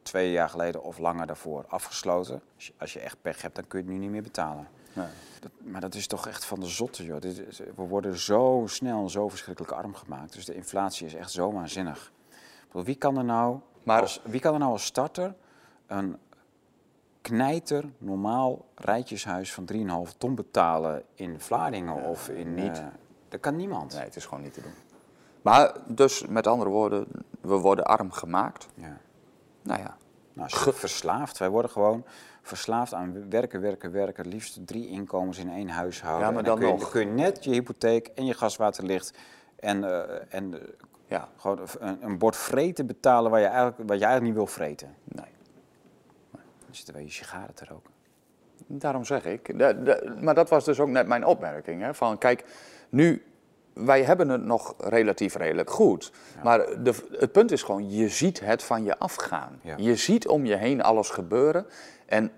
twee jaar geleden of langer daarvoor afgesloten. Als je, als je echt pech hebt, dan kun je het nu niet meer betalen. Nee. Dat- maar dat is toch echt van de zotte, joh. Dit is- we worden zo snel zo verschrikkelijk arm gemaakt. Dus de inflatie is echt zo waanzinnig. Bedoel, Wie kan er nou, Maar- als, wie kan er nou als starter een knijter normaal rijtjeshuis van 3,5 ton betalen in Vlaardingen of in... niet. eh, dat kan niemand. Nee, het is gewoon niet te doen. Maar dus, met andere woorden, we worden arm gemaakt. Ja. Nou ja, Nou, verslaafd. Wij worden gewoon verslaafd aan werken, werken, werken. Liefst drie inkomens in één huishouden. Ja, maar En dan kun je, nog. kun je net je hypotheek en je gaswaterlicht en, eh, en eh, ja, gewoon een, een bord vreten betalen waar je eigenlijk, wat je eigenlijk niet wil vreten. nee. Dan zitten wij je sigaren te roken. Daarom zeg ik. De- de- maar dat was dus ook net mijn opmerking. Hè, van kijk, nu, wij hebben het nog relatief redelijk goed. Maar de, het punt is gewoon, je ziet het van je afgaan. Ja. Je ziet om je heen alles gebeuren. En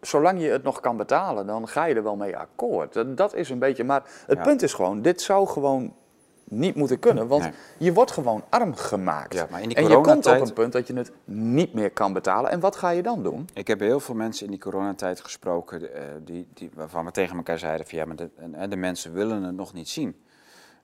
zolang je het nog kan betalen, dan ga je er wel mee akkoord. Dat, dat is een beetje. Maar het Ja. punt is gewoon, dit zou gewoon niet moeten kunnen. Want Nee. je wordt gewoon arm gemaakt. Ja, maar in die en je komt op een punt dat je het niet meer kan betalen. En wat ga je dan doen? Ik heb heel veel mensen in die coronatijd gesproken eh, die, die, waarvan we tegen elkaar zeiden van ja, maar de, de mensen willen het nog niet zien.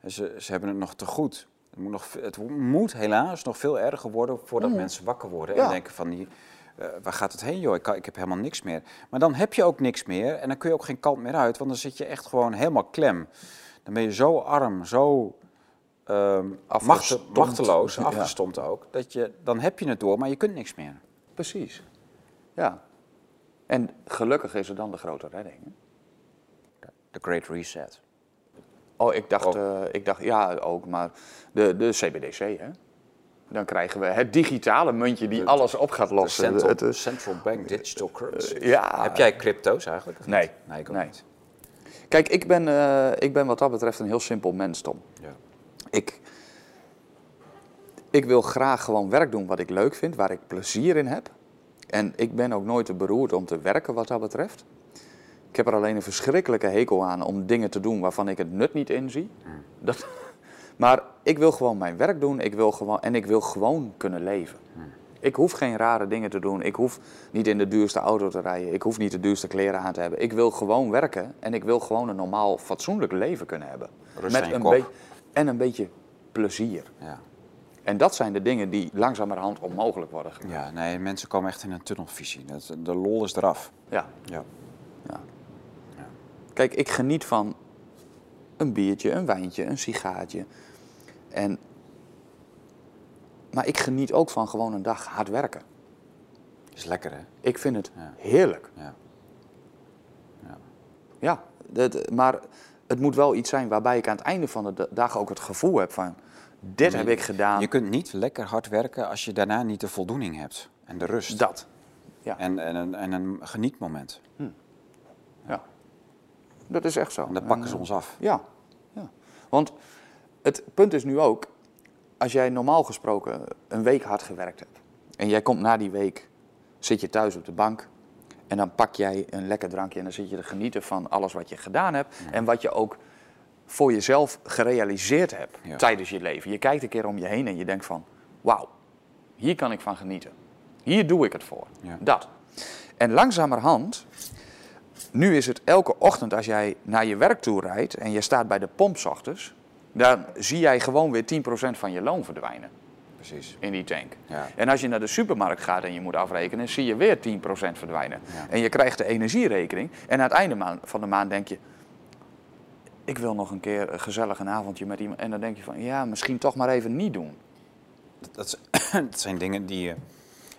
En Ze, ze hebben het nog te goed. Het moet, nog, het moet helaas nog veel erger worden voordat mensen wakker worden en denken van die, eh, waar gaat het heen joh, ik, kan- ik heb helemaal niks meer. Maar dan heb je ook niks meer en dan kun je ook geen kant meer uit, want dan zit je echt gewoon helemaal klem. Dan ben je zo arm, zo ehm Afgestompt. machteloos, Ja. afgestompt ook, dat je, dan heb je het door, maar je kunt niks meer. Precies. Ja. En gelukkig is er dan de grote redding. The Great Reset. Oh, ik dacht, eh, ik dacht ja ook, maar de, de CBDC, hè? Dan krijgen we het digitale muntje die De- alles op gaat De lossen. central, Het is- central Bank Digital Currency. ja. Heb jij crypto's eigenlijk? of Nee. Nee, ik ook Nee. niet. Kijk, ik ben, eh, ik ben wat dat betreft een heel simpel mens, Tom. Ja. Ik, ik wil graag gewoon werk doen wat ik leuk vind, waar ik plezier in heb. En ik ben ook nooit te beroerd om te werken wat dat betreft. Ik heb er alleen een verschrikkelijke hekel aan om dingen te doen waarvan ik het nut niet inzie. Dat, maar ik wil gewoon mijn werk doen ik wil gewoon, en ik wil gewoon kunnen leven. Ik hoef geen rare dingen te doen. Ik hoef niet in de duurste auto te rijden. Ik hoef niet de duurste kleren aan te hebben. Ik wil gewoon werken en ik wil gewoon een normaal, fatsoenlijk leven kunnen hebben. Rust je een beetje en een beetje plezier. Ja. En dat zijn de dingen die langzamerhand onmogelijk worden gemaakt. ja, nee, mensen komen echt in een tunnelvisie. De lol is eraf. Ja. Ja. ja. Kijk, ik geniet van een biertje, een wijntje, een sigaartje. En, maar ik geniet ook van gewoon een dag hard werken. Is lekker, hè? Ik vind het Ja. heerlijk. Ja. Ja. Ja, dat, maar het moet wel iets zijn waarbij ik aan het einde van de da- dag ook het gevoel heb van... Dit heb ik gedaan, Je kunt niet lekker hard werken als je daarna niet de voldoening hebt. En de rust. dat. Ja. En, en, een, en een genietmoment. Ja. Dat is echt zo. En dat pakken En, ze ons af. Ja, ja. Want het punt is nu ook, als jij normaal gesproken een week hard gewerkt hebt en jij komt na die week, zit je thuis op de bank en dan pak jij een lekker drankje en dan zit je te genieten van alles wat je gedaan hebt en wat je ook voor jezelf gerealiseerd hebt Ja. tijdens je leven. Je kijkt een keer om je heen en je denkt van, wauw, hier kan ik van genieten. Hier doe ik het voor. Ja. Dat. En langzamerhand nu is het elke ochtend als jij naar je werk toe rijdt en je staat bij de pomp ochtends, dan zie jij gewoon weer 10% van je loon verdwijnen Precies. in die tank. Ja. En als je naar de supermarkt gaat en je moet afrekenen, zie je weer 10% verdwijnen. Ja. En je krijgt de energierekening en aan het einde van de maand denk je, ik wil nog een keer een gezellig een avondje met iemand. En dan denk je van, ja, misschien toch maar even niet doen. Dat <clears throat> zijn dingen die je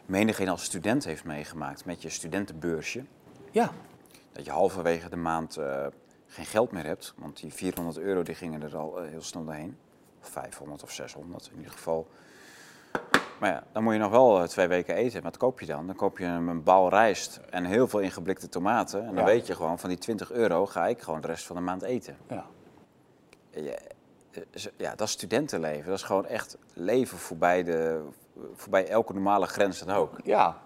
menigeen als student heeft meegemaakt met je studentenbeursje. Ja, Dat je halverwege de maand eh, geen geld meer hebt. Want die 400 euro die gingen er al eh, heel snel doorheen. Of 500 of 600 in ieder geval. Maar ja, dan moet je nog wel eh, twee weken eten. Wat koop je dan? Dan koop je een, een bal rijst en heel veel ingeblikte tomaten. En dan Ja. weet je gewoon, van die 20 euro ga ik gewoon de rest van de maand eten. ja. Ja, ja, dat is studentenleven. Dat is gewoon echt leven voorbij, de, voorbij elke normale grens dan ook. ja.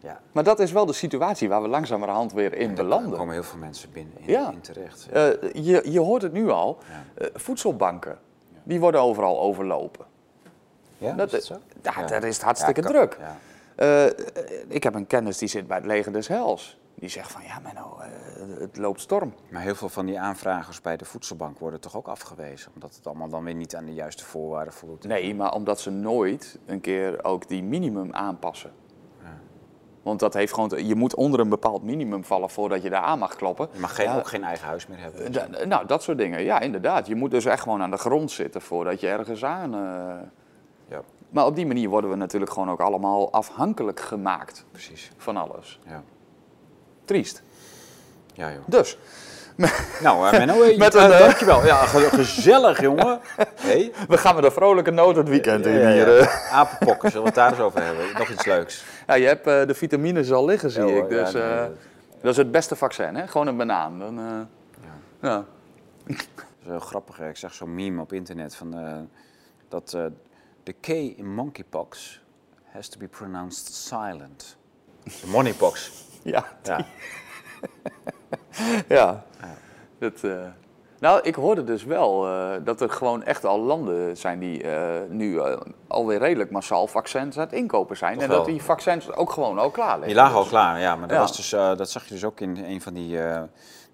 Ja. Maar dat is wel de situatie waar we langzamerhand weer in Daar belanden. komen heel veel mensen binnen in, Ja. in terecht. Eh, je, je hoort het nu al, Ja. eh, voedselbanken, die worden overal overlopen. Ja, dat, is dat zo? Dat is het hartstikke Ja, kan- druk. Ja. Eh, ik heb een kennis die zit bij het leger des Hels. Die zegt van, ja Menno, het loopt storm. Maar heel veel van die aanvragers bij de voedselbank worden toch ook afgewezen. Omdat het allemaal dan weer niet aan de juiste voorwaarden voldoet. Nee, maar omdat ze nooit een keer ook die minimum aanpassen. Want dat heeft gewoon, je moet onder een bepaald minimum vallen voordat je daar aan mag kloppen. Je mag geen, Ja, ook geen eigen huis meer hebben. Nou, dat soort dingen. Ja, inderdaad. Je moet dus echt gewoon aan de grond zitten voordat je ergens aan. eh, Ja, Maar op die manier worden we natuurlijk gewoon ook allemaal afhankelijk gemaakt precies. van alles. Ja, Triest. ja joh. Dus, Nou, uh, Menno, eh, <laughs> Met eh, een, eh, dankjewel. Ja, ge- gezellig jongen. <laughs> Hey. we gaan met een vrolijke noot het weekend in Ja, ja, hier. ja. Apenpokken, zullen we het daar eens over hebben? Nog iets leuks. Ja, je hebt eh, de vitamines al liggen, zie ik. Dus nee, eh, dat- is het beste vaccin, hè? Gewoon een banaan. Dan, eh, ja. Dat is heel grappig. Ik zag zo'n meme op internet van dat de K in monkeypox has to be pronounced silent. Moneypox. Ja. Ja. <laughs> ja. Dat, nou, ik hoorde dus wel eh, dat er gewoon echt al landen zijn die eh, nu eh, alweer redelijk massaal vaccins aan het inkopen zijn. Toch en wel. dat die vaccins ook gewoon al klaar liggen. Die lagen al klaar, ja. Maar dat, Ja. was dus, dat zag je dus ook in een van die...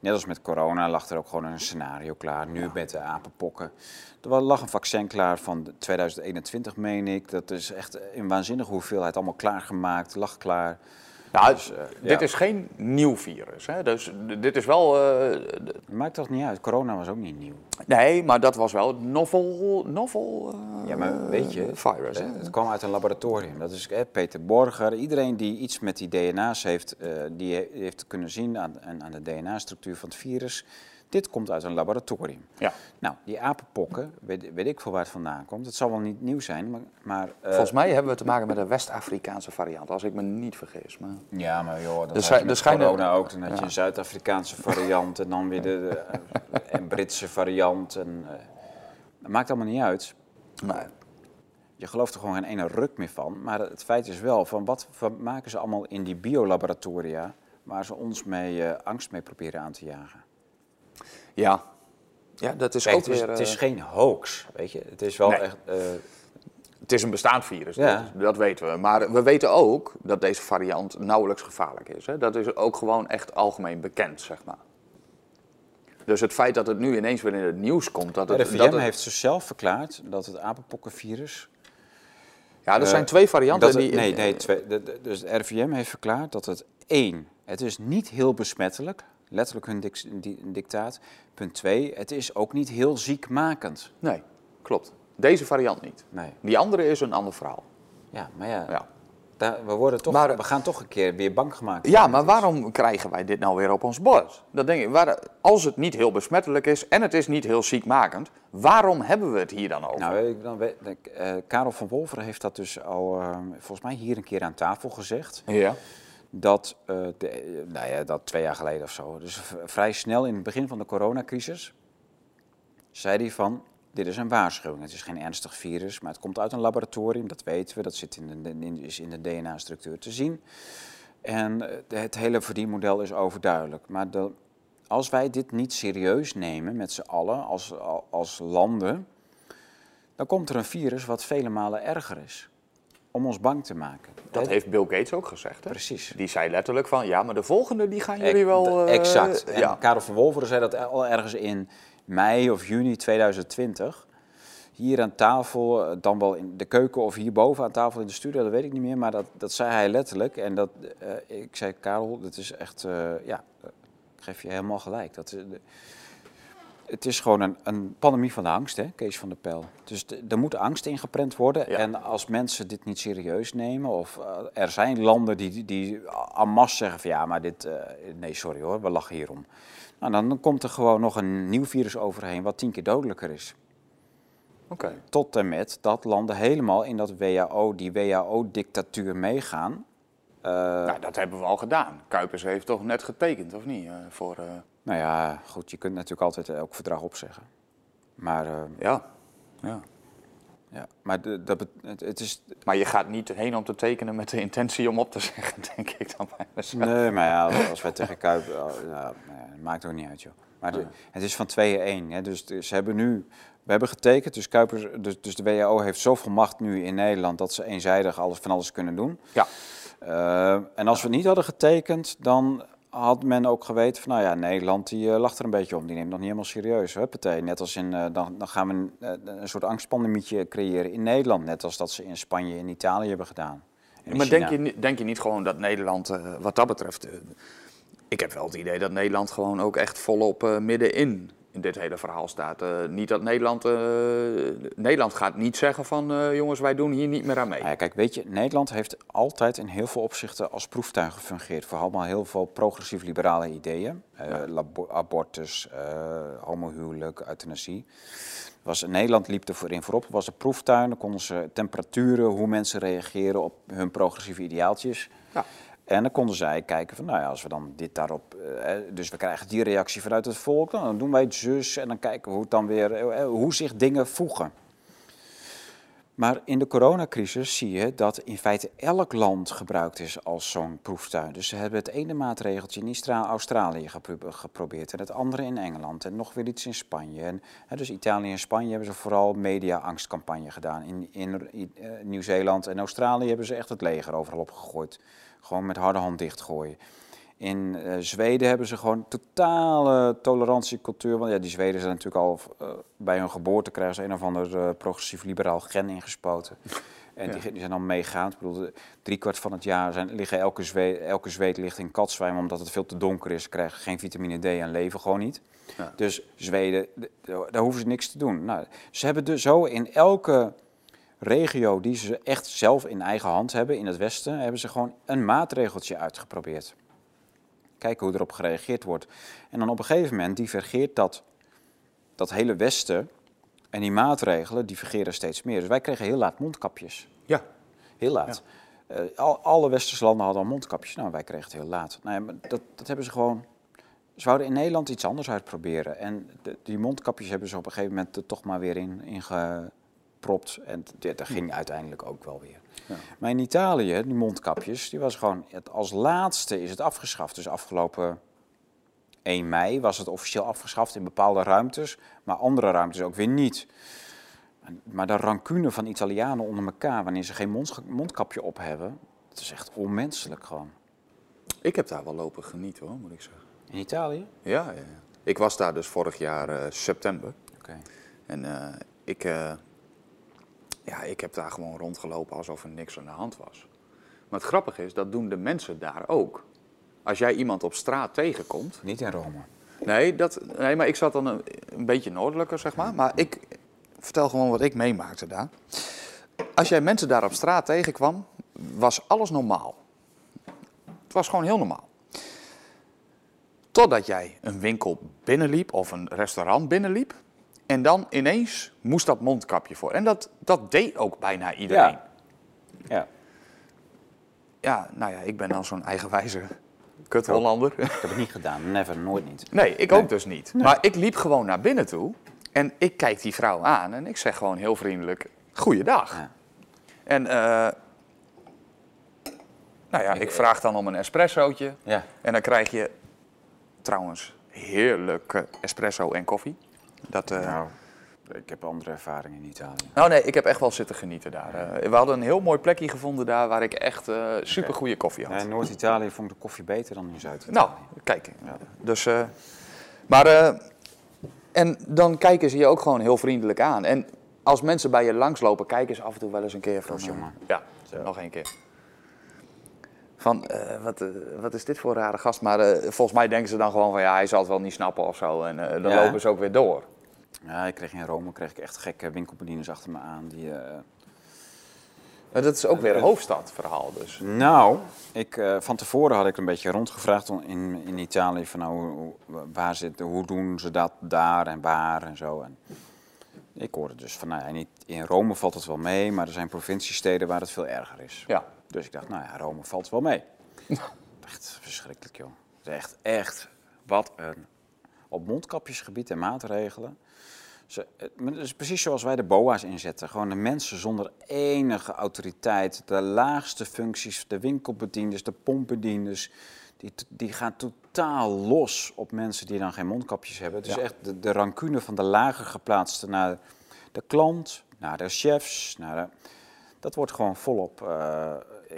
net als met corona lag er ook gewoon een scenario klaar. Nu met de apenpokken. Er lag een vaccin klaar van 2021, meen ik. Dat is echt in waanzinnige hoeveelheid allemaal klaargemaakt. Lag klaar. Nou, Dus, eh, dit ja. is geen nieuw virus. Hè? Dus dit is wel. d- Maakt toch niet uit. Corona was ook niet nieuw. nee, maar dat was wel het novel, novel eh, Ja, maar weet je, virus. Hè? het kwam uit een laboratorium. Dat is Peter Borger. Iedereen die iets met die DNA's heeft, die he- heeft kunnen zien aan aan de DNA-structuur van het virus. Dit komt uit een laboratorium. Ja. Nou, die apenpokken, weet, weet ik veel waar het vandaan komt. Het zal wel niet nieuw zijn, maar... maar eh, Volgens mij hebben we te maken met een West-Afrikaanse variant, als ik me niet vergis. Maar... Ja, maar joh, dat Er je met er schijnen- corona ook. Dan had je Ja. een Zuid-Afrikaanse variant en dan weer de, de eh, en Britse variant. En, eh, dat maakt allemaal niet uit. Nee. Je gelooft er gewoon geen ene ruk meer van. Maar het feit is wel, van wat maken ze allemaal in die biolaboratoria... waar ze ons mee eh, angst mee proberen aan te jagen? Ja, ja dat is Kijk, ook het, is, weer... het is eh, geen hoax, weet je. Het is wel Nee. echt... eh, Het is een bestaand virus, Ja. dat, dat weten we. Maar we weten ook dat deze variant nauwelijks gevaarlijk is. Hè? Dat is ook gewoon echt algemeen bekend, zeg maar. Dus het feit dat het nu ineens weer in het nieuws komt... Dat de het, dat het- heeft zichzelf verklaard dat het apenpokkenvirus... ja, er eh, zijn twee varianten. het- die, nee, nee twee, de- de- dus de RIVM heeft verklaard dat het één, het is niet heel besmettelijk, letterlijk hun dik- di- dictaat. Punt twee, het is ook niet heel ziekmakend. Nee, klopt. Deze variant niet. Nee, Die andere is een ander verhaal. ja, maar ja, Ja, daar- we, worden toch, Maar- we gaan toch een keer weer bang gemaakt. ja maar waarom krijgen wij dit nou weer op ons bord? Dat denk ik, waar, als het niet heel besmettelijk is en het is niet heel ziekmakend, waarom hebben we het hier dan over? Nou, ik, dan weet, eh, Karel van Wolveren heeft dat dus al, eh, volgens mij hier een keer aan tafel gezegd. ja. Dat, eh, eh, nou ja, dat twee jaar geleden of zo, dus vrij snel in het begin van de coronacrisis, zei hij van, dit is een waarschuwing. Het is geen ernstig virus, maar het komt uit een laboratorium, dat weten we, dat zit in de, in, is in de DNA-structuur te zien. En eh, het hele verdienmodel is overduidelijk. Maar als wij dit niet serieus nemen met z'n allen, als, als landen, dan komt er een virus wat vele malen erger is. Om ons bang te maken. Dat heeft Bill Gates ook gezegd. Hè? Precies. Die zei letterlijk van, ja, maar de volgende die gaan jullie wel... eh, exact. En ja. Karel van Wolveren zei dat al ergens in mei of juni 2020. Hier aan tafel, eh, dan wel in de keuken of hierboven aan tafel in de studio, dat weet ik niet meer. Maar dat, dat zei hij letterlijk. En dat, eh, ik zei, Karel, dat is echt, ja, ik geef je helemaal gelijk. Dat, is, de- het is gewoon een, een pandemie van de angst, hè, Kees van der Pel. Dus de- er moet angst ingeprent worden. Ja. En als mensen dit niet serieus nemen, of eh, er zijn landen die, die en masse zeggen van ja, maar dit, eh, nee sorry hoor, we lachen hierom. Nou, dan, komt er gewoon nog een nieuw virus overheen wat tien keer dodelijker is. Oké. Tot en met dat landen helemaal in dat WHO, die WHO-dictatuur meegaan. Eh, Nou, dat hebben we al gedaan. Kuipers heeft toch net getekend, of niet? voor, Nou ja, goed, je kunt natuurlijk altijd elk verdrag opzeggen. Maar, eh, ja. ja. ja, maar de, dat, het, het is, Maar je gaat niet heen om te tekenen met de intentie om op te <laughs> zeggen, denk ik dan bij mezelf. Nee, maar ja, als wij tegen Kuip... ja, nou maakt ook niet uit, joh. Maar de- het is van 2-1. Hè, dus ze hebben nu... We hebben getekend, dus, Kuipers, dus, dus de WHO heeft zoveel macht nu in Nederland... dat ze eenzijdig alles, van alles kunnen doen. Ja. Eh, en als we het niet hadden getekend, dan had men ook geweten van... nou ja, Nederland die eh, lacht er een beetje om. Die neemt nog niet helemaal serieus. Huppatee. Net als in... eh, dan, dan gaan we een, eh, een soort angstpandemietje creëren in Nederland. Net als dat ze in Spanje en Italië hebben gedaan. En Maar denk je, niet- denk je niet gewoon dat Nederland, wat dat betreft... ik heb wel het idee dat Nederland gewoon ook echt volop middenin in dit hele verhaal staat. Eh, niet dat Nederland... eh, Nederland gaat niet zeggen van, eh, jongens, wij doen hier niet meer aan mee. Nou ja, kijk, weet je, Nederland heeft altijd in heel veel opzichten als proeftuin gefungeerd voor allemaal heel veel progressief-liberale ideeën. Labo- abortus, homohuwelijk, euthanasie. Was, Nederland liep er voorin voorop, was een proeftuin. Dan konden ze temperaturen, hoe mensen reageren op hun progressieve ideaaltjes. Ja. En dan konden zij kijken van, nou ja, als we dan dit daarop... eh, dus we krijgen die reactie vanuit het volk, nou, dan doen wij het zus en dan kijken we hoe, het dan weer, eh, hoe zich dingen voegen. Maar in de coronacrisis zie je dat in feite elk land gebruikt is als zo'n proeftuin. Dus ze hebben het ene maatregeltje in Australië gepro- geprobeerd en het andere in Engeland en nog weer iets in Spanje. En, dus Italië en Spanje hebben ze vooral media-angstcampagne gedaan. In, in eh, Nieuw-Zeeland en Australië hebben ze echt het leger overal opgegooid. Gewoon met harde hand dichtgooien. In eh, Zweden hebben ze gewoon totale tolerantiecultuur. Want ja, die Zweden zijn natuurlijk al eh, bij hun geboorte krijgen ze een of ander eh, progressief-liberaal gen ingespoten. <laughs> En die, die zijn dan meegaand. Ik bedoel, driekwart van het jaar zijn, liggen elke, Zweed, elke ligt in katzwijm omdat het veel te donker is. Ze krijgen geen vitamine D en leven gewoon niet. Ja. Dus Zweden, daar hoeven ze niks te doen. Nou, ze hebben dus zo in elke regio die ze echt zelf in eigen hand hebben, in het Westen, hebben ze gewoon een maatregeltje uitgeprobeerd. Kijken hoe erop gereageerd wordt. En dan op een gegeven moment divergeert dat, dat hele Westen en die maatregelen divergeren steeds meer. Dus wij kregen heel laat mondkapjes. Ja. Heel laat. Eh, al, alle westerse landen hadden al mondkapjes. Nou, wij kregen het heel laat. Nou ja, maar dat, dat hebben ze gewoon... Ze wouden in Nederland iets anders uitproberen. En de, die mondkapjes hebben ze op een gegeven moment er toch maar weer in, in gepropt. En dat ging uiteindelijk ook wel weer. Maar in Italië, die mondkapjes, die was gewoon... Het, als laatste is het afgeschaft. Dus afgelopen 1 mei was het officieel afgeschaft in bepaalde ruimtes. Maar andere ruimtes ook weer niet. Maar de rancune van Italianen onder elkaar... wanneer ze geen mondkapje op hebben... Het is echt onmenselijk gewoon. Ik heb daar wel lopen genieten hoor, moet ik zeggen. In Italië? Ja, ja, ja. Ik was daar dus vorig jaar eh, september. Oké. En eh, ik, eh, ja, ik heb daar gewoon rondgelopen alsof er niks aan de hand was. Maar het grappige is, dat doen de mensen daar ook. Als jij iemand op straat tegenkomt. Niet in Rome. Nee, dat, nee maar ik zat dan een, een beetje noordelijker, zeg maar. Maar ik vertel gewoon wat ik meemaakte daar. Als jij mensen daar op straat tegenkwam, was alles normaal. Het was gewoon heel normaal. Totdat jij een winkel binnenliep of een restaurant binnenliep. En dan ineens moest dat mondkapje voor. En dat, dat deed ook bijna iedereen. Ja. Ja. Ja, nou ja, ik ben dan zo'n eigenwijze kut Hollander. Ik heb het niet gedaan. Never, nooit niet. Nee, ik ook dus niet. Maar ik liep gewoon naar binnen toe en ik kijk die vrouw aan en ik zeg gewoon heel vriendelijk: Goeiedag. Ja. En eh, nou ja, ik vraag dan om een espressootje Ja. en dan krijg je trouwens heerlijke espresso en koffie. Dat, eh, Nou, ik heb andere ervaringen in Italië. Nou nee, ik heb echt wel zitten genieten daar. Eh, we hadden een heel mooi plekje gevonden daar waar ik echt eh super goede koffie had. In Noord-Italië vond ik de koffie beter dan in Zuid-Italië. Nou, kijk. Dus, maar, en dan kijken ze je ook gewoon heel vriendelijk aan. En als mensen bij je langslopen, kijken ze af en toe wel eens een keer van... Jongen. Ja, nog één keer. Van, wat, wat is dit voor een rare gast? Maar volgens mij denken ze dan gewoon van, ja, hij zal het wel niet snappen of zo. En dan Ja. lopen ze ook weer door. Ja, ik kreeg in Rome kreeg ik echt gekke winkelbedieners achter me aan. Die, eh, Maar dat is ook weer een hoofdstadverhaal dus. Nou, ik, eh, van tevoren had ik een beetje rondgevraagd on- in, in Italië van nou, hoe, waar zit, hoe doen ze dat daar en waar en zo. En ik hoorde dus van, nou ja, in, in Rome valt het wel mee, maar er zijn provinciesteden waar het veel erger is. Ja. Dus ik dacht, nou ja, Rome valt wel mee. echt verschrikkelijk, joh. Echt, echt, wat een... Op mondkapjesgebied en maatregelen. Ze, het het is precies zoals wij de BOA's inzetten. Gewoon de mensen zonder enige autoriteit. De laagste functies, de winkelbedienders, de pompbedienders. Die, die gaan totaal los op mensen die dan geen mondkapjes hebben. Het is Ja. echt de, de rancune van de lager geplaatste naar de klant, naar de chefs. Naar de, dat wordt gewoon volop eh,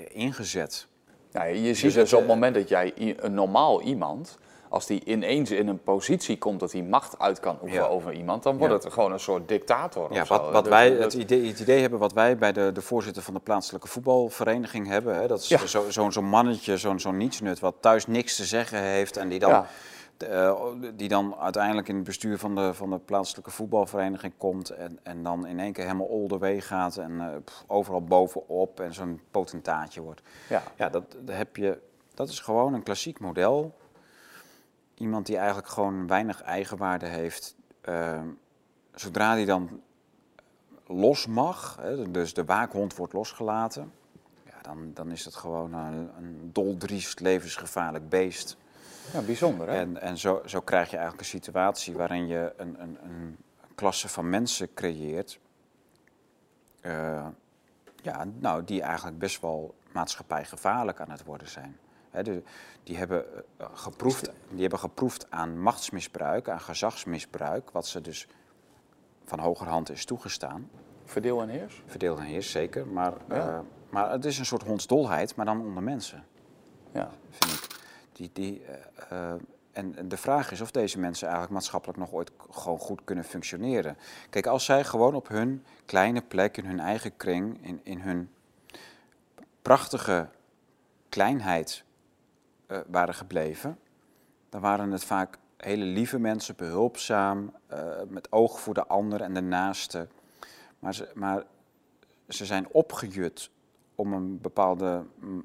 ingezet. Ja, je ziet dus op het moment dat jij een normaal iemand, als die ineens in een positie komt dat hij macht uit kan oefenen Ja. over iemand, dan wordt Ja. het gewoon een soort dictator. Ja, of zo. wat, wat Dus wij, het, idee, het idee hebben wat wij bij de, de voorzitter van de plaatselijke voetbalvereniging hebben. Hè, dat is Ja. zo- zo'n mannetje, zo'n zo'n nietsnut, wat thuis niks te zeggen heeft. En die dan, eh, die dan uiteindelijk in het bestuur van de, van de plaatselijke voetbalvereniging komt. En, en dan in één keer helemaal all the way gaat. En eh, pff, overal bovenop en zo'n potentaatje wordt. Ja. Ja, dat, dat heb je, dat is gewoon een klassiek model. Iemand die eigenlijk gewoon weinig eigenwaarde heeft. eh, zodra die dan los mag, hè, dus de waakhond wordt losgelaten, ja, dan, dan is het gewoon een, een doldriest, levensgevaarlijk beest. ja, bijzonder hè? En, en zo, zo krijg je eigenlijk een situatie waarin je een, een, een klasse van mensen creëert, eh, ja, nou, die eigenlijk best wel maatschappijgevaarlijk aan het worden zijn. Hè, de- die, hebben, eh, geproefd, die hebben geproefd aan machtsmisbruik, aan gezagsmisbruik, wat ze dus van hogerhand is toegestaan. Verdeel en heers? Verdeel en heers, zeker. Maar, Ja. eh, maar het is een soort hondsdolheid, maar dan onder mensen Ja. vind ik. Die, die, eh, en de vraag is of deze mensen eigenlijk maatschappelijk nog ooit gewoon goed kunnen functioneren. Kijk, als zij gewoon op hun kleine plek, in hun eigen kring, in, in hun prachtige kleinheid eh, waren gebleven, dan waren het vaak hele lieve mensen, behulpzaam, eh, met oog voor de ander en de naaste. Maar ze, maar ze zijn opgejut om een bepaalde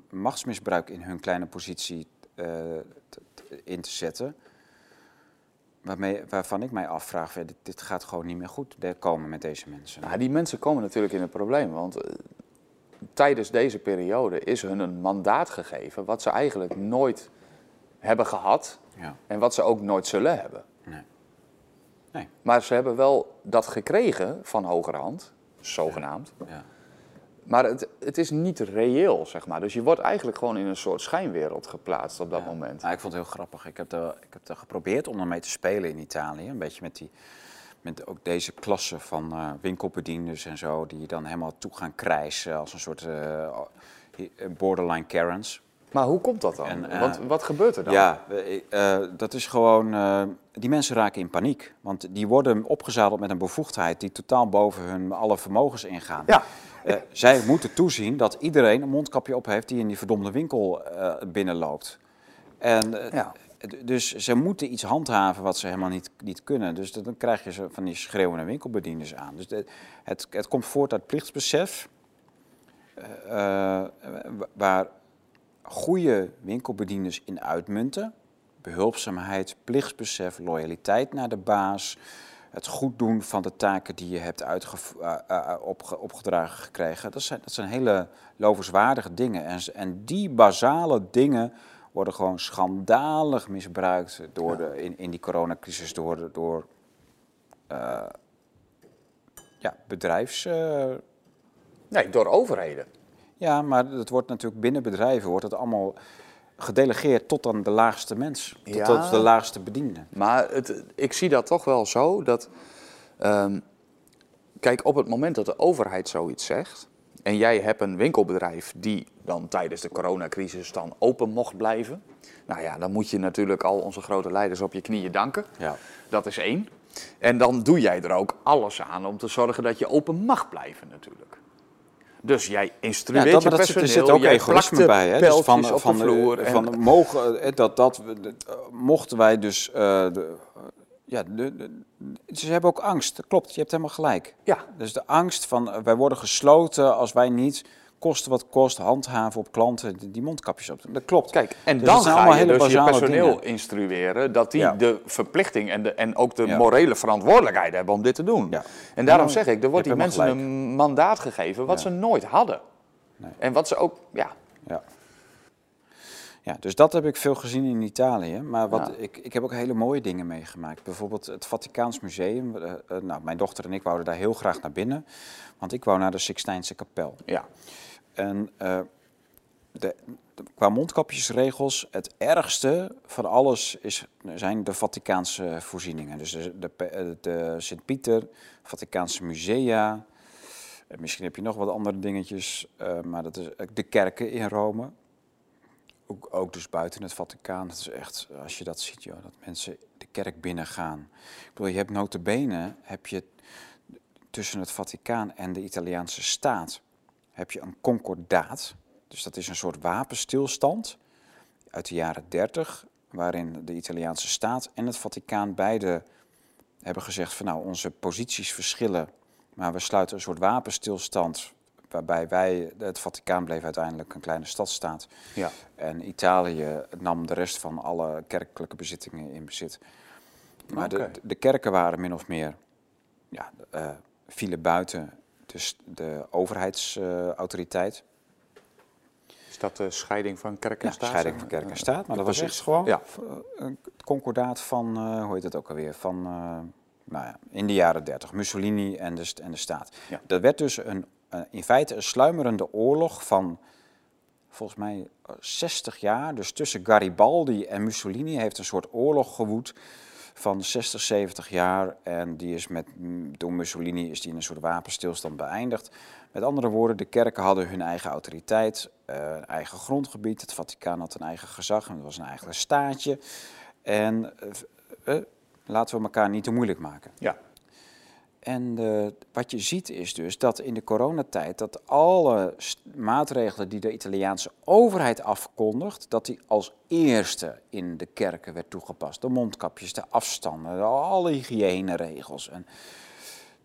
machtsmisbruik in hun kleine positie eh, in te zetten. Waarmee, waarvan ik mij afvraag, dit, dit gaat gewoon niet meer goed komen met deze mensen. Nou, die mensen komen natuurlijk in een probleem, want tijdens deze periode is hun een mandaat gegeven wat ze eigenlijk nooit hebben gehad Ja, en wat ze ook nooit zullen hebben. nee. Nee. Maar ze hebben wel dat gekregen van hogerhand zogenaamd. Ja. Maar het, het is niet reëel, zeg maar. Dus je wordt eigenlijk gewoon in een soort schijnwereld geplaatst op dat Ja. moment. Nou, ik vond het heel grappig. Ik heb, er, ik heb er geprobeerd om ermee te spelen in Italië. Een beetje met, die, met ook deze klasse van eh, winkelbedienders en zo. Die dan helemaal toe gaan krijsen als een soort eh, borderline Karens. Maar hoe komt dat dan? En, eh, wat, wat gebeurt er dan? Ja, eh, eh, dat is gewoon. eh, die mensen raken in paniek. Want die worden opgezadeld met een bevoegdheid die totaal boven hun alle vermogens ingaan. Ja. Eh, zij moeten toezien dat iedereen een mondkapje op heeft die in die verdomde winkel eh, binnenloopt. En, eh, Ja. Dus ze moeten iets handhaven wat ze helemaal niet, niet kunnen. Dus dan krijg je ze van die schreeuwende winkelbedieners aan. Dus het, het komt voort uit plichtsbesef. wa- waar goede winkelbedieners in uitmunten. Behulpzaamheid, plichtsbesef, loyaliteit naar de baas. Het goed doen van de taken die je hebt opge- opgedragen gekregen. Dat zijn, dat zijn hele lovenswaardige dingen. En, en die basale dingen worden gewoon schandalig misbruikt door de, in, in die coronacrisis door, door eh, ja, bedrijfs... eh, Nee, door overheden. ja, maar het wordt natuurlijk binnen bedrijven wordt het allemaal gedelegeerd tot aan de laagste mens, tot, Ja. tot de laagste bediende. Maar het, ik zie dat toch wel zo dat. ehm, kijk, op het moment dat de overheid zoiets zegt. En jij hebt een winkelbedrijf die dan tijdens de coronacrisis dan open mocht blijven. Nou ja, dan moet je natuurlijk al onze grote leiders op je knieën danken. Ja. Dat is één. En dan doe jij er ook alles aan om te zorgen dat je open mag blijven natuurlijk. Dus jij instrueert Ja, dat, je dat personeel, er zit ook egoïsme bij. Hè? Dus van, van, de vloer. eh, en- van mogen, eh, dat, dat, eh, mochten wij dus. eh, de, eh, ja, de, de- ze hebben ook angst. Dat klopt, je hebt helemaal gelijk. ja, Dus de angst van eh, wij worden gesloten als wij niet kosten wat kost handhaven op klanten die, mondkapjes op. doen. Dat klopt. Kijk, en Dus dan ga je dus je personeel dingen. instrueren dat die Ja. de verplichting en, de, en ook de Ja. morele verantwoordelijkheid hebben om dit te doen. Ja. En daarom zeg ik, er wordt die mensen een mandaat gegeven wat ze nooit hadden. Nee. En wat ze ook, ja, Ja. Dus dat heb ik veel gezien in Italië. Maar wat, Ja. ik, ik heb ook hele mooie dingen meegemaakt. Bijvoorbeeld het Vaticaans Museum. Eh, eh, nou, mijn dochter en ik wouden daar heel graag naar binnen. Want ik wou naar de Sixtijnse kapel. ja. En eh, de, de- qua mondkapjesregels, het ergste van alles is, zijn de Vaticaanse voorzieningen. Dus de, de, de Sint-Pieter, Vaticaanse musea. Misschien heb je nog wat andere dingetjes, maar dat is de kerken in Rome. Ook, ook dus buiten het Vaticaan. Dat is echt, als je dat ziet, joh, dat mensen de kerk binnengaan. Ik bedoel, je hebt notabene, heb je tussen het Vaticaan en de Italiaanse staat heb je een concordaat. Dus dat is een soort wapenstilstand uit de jaren 30, waarin de Italiaanse staat en het Vaticaan beide hebben gezegd van nou onze posities verschillen, maar we sluiten een soort wapenstilstand waarbij wij, het Vaticaan bleef uiteindelijk een kleine stadstaat ja. en Italië nam de rest van alle kerkelijke bezittingen in bezit. Maar de, de kerken waren min of meer, ja, eh, vielen buiten dus de overheidsautoriteit. Is dat de scheiding van kerk en Ja, staat? scheiding van kerk en staat. Maar dat was echt gewoon Ja. een concordaat van, eh, hoe heet het ook alweer, van, eh, nou ja, in de jaren 30. Mussolini en de, en de staat. Ja. Dat werd dus een, in feite een sluimerende oorlog van, volgens mij, eh, 60 jaar. Dus tussen Garibaldi en Mussolini heeft een soort oorlog gewoed van 60, 70 jaar. En die is met, mm, door Mussolini is die in een soort wapenstilstand beëindigd. Met andere woorden, de kerken hadden hun eigen autoriteit, eh, een eigen grondgebied. Het Vaticaan had een eigen gezag en het was een eigen staatje. En eh, eh, laten we elkaar niet te moeilijk maken. Ja. En eh, wat je ziet is dus dat in de coronatijd dat alle maatregelen die de Italiaanse overheid afkondigt, dat die als eerste in de kerken werd toegepast. De mondkapjes, de afstanden, de- alle hygiëneregels. En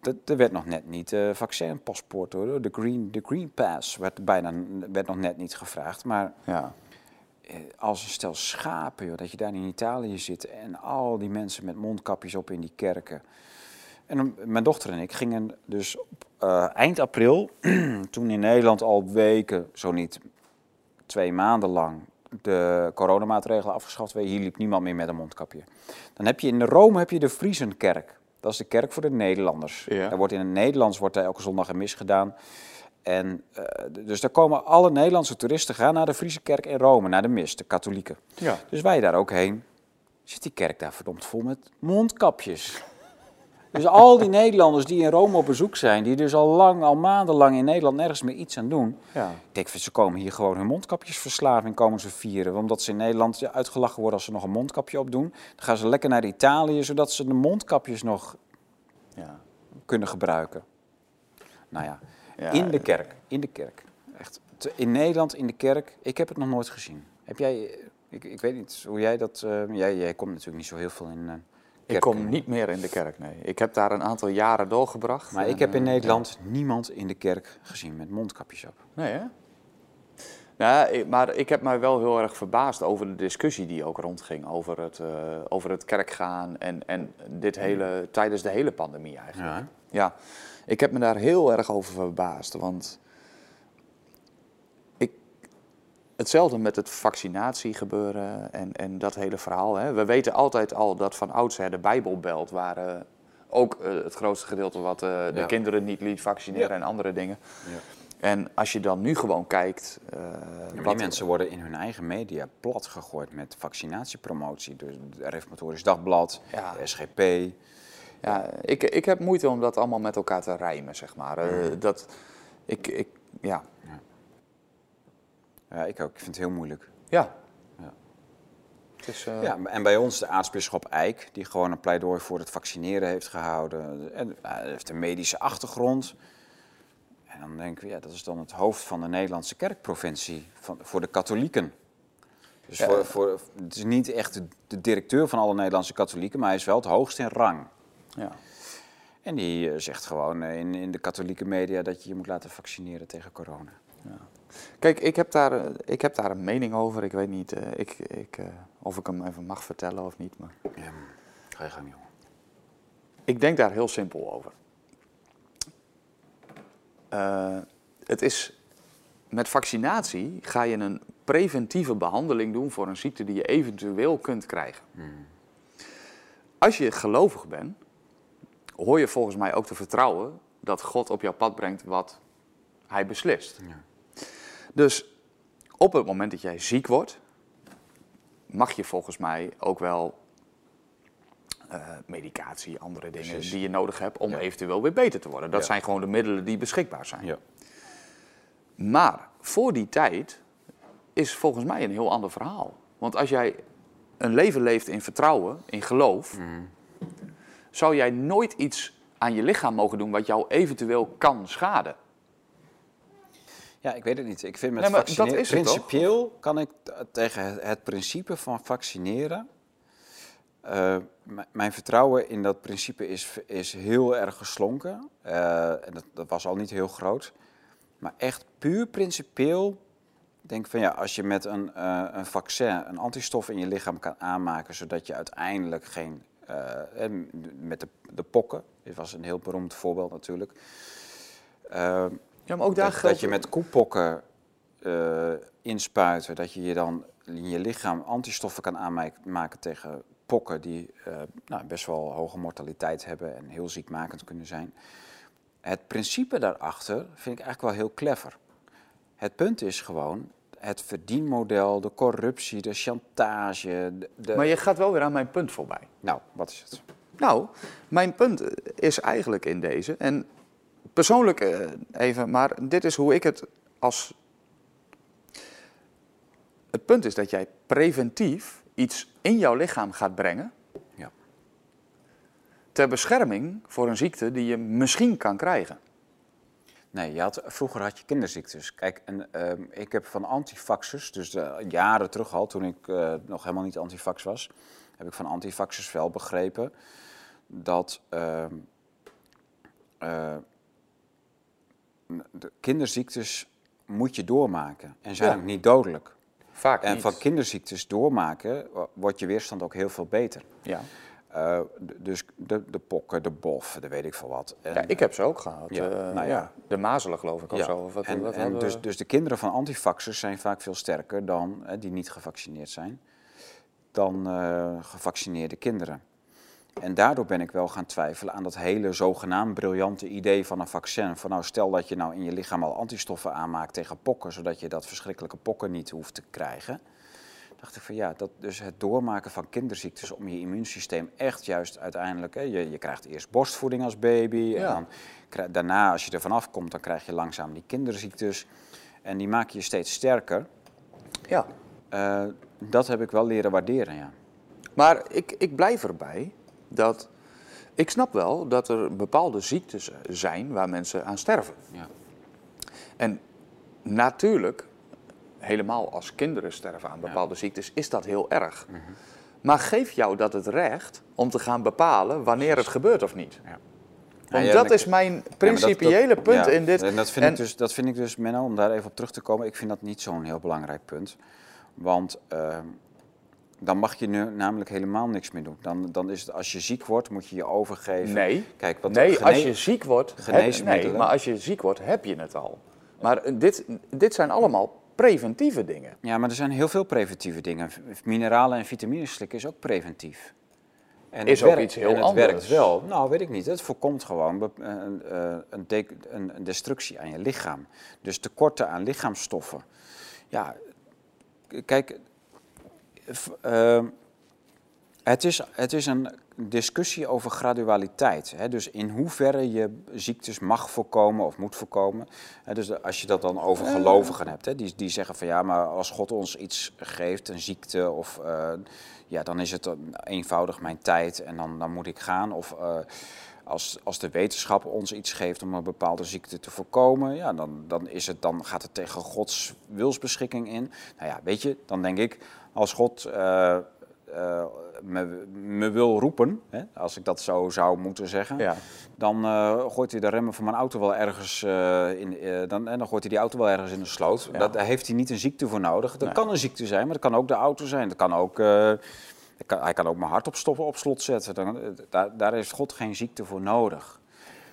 dat, er werd nog net niet uh, vaccinpaspoort hoor, de green, de green pass werd, bijna, werd nog net niet gevraagd. Maar ja. eh, als een stel schapen, joh, dat je daar in Italië zit en al die mensen met mondkapjes op in die kerken. En mijn dochter en ik gingen dus op, eh, eind april, <clears throat> toen in Nederland al weken, zo niet twee maanden lang, de coronamaatregelen afgeschaft werden. Hier liep niemand meer met een mondkapje. Dan heb je in Rome heb je de Friesenkerk. Dat is de kerk voor de Nederlanders. Ja. Daar wordt in het Nederlands wordt elke zondag een mis gedaan. En, eh, dus daar komen alle Nederlandse toeristen gaan naar de Friese kerk in Rome, naar de mis, de katholieken. Ja. Dus wij daar ook heen. Zit die kerk daar verdomd vol met mondkapjes. Dus al die Nederlanders die in Rome op bezoek zijn, die dus al lang, al maandenlang in Nederland nergens meer iets aan doen. Ja. Ik denk, ze komen hier gewoon hun mondkapjesverslaving komen ze vieren. Omdat ze in Nederland uitgelachen worden als ze nog een mondkapje opdoen. Dan gaan ze lekker naar Italië, zodat ze de mondkapjes nog Ja. kunnen gebruiken. Nou ja, Ja, in de eh, kerk. In de kerk. Echt. In Nederland, in de kerk. Ik heb het nog nooit gezien. Heb jij... Ik, ik weet niet hoe jij dat... eh, jij, jij komt natuurlijk niet zo heel veel in Ik kom niet meer in de kerk, nee. Ik heb daar een aantal jaren doorgebracht. Maar en, ik heb in eh, Nederland niemand in de kerk gezien met mondkapjes op. Nee, hè? Ik- maar ik heb mij wel heel erg verbaasd over de discussie die ook rondging over het, eh, over het kerkgaan en, en dit hele, tijdens de hele pandemie eigenlijk. Ja. Ja, ik heb me daar heel erg over verbaasd, want ik, hetzelfde met het vaccinatiegebeuren en, en dat hele verhaal. Hè. We weten altijd al dat van oudsher de Bijbelbelt waren ook eh, het grootste gedeelte wat eh, de Ja. kinderen niet liet vaccineren Ja. en andere dingen. Ja. En als je dan nu gewoon kijkt. eh, Ja, maar wat- die mensen worden in hun eigen media plat gegooid met vaccinatiepromotie. Dus het Reformatorisch Dagblad, Ja. de SGP. Ja, ik, ik heb moeite om dat allemaal met elkaar te rijmen, zeg maar. Eh, dat, ik, ik, ja. Ja, ik ook. Ik vind het heel moeilijk. Ja. Ja. Het is, eh, Ja, en bij ons de aartsbisschop Eijk, die gewoon een pleidooi voor het vaccineren heeft gehouden. En eh, hij heeft een medische achtergrond. En dan denken we, ja, dat is dan het hoofd van de Nederlandse kerkprovincie van, voor de katholieken. Dus Ja. voor, voor, het is niet echt de, de directeur van alle Nederlandse katholieken, maar hij is wel het hoogst in rang. ja. En die eh, zegt gewoon in, in de katholieke media dat je je moet laten vaccineren tegen corona. Kijk, ik heb, daar, eh, ik heb daar een mening over. Ik weet niet eh, ik, ik, eh, of ik hem even mag vertellen of niet. Maar Ja, ga je gang, jongen. ik denk daar heel simpel over. Het is, met vaccinatie ga je een preventieve behandeling doen voor een ziekte die je eventueel kunt krijgen. Als je gelovig bent, hoor je volgens mij ook te vertrouwen dat God op jouw pad brengt wat hij beslist. Ja. Dus op het moment dat jij ziek wordt, mag je volgens mij ook wel eh, medicatie, andere dingen Precies. die je nodig hebt om Ja. eventueel weer beter te worden. Dat Ja. zijn gewoon de middelen die beschikbaar zijn. Ja. Maar voor die tijd is volgens mij een heel ander verhaal. Want als jij een leven leeft in vertrouwen, in geloof, Mhm. zou jij nooit iets aan je lichaam mogen doen wat jou eventueel kan schaden. Ja, ik weet het niet. Ik vind met Nee, vaccineren... toch? Principieel kan ik tegen het, principe van vaccineren... eh, mijn vertrouwen in dat principe is, is heel erg geslonken. Eh, en dat, dat was al niet heel groot. Maar echt puur principieel denk van ja, als je met een, eh, een vaccin een antistof in je lichaam kan aanmaken... zodat je uiteindelijk geen... met de, de pokken, dit was een heel beroemd voorbeeld natuurlijk... Ja, maar ook daar dat, geldt... dat je met koepokken eh, inspuiten, dat je je dan in je lichaam antistoffen kan aanmaken tegen pokken die eh, nou, best wel hoge mortaliteit hebben en heel ziekmakend kunnen zijn. Het principe daarachter vind ik eigenlijk wel heel clever. Het punt is gewoon het verdienmodel, de corruptie, de chantage. De, de- Maar je gaat wel weer aan mijn punt voorbij. Nou, wat is het? Nou, mijn punt is eigenlijk in deze, en persoonlijk eh, even, maar dit is hoe ik het als. Het punt is dat jij preventief iets in jouw lichaam gaat brengen. Ja. Ter bescherming voor een ziekte die je misschien kan krijgen. Nee, je had, vroeger had je kinderziektes. Kijk, en, ehm, ik heb van antifaxers, dus de, jaren terug al, toen ik eh, nog helemaal niet antifax was, heb ik van antifaxers wel begrepen dat ehm, eh, de kinderziektes moet je doormaken en zijn Ja. ook niet dodelijk. Vaak En niet. van kinderziektes doormaken wordt je weerstand ook heel veel beter. Ja. Eh, dus de, de pokken, de bof, de weet ik veel wat. En, ja, ik heb ze ook gehad. Ja, eh, nou ja. De mazelen geloof ik of Ja, zo. Of wat, en, wat en dus, dus de kinderen van antivaxers zijn vaak veel sterker dan, hè, die niet gevaccineerd zijn, dan eh, gevaccineerde kinderen. En daardoor ben ik wel gaan twijfelen aan dat hele zogenaamd briljante idee van een vaccin. Van nou, stel dat je nou in je lichaam al antistoffen aanmaakt tegen pokken, zodat je dat verschrikkelijke pokken niet hoeft te krijgen. Dacht ik van ja, dat dus het doormaken van kinderziektes om je immuunsysteem echt juist uiteindelijk. Hè, je, je krijgt eerst borstvoeding als baby. Ja. En dan, krijg- daarna, als je er vanaf komt, dan krijg je langzaam die kinderziektes. En die maken je steeds sterker. Ja. Eh, dat heb ik wel leren waarderen, ja. Maar ik, ik blijf erbij dat. Ik snap wel dat er bepaalde ziektes zijn waar mensen aan sterven. ja. En natuurlijk, helemaal als kinderen sterven aan bepaalde ziektes, is dat heel erg. Mhm. Maar geef jou dat het recht om te gaan bepalen wanneer het gebeurt of niet. Ja. Want ja, dat is mijn Ja, maar dat- principiële dat- punt in dit. En dat vind, En- ik dus, dat vind ik dus, Menno, om daar even op terug te komen, ik vind dat niet zo'n heel belangrijk punt. Want eh, dan mag je nu namelijk helemaal niks meer doen. Dan, dan is het, als je ziek wordt, moet je je overgeven. Nee, Kijk, wat nee als je ziek wordt, heb, nee, maar als je ziek wordt, heb je het al. Maar eh, dit, dit zijn allemaal preventieve dingen. Ja, maar er zijn heel veel preventieve dingen. Mineralen en vitamines slikken is ook preventief. En Is ook werkt- iets heel en het anders. werkt wel. Nou, weet ik niet. Het voorkomt gewoon een, eh, een, een, destructie aan je lichaam. Dus tekorten aan lichaamsstoffen. Ja, kijk, v- eh, het, is, het is een discussie over gradualiteit. Hè? Dus in hoeverre je ziektes mag voorkomen of moet voorkomen. Hè? Dus als je dat dan over gelovigen hebt, hè? Die, die zeggen van ja, maar als God ons iets geeft, een ziekte, of, eh, ja, dan is het eenvoudig mijn tijd en dan, dan moet ik gaan. Of eh, als, als de wetenschap ons iets geeft om een bepaalde ziekte te voorkomen, ja, dan, dan, is het, dan gaat het tegen Gods wilsbeschikking in. Nou ja, weet je, dan denk ik, als God eh, eh, me, me wil roepen, hè, als ik dat zo zou moeten zeggen, Ja. dan eh, gooit hij de remmen van mijn auto wel ergens in, dan, en dan gooit hij die auto wel ergens in de sloot. Ja. Dat, daar heeft hij niet een ziekte voor nodig. Dat Nee. kan een ziekte zijn, maar dat kan ook de auto zijn. Dat kan ook, kan- hij kan ook mijn hart op, stoppen, op slot zetten. Dan, daar, daar heeft God geen ziekte voor nodig.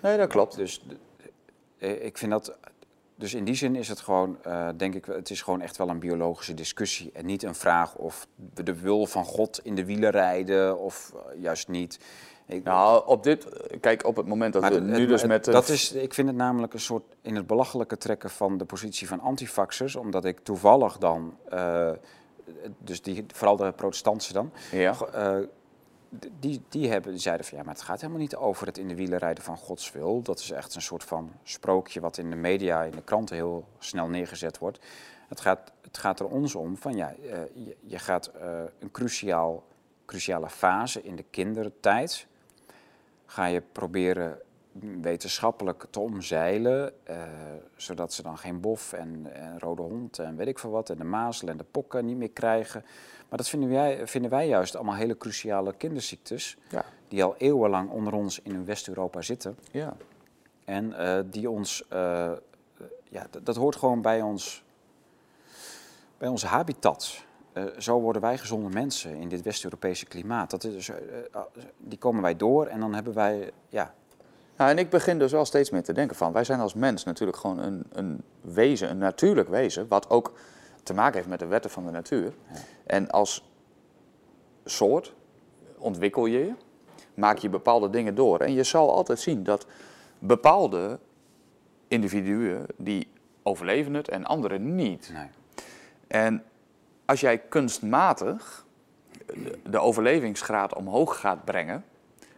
Nee, dat klopt. Dus ik vind dat. Dus in die zin is het gewoon, eh, denk ik, het is gewoon echt wel een biologische discussie. En niet een vraag of we de wil van God in de wielen rijden of eh, juist niet. Ik, Nou, op dit, kijk, op het moment dat maar we het- nu het- dus het- met... dat is, ik vind het namelijk een soort in het belachelijke trekken van de positie van antifaxers. Omdat ik toevallig dan, eh, dus die, vooral de protestanten dan, Ja. Die, die, hebben, zeiden van ja, maar het gaat helemaal niet over het in de wielen rijden van Gods wil. Dat is echt een soort van sprookje wat in de media, in de kranten heel snel neergezet wordt. Het gaat, het gaat er ons om van ja, eh, je, je gaat eh, een cruciaal, cruciale fase in de kindertijd. Ga je proberen wetenschappelijk te omzeilen, eh, zodat ze dan geen bof en, en rode hond en weet ik veel wat, en de mazel en de pokken niet meer krijgen. Maar dat vinden wij, vinden wij juist allemaal hele cruciale kinderziektes, Ja. die al eeuwenlang onder ons in West-Europa zitten. ja. En eh, die ons, eh, ja, dat, hoort gewoon bij ons, bij onze habitat. Eh, zo worden wij gezonde mensen in dit West-Europese klimaat. Dat is, die komen wij door en dan hebben wij, ja, Nou, en ik begin dus wel steeds meer te denken van, wij zijn als mens natuurlijk gewoon een, een wezen, een natuurlijk wezen, wat ook te maken heeft met de wetten van de natuur. En als soort ontwikkel je je, maak je bepaalde dingen door. En je zal altijd zien dat bepaalde individuen, die overleven het en anderen niet. nee. En als jij kunstmatig de- overlevingsgraad omhoog gaat brengen,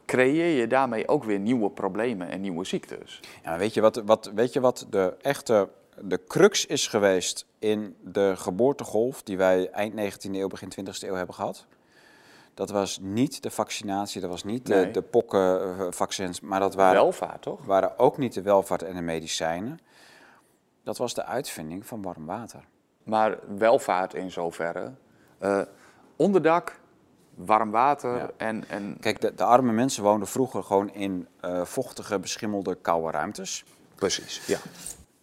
creëer je daarmee ook weer nieuwe problemen en nieuwe ziektes. Ja, weet je wat, wat, weet je wat de echte de crux is geweest in de geboortegolf die wij eind 19e eeuw, begin 20e eeuw hebben gehad? Dat was niet de vaccinatie, dat was niet de, Nee. de pokkenvaccins, maar dat waren, Welvaart, toch? waren ook niet de welvaart en de medicijnen. Dat was de uitvinding van warm water. Maar welvaart in zoverre. eh, onderdak, warm water Ja. en, en... Kijk, de, de arme mensen woonden vroeger gewoon in eh, vochtige, beschimmelde, koude ruimtes. Precies, ja.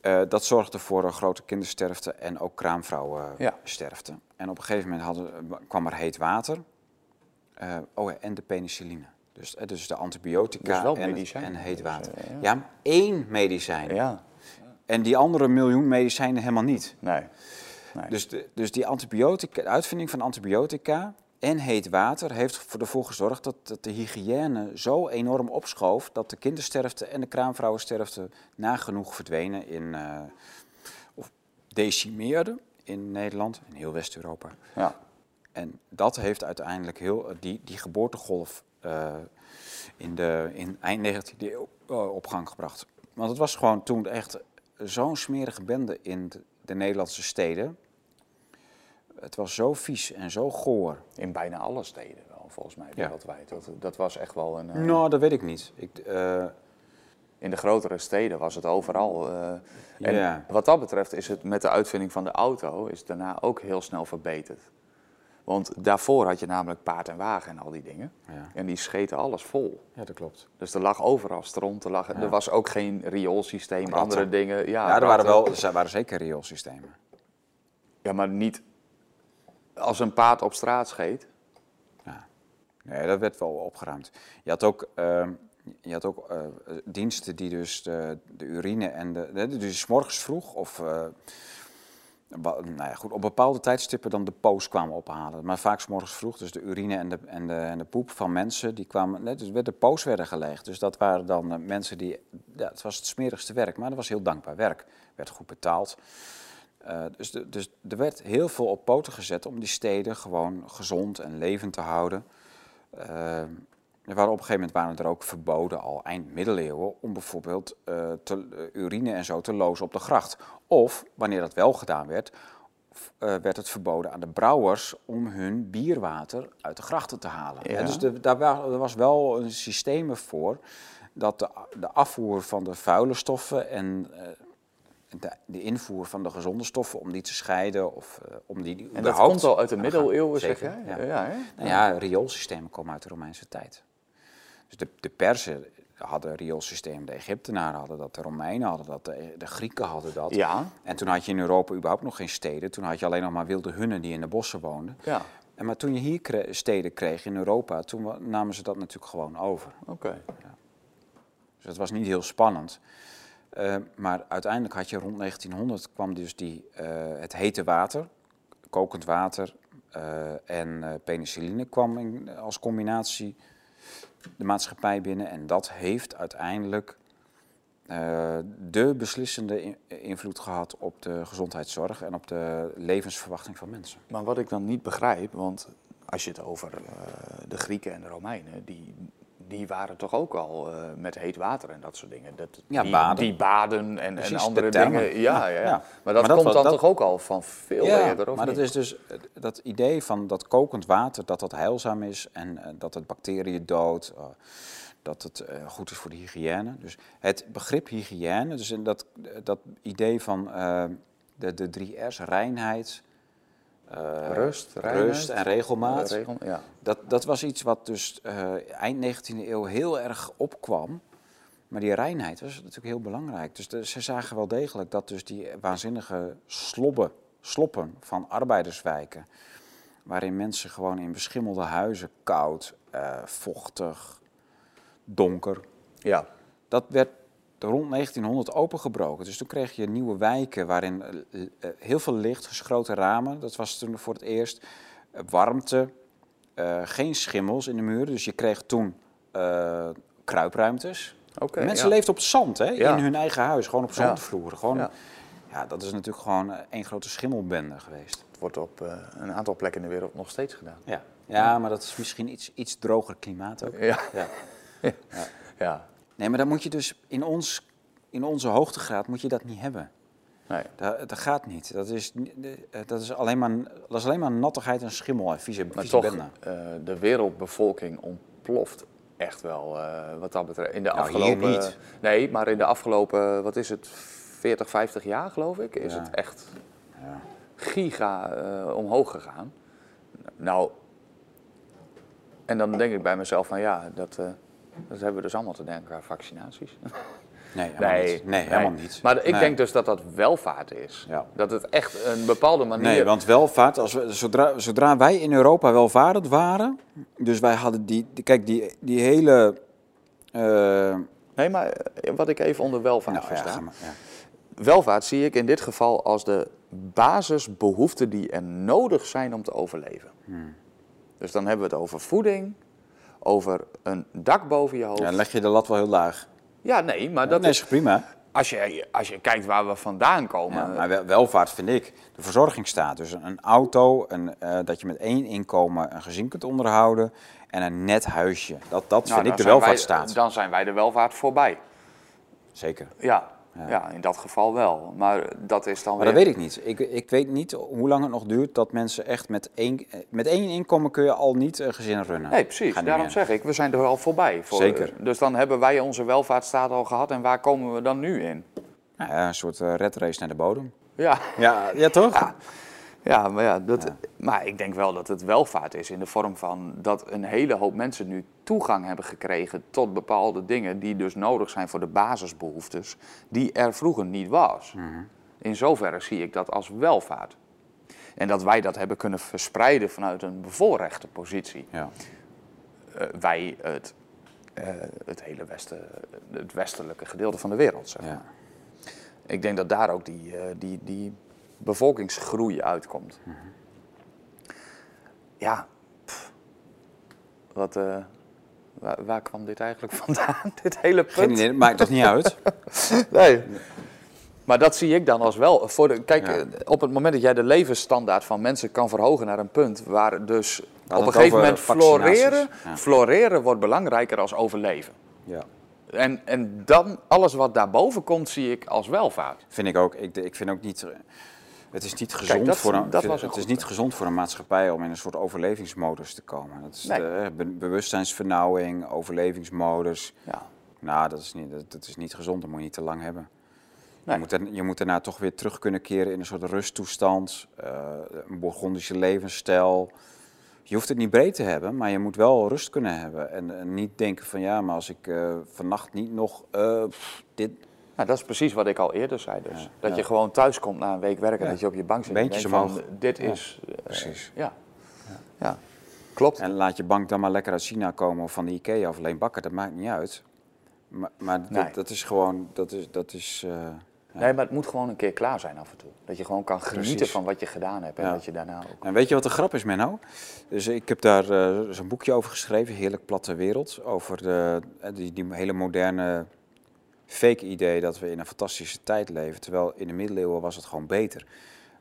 Eh, dat zorgde voor een grote kindersterfte en ook kraamvrouwensterfte. Ja. En op een gegeven moment hadden, kwam er heet water. Eh, oh ja, en de penicilline. Dus, eh, dus de antibiotica Dus en, het- en heet Dus, water. ja. ja. maar één medicijn. Ja, En die andere miljoen medicijnen helemaal niet. nee. nee. Dus, de, dus die antibiotica, de uitvinding van antibiotica en heet water heeft ervoor gezorgd dat, dat de hygiëne zo enorm opschoof dat de kindersterfte en de kraamvrouwensterfte nagenoeg verdwenen in, eh, of decimeerden in Nederland, in heel West-Europa. Ja. En dat heeft uiteindelijk heel, die, die geboortegolf eh, in, de, in eind 19e eeuw eh, op gang gebracht. Want het was gewoon toen echt zo'n smerige bende in de, de Nederlandse steden. Het was zo vies en zo goor. In bijna alle steden wel, volgens mij, Ja. wereldwijd. Dat, dat was echt wel een... eh, Nou, dat weet ik niet. Ik, eh, In de grotere steden was het overal. eh, en Ja. wat dat betreft is het met de uitvinding van de auto is het daarna ook heel snel verbeterd. Want daarvoor had je namelijk paard en wagen en al die dingen. ja. En die scheten alles vol. ja, dat klopt. Dus er lag overal stront, er, lag, er was ook geen rioolsysteem, andere dingen. Ja, Ja, er waren, wel, er waren zeker rioolsystemen. Ja, maar niet als een paard op straat scheet. Ja. Nee, dat werd wel opgeruimd. Je had ook, ehm, je had ook eh, diensten die dus de, de urine en de... de dus morgens vroeg of... eh, nou ja, goed, op bepaalde tijdstippen dan de poos kwamen ophalen. Maar vaak 's morgens vroeg, dus de urine en de, en de, en de poep van mensen, die kwamen... net, Dus de poos werden gelegd. Dus dat waren dan eh, mensen die... Ja, het was het smerigste werk, maar dat was heel dankbaar werk. Werd goed betaald. Eh, dus, de, dus er werd heel veel op poten gezet om die steden gewoon gezond en levend te houden. Eh, er waren op een gegeven moment waren er ook verboden, al eind middeleeuwen, om bijvoorbeeld eh, te, urine en zo te lozen op de gracht. Of, wanneer dat wel gedaan werd, werd het verboden aan de brouwers om hun bierwater uit de grachten te halen. Ja. Dus de, daar wa- er was wel een systeem voor dat de, de afvoer van de vuile stoffen en de, de invoer van de gezonde stoffen, om die te scheiden of eh, om die En dat komt al uit de middeleeuwen, zeg jij? ja. hè? Nou ja, rioolsystemen komen uit de Romeinse tijd. Dus de, de Perzen hadden rioolsysteem, de Egyptenaren hadden dat, de Romeinen hadden dat, de, de Grieken hadden dat. Ja, En toen had je in Europa überhaupt nog geen steden. Toen had je alleen nog maar wilde hunnen die in de bossen woonden. ja. En maar toen je hier kre- steden kreeg in Europa, toen namen ze dat natuurlijk gewoon over. oké. Dus het was niet heel spannend. Eh, maar uiteindelijk had je rond 1900 kwam dus die, eh, het hete water, kokend water eh, en penicilline kwam als combinatie de maatschappij binnen. En dat heeft uiteindelijk de beslissende in- invloed gehad op de gezondheidszorg en op de levensverwachting van mensen. Maar wat ik dan niet begrijp, want als je het over de Grieken en de Romeinen, die, die waren toch ook al eh, met heet water en dat soort dingen. Dat, Ja, die, baden. die baden en, Precies, en de andere dingen. Ja, ja, Ja, ja. ja. Maar dat Maar dat komt dan dat- toch ook al van veel eerder, of maar niet? dat is dus eh, dat idee van dat kokend water, dat dat heilzaam is en eh, dat het bacteriën doodt, dat het goed is voor de hygiëne. Dus het begrip hygiëne, dus dat, dat idee van de, de drie R's, reinheid, eh, Rust, reinheid, rust en regelmaat. Eh, regel, ja. Dat, dat was iets wat dus eh, eind 19e eeuw heel erg opkwam. Maar die reinheid was natuurlijk heel belangrijk. Dus de- ze zagen wel degelijk dat dus die waanzinnige slobben, sloppen van arbeiderswijken... waarin mensen gewoon in beschimmelde huizen, koud, vochtig, donker... ja. Dat werd rond 1900 opengebroken. Dus toen kreeg je nieuwe wijken waarin eh, eh, heel veel licht, geschoten ramen. Dat was toen voor het eerst. Eh, warmte, eh, geen schimmels in de muren. Dus je kreeg toen eh, kruipruimtes. Oké, Mensen ja. leefden op zand, hè? Ja. in hun eigen huis. Gewoon op zandvloeren. Gewoon, Ja. ja. dat is natuurlijk gewoon eh, één grote schimmelbende geweest. Het wordt op eh, een aantal plekken in de wereld nog steeds gedaan. Ja, ja maar dat is misschien iets, iets droger klimaat ook. Ja. Ja. <laughs> ja. Nee, maar dan moet je dus in, ons, in onze hoogtegraad moet je dat niet hebben. Nee. Dat, dat gaat niet. Dat is, eh, dat is, alleen, maar, dat is alleen maar nattigheid en schimmel en vieze, Maar vieze toch, eh, de wereldbevolking ontploft echt wel eh, wat dat betreft. In de Nou, afgelopen, niet. Nee, maar in de afgelopen, wat is het, 40, 50 jaar geloof ik, is Ja. het echt Ja. giga omhoog gegaan. Nou, en dan denk ik bij mezelf van ja, dat, dat hebben we dus allemaal te denken aan vaccinaties. <laughs> Nee, helemaal niet. Nee, helemaal niet. Maar ik Nee. denk dus dat dat welvaart is. Ja. Dat het echt een bepaalde manier... Nee, want welvaart, als we, zodra, zodra wij in Europa welvarend waren, dus wij hadden die, kijk, die, die hele... eh, Nee, maar eh, wat ik even onder welvaart nou, versta. maar, ja. Welvaart zie ik in dit geval als de basisbehoeften die er nodig zijn om te overleven. Hmm. Dus dan hebben we het over voeding, over een dak boven je hoofd. Ja, dan leg je de lat wel heel laag. Ja, nee, maar dat is, prima. als je, als je kijkt waar we vandaan komen. Ja, maar wel- welvaart vind ik de verzorgingsstaat. Dus een auto, een, eh, dat je met één inkomen een gezin kunt onderhouden en een net huisje. Dat, dat nou, vind ik de wij- welvaartsstaat. Dan zijn wij de welvaart voorbij. Zeker. Ja, Ja. ja. in dat geval wel. Maar dat is dan Maar dat weet ik niet. Ik, ik weet niet hoe lang het nog duurt dat mensen echt met één, eh, met één inkomen kun je al niet een gezin runnen. Nee, precies. Daarom meer. zeg ik, we zijn er al voorbij. Voor, Zeker. Dus dan hebben wij onze welvaartsstaat al gehad en waar komen we dan nu in? Nou ja, een soort uh, red race naar de bodem. Ja, Ja, ja toch? Ja. Ja, maar, ja, dat, Ja. maar ik denk wel dat het welvaart is in de vorm van dat een hele hoop mensen nu toegang hebben gekregen tot bepaalde dingen die dus nodig zijn voor de basisbehoeftes, die er vroeger niet was. Mhm. In zoverre zie ik dat als welvaart. En dat wij dat hebben kunnen verspreiden vanuit een bevoorrechte positie. Ja. Eh, wij, het, eh, het hele westen, het westelijke gedeelte van de wereld. Zeg. maar. Ja. Ik denk dat daar ook die, eh, die, die bevolkingsgroei uitkomt. Mhm. Ja, pff. wat, eh, waar, waar kwam dit eigenlijk <laughs> vandaan? dit hele punt? Geen idee, maakt toch niet uit? <laughs> Nee. Maar dat zie ik dan als wel. Voor de, kijk, Ja. eh, op het moment dat jij de levensstandaard van mensen kan verhogen naar een punt waar dus op een gegeven moment floreren, Ja. floreren wordt belangrijker als overleven. Ja. En, en dan, alles wat daarboven komt, zie ik als welvaart. Vind ik ook. Ik, ik vind ook niet. Het is niet gezond dat- voor een, dat was een het is niet gezond voor een maatschappij om in een soort overlevingsmodus te komen. Dat is Nee. de, eh, be- bewustzijnsvernauwing, overlevingsmodus. Ja. Nou, dat is niet, dat, dat is niet gezond. Dat moet je niet te lang hebben. Nee. Je, moet er, je moet daarna toch weer terug kunnen keren in een soort rusttoestand, eh, een Bourgondische levensstijl. Je hoeft het niet breed te hebben, maar je moet wel rust kunnen hebben. En, en niet denken van ja, maar als ik eh, vannacht niet nog pff, dit, Nou, dat is precies wat ik al eerder zei dus. Ja, dat ja. je gewoon thuis komt na een week werken, Ja. dat je op je bank zit en denkt van, dit is... eh, precies. Ja. ja, klopt. En laat je bank dan maar lekker uit China komen of van de Ikea of alleen bakken, dat maakt niet uit. Maar, maar Nee. dat, dat is gewoon, dat is, dat is eh. Nee, maar het moet gewoon een keer klaar zijn af en toe. Dat je gewoon kan genieten Precies. van wat je gedaan hebt en dat je daarna ook... En weet je wat de grap is, Menno? Dus ik heb daar eh, zo'n boekje over geschreven, Heerlijk Platte Wereld. Over de, die, die hele moderne fake idee dat we in een fantastische tijd leven. Terwijl in de middeleeuwen was het gewoon beter.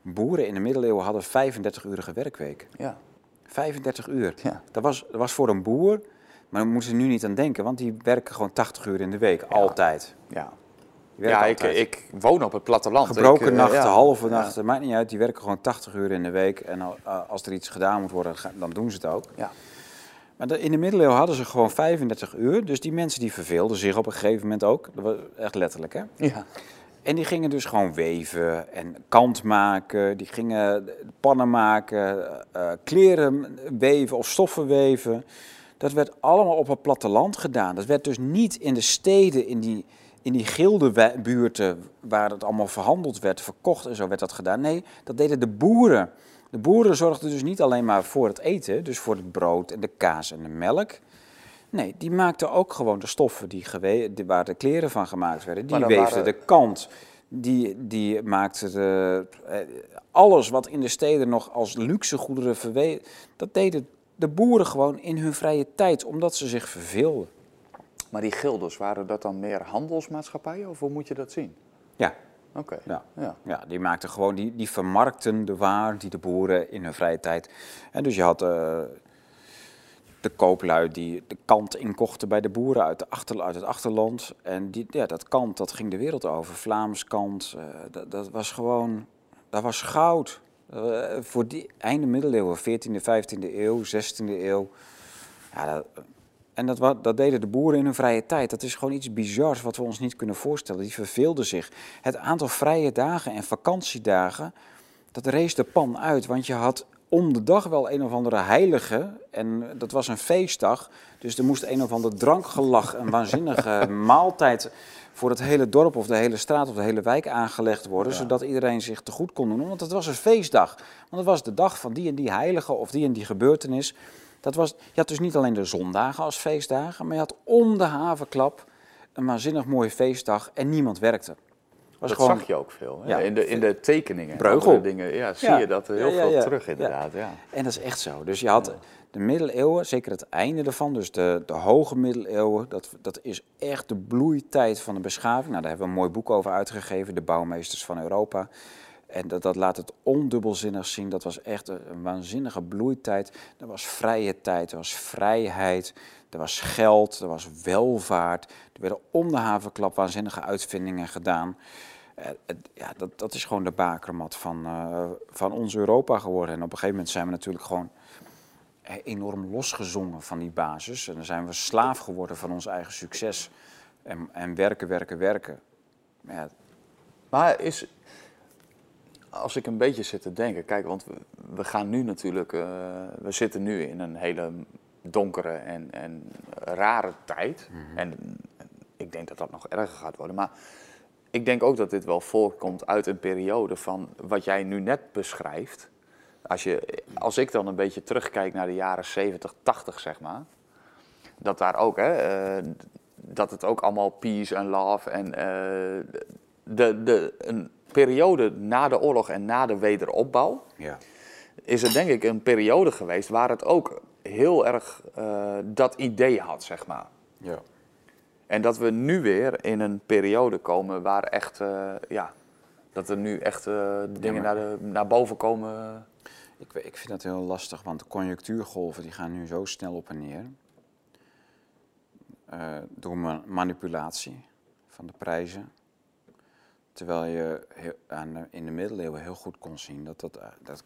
Boeren in de middeleeuwen hadden 35-urige werkweek. Ja. 35 uur. Ja. Dat was, dat was voor een boer, maar daar moeten ze nu niet aan denken. Want die werken gewoon 80 uur in de week, altijd. Ja, ja ik, ik woon op het platteland. Gebroken Ik, eh, nachten, ja. halve Ja. nachten, maakt niet uit. Die werken gewoon 80 uur in de week. En al- als er iets gedaan moet worden, dan doen ze het ook. Ja. Maar in de middeleeuwen hadden ze gewoon 35 uur. Dus die mensen die verveelden zich op een gegeven moment ook. Dat was echt letterlijk, hè? Ja. En die gingen dus gewoon weven en kant maken. Die gingen pannen maken, eh, kleren weven of stoffen weven. Dat werd allemaal op het platteland gedaan. Dat werd dus niet in de steden, in die, in die gildebuurten waar het allemaal verhandeld werd, verkocht en zo werd dat gedaan. Nee, dat deden de boeren. De boeren zorgden dus niet alleen maar voor het eten, dus voor het brood en de kaas en de melk. Nee, die maakten ook gewoon de stoffen die waar de kleren van gemaakt werden. Die weefden waren- de kant. Die, die maakten de, eh, alles wat in de steden nog als luxe goederen verwezen. Dat deden de boeren gewoon in hun vrije tijd, omdat ze zich verveelden. Maar die gilders, waren dat dan meer handelsmaatschappijen of hoe moet je dat zien? Ja, Oké. ja. Ja. Ja, die maakten gewoon, die, die vermarkten de waar die de boeren in hun vrije tijd. En dus je had eh, de kooplui die de kant inkochten bij de boeren uit, de achter, uit het achterland. En die, ja, dat kant, dat ging de wereld over. Vlaams kant, eh, dat, dat was gewoon, dat was goud. Eh, voor die einde middeleeuwen, 14e, 15e eeuw, 16e eeuw. Ja, dat, en dat, dat deden de boeren in hun vrije tijd. Dat is gewoon iets bizars wat we ons niet kunnen voorstellen. Die verveelden zich. Het aantal vrije dagen en vakantiedagen, dat rees de pan uit. Want je had om de dag wel een of andere heilige. En dat was een feestdag. Dus er moest een of ander drankgelach, een waanzinnige <laughs> maaltijd voor het hele dorp of de hele straat of de hele wijk aangelegd worden. Ja. Zodat iedereen zich te goed kon doen. Want het was een feestdag. Want het was de dag van die en die heilige of die en die gebeurtenis. Dat was, je had dus niet alleen de zondagen als feestdagen, maar je had om de havenklap een waanzinnig mooie feestdag en niemand werkte. Was dat gewoon, zag je ook veel. Hè? Ja. in, de, in de tekeningen. Breugel. Dingen, ja, zie Ja. je dat heel Ja, veel terug inderdaad. Ja. En dat is echt zo. Dus je had de middeleeuwen, zeker het einde ervan, dus de, de hoge middeleeuwen, dat, dat is echt de bloeitijd van de beschaving. Nou, daar hebben we een mooi boek over uitgegeven, De Bouwmeesters van Europa. En dat, laat het ondubbelzinnig zien. Dat was echt een, waanzinnige bloeitijd. Er was vrije tijd, er was vrijheid, er was geld, er was welvaart. Er werden om de havenklap waanzinnige uitvindingen gedaan. Eh, ja, dat, dat is gewoon de bakermat van, eh, van ons Europa geworden. En op een gegeven moment zijn we natuurlijk gewoon eh, enorm losgezongen van die basis. En dan zijn we slaaf geworden van ons eigen succes. En, en werken, werken, werken. Maar is, als ik een beetje zit te denken, kijk, want we, we gaan nu natuurlijk, eh, we zitten nu in een hele donkere en, en rare tijd. En ik denk dat dat nog erger gaat worden. Maar ik denk ook dat dit wel voortkomt uit een periode van wat jij nu net beschrijft. Als, je, als ik dan een beetje terugkijk naar de jaren 70, 80, zeg maar. Dat daar ook, hè, eh, dat het ook allemaal peace en love en eh, de, de, een periode na de oorlog en na de wederopbouw ja. is er denk ik een periode geweest waar het ook heel erg eh, dat idee had, zeg maar. ja. En dat we nu weer in een periode komen waar echt, eh, ja, dat er nu echt eh, dingen maar- naar, de, naar boven komen. Ik, ik vind dat heel lastig, want de conjunctuurgolven die gaan nu zo snel op en neer. Door ma- manipulatie van de prijzen. Terwijl je heel- aan in de middeleeuwen heel goed kon zien dat, dat, eh, dat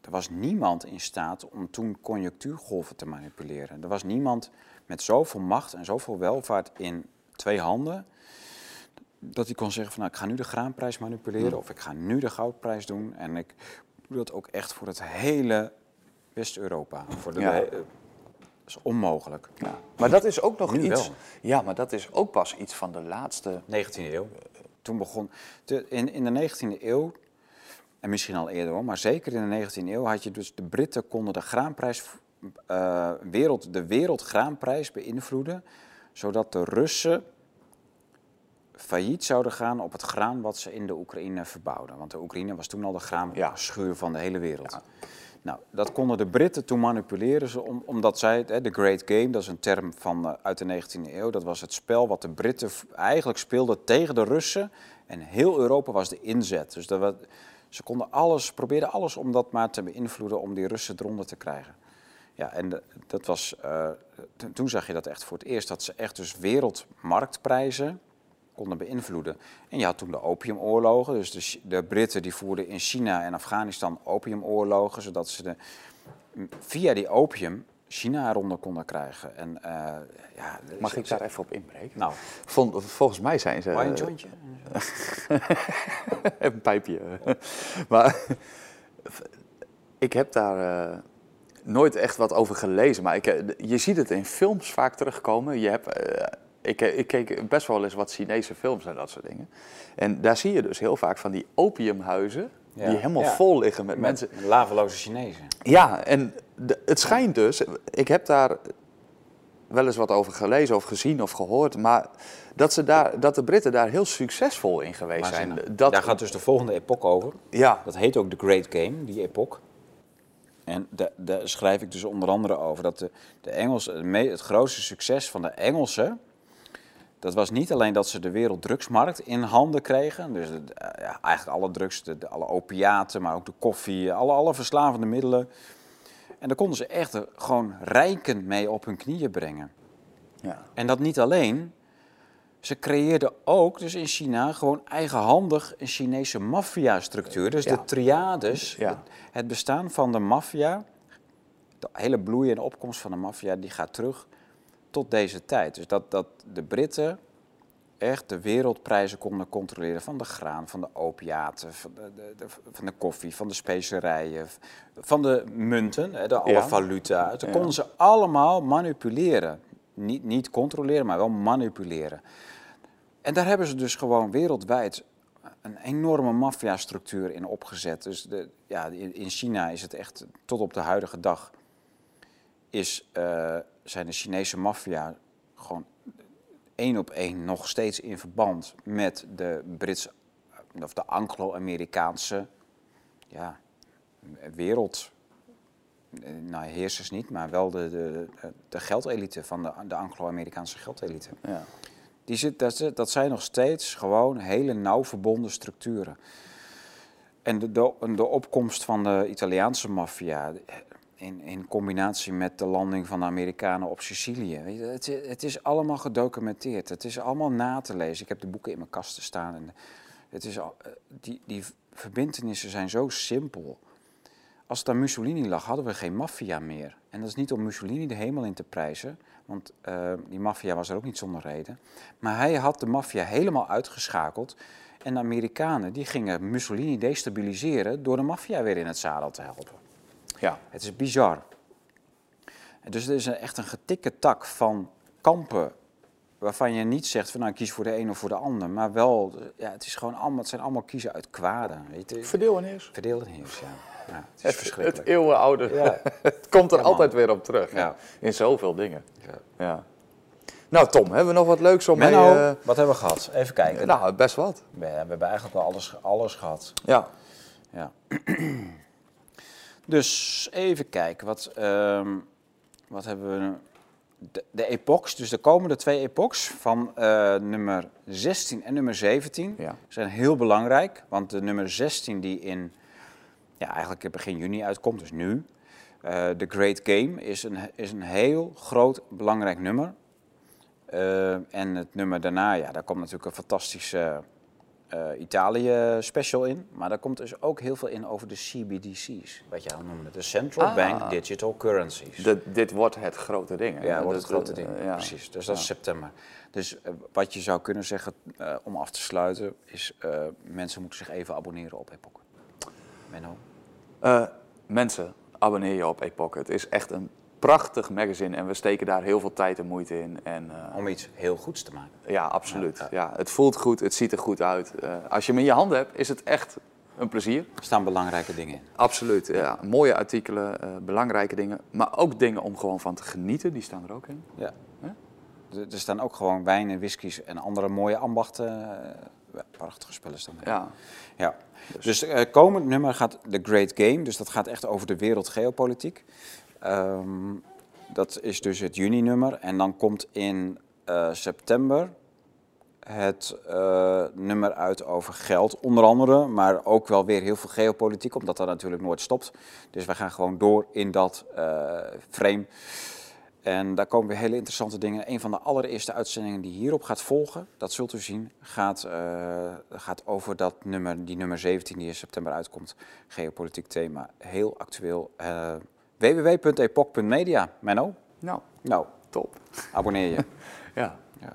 er was niemand in staat om toen conjunctuurgolven te manipuleren. Er was niemand met zoveel macht en zoveel welvaart in twee handen. Dat hij kon zeggen van nou, ik ga nu de graanprijs manipuleren of ik ga nu de goudprijs doen. En ik doe dat ook echt voor het hele West-Europa. Voor de, Ja. dat is onmogelijk. Ja. Maar dat is ook nog Nu iets. wel. Ja, maar dat is ook pas iets van de laatste. 19e eeuw. Toen begon. In, in de 19e eeuw, en misschien al eerder hoor, maar zeker in de 19e eeuw had je dus de Britten konden de graanprijs, eh, wereld, de wereldgraanprijs beïnvloeden, zodat de Russen failliet zouden gaan op het graan wat ze in de Oekraïne verbouwden. Want de Oekraïne was toen al de graanschuur van de hele wereld. Nou, dat konden de Britten toen manipuleren, om- omdat zij, de Great Game, dat is een term van, eh, uit de 19e eeuw, dat was het spel wat de Britten eigenlijk speelden tegen de Russen. En heel Europa was de inzet. Dus dat, ze konden alles, probeerden alles om dat maar te beïnvloeden, om die Russen eronder te krijgen. Ja, en dat was, eh, to- toen zag je dat echt voor het eerst, dat ze echt dus wereldmarktprijzen konden beïnvloeden. En je had toen de opiumoorlogen, dus de, Britten die voerden in China en Afghanistan opiumoorlogen, zodat ze de, via die opium China eronder konden krijgen. En, eh, ja, Mag ik daar even op inbreken? Nou, Vol- volgens mij zijn ze. een jointje? <laughs> Een pijpje. maar ik heb daar eh, nooit echt wat over gelezen. Maar ik, eh, je ziet het in films vaak terugkomen. Je hebt, ik, ik keek best wel eens wat Chinese films en dat soort dingen. En daar zie je dus heel vaak van die opiumhuizen. Ja. Die helemaal Ja. vol liggen met, Met mensen. laveloze Chinezen. Ja, en de- het schijnt dus, ik heb daar wel eens wat over gelezen of gezien of gehoord, maar dat, ze daar, dat de Britten daar heel succesvol in geweest zijn. Dat, Daar gaat dus de volgende epoch over. ja, Dat heet ook de Great Game, die epoch. En da- daar schrijf ik dus onder andere over dat de, de me- het grootste succes van de Engelsen, dat was niet alleen dat ze de werelddrugsmarkt in handen kregen, dus de- eh, ja, eigenlijk alle drugs, de, alle opiaten, maar ook de koffie, alle, alle verslavende middelen. En daar konden ze echt gewoon rijkend mee op hun knieën brengen. ja. En dat niet alleen. Ze creëerden ook, dus in China, gewoon eigenhandig een Chinese maffia-structuur. Dus Ja. de triades, Ja. het, het bestaan van de maffia, de hele bloei en opkomst van de maffia, die gaat terug tot deze tijd. Dus dat, dat de Britten echt de wereldprijzen konden controleren van de graan, van de opiaten, van de, de, de- van de koffie, van de specerijen, van de munten, de alle Ja. valuta. Dat Ja. konden ze allemaal manipuleren. Niet, niet controleren, maar wel manipuleren. En daar hebben ze dus gewoon wereldwijd een enorme maffiastructuur in opgezet. Dus de, ja, in in China is het echt tot op de huidige dag is, eh, zijn de Chinese maffia gewoon één op één nog steeds in verband met de Britse of de Anglo-Amerikaanse ja, wereld. Nou, heersers niet, maar wel de, de, de geldelite van de, de Anglo-Amerikaanse geldelite. Ja. Die zit, dat, dat zijn nog steeds gewoon hele nauw verbonden structuren. En de, de, de opkomst van de Italiaanse maffia in, in combinatie met de landing van de Amerikanen op Sicilië. Het, het is allemaal gedocumenteerd. Het is allemaal na te lezen. Ik heb de boeken in mijn kasten staan. En het is al, eh, die, die verbindenissen zijn zo simpel. Als het aan Mussolini lag, hadden we geen maffia meer. En dat is niet om Mussolini de hemel in te prijzen, want eh, die maffia was er ook niet zonder reden. Maar hij had de maffia helemaal uitgeschakeld. En de Amerikanen die gingen Mussolini destabiliseren door de maffia weer in het zadel te helpen. Ja. Het is bizar. Dus er is een, echt een getikke tak van kampen waarvan je niet zegt van nou kies voor de een of voor de ander, maar wel, ja, het, is gewoon allemaal, het zijn allemaal kiezen uit kwaden. Weet je? Verdeel en heers. Verdeel en heers, ja. ja het is Het, verschrikkelijk. het eeuwenoude. Ja. <laughs> het komt er Ja, altijd weer op terug. Ja. In zoveel dingen. Ja. Ja. Nou, Tom, hebben we nog wat leuks om mee... Menno, eh, wat hebben we gehad? Even kijken. nou, best wat. we, we hebben eigenlijk wel alles, alles gehad. Ja. Ja. Dus even kijken, wat, ehm, wat hebben we? De, de epochs, dus de komende twee epochs van eh, nummer 16 en nummer 17 Ja. zijn heel belangrijk. Want de nummer 16 die in, ja, eigenlijk begin juni uitkomt, dus nu. eh The Great Game is een, is een heel groot, belangrijk nummer. Eh, en het nummer daarna, ja, daar komt natuurlijk een fantastische eh, Italië special in. Maar daar komt dus ook heel veel in over de CBDC's, wat jij al noemde. De Central Ah. Bank Digital Currencies. De- dit wordt het grote ding. hè? ja, wordt het grote ding, ja. precies. Dus dat is september. Dus eh, wat je zou kunnen zeggen, eh, om af te sluiten, is mensen moeten zich even abonneren op Epoch. Menno? Mensen, abonneer je op Epoch. Het is echt een prachtig magazine en we steken daar heel veel tijd en moeite in. En, eh, Om iets heel goeds te maken. ja, absoluut. Ja, Ja, het voelt goed, het ziet er goed uit. Eh, als je hem in je handen hebt, is het echt een plezier. Er staan belangrijke dingen in. Absoluut, ja. Mooie artikelen, eh, belangrijke dingen. Maar ook dingen om gewoon van te genieten, die staan er ook in. Ja. Er, staan ook gewoon wijnen, whiskies en andere mooie ambachten. prachtige spellen staan er. Ja, Ja. Dus eh komend nummer gaat The Great Game. Dus dat gaat echt over de wereldgeopolitiek. Ehm, dat is dus het juni-nummer. En dan komt in eh, september het eh, nummer uit over geld, onder andere. Maar ook wel weer heel veel geopolitiek, omdat dat natuurlijk nooit stopt. Dus we gaan gewoon door in dat eh, frame. En daar komen weer hele interessante dingen. Een van de allereerste uitzendingen die hierop gaat volgen, dat zult u zien, gaat, gaat over dat nummer, die nummer 17 die in september uitkomt. Geopolitiek thema, heel actueel. Www.epoch.media. Menno? nou, Nou, top. abonneer je. <laughs> Ja, Ja.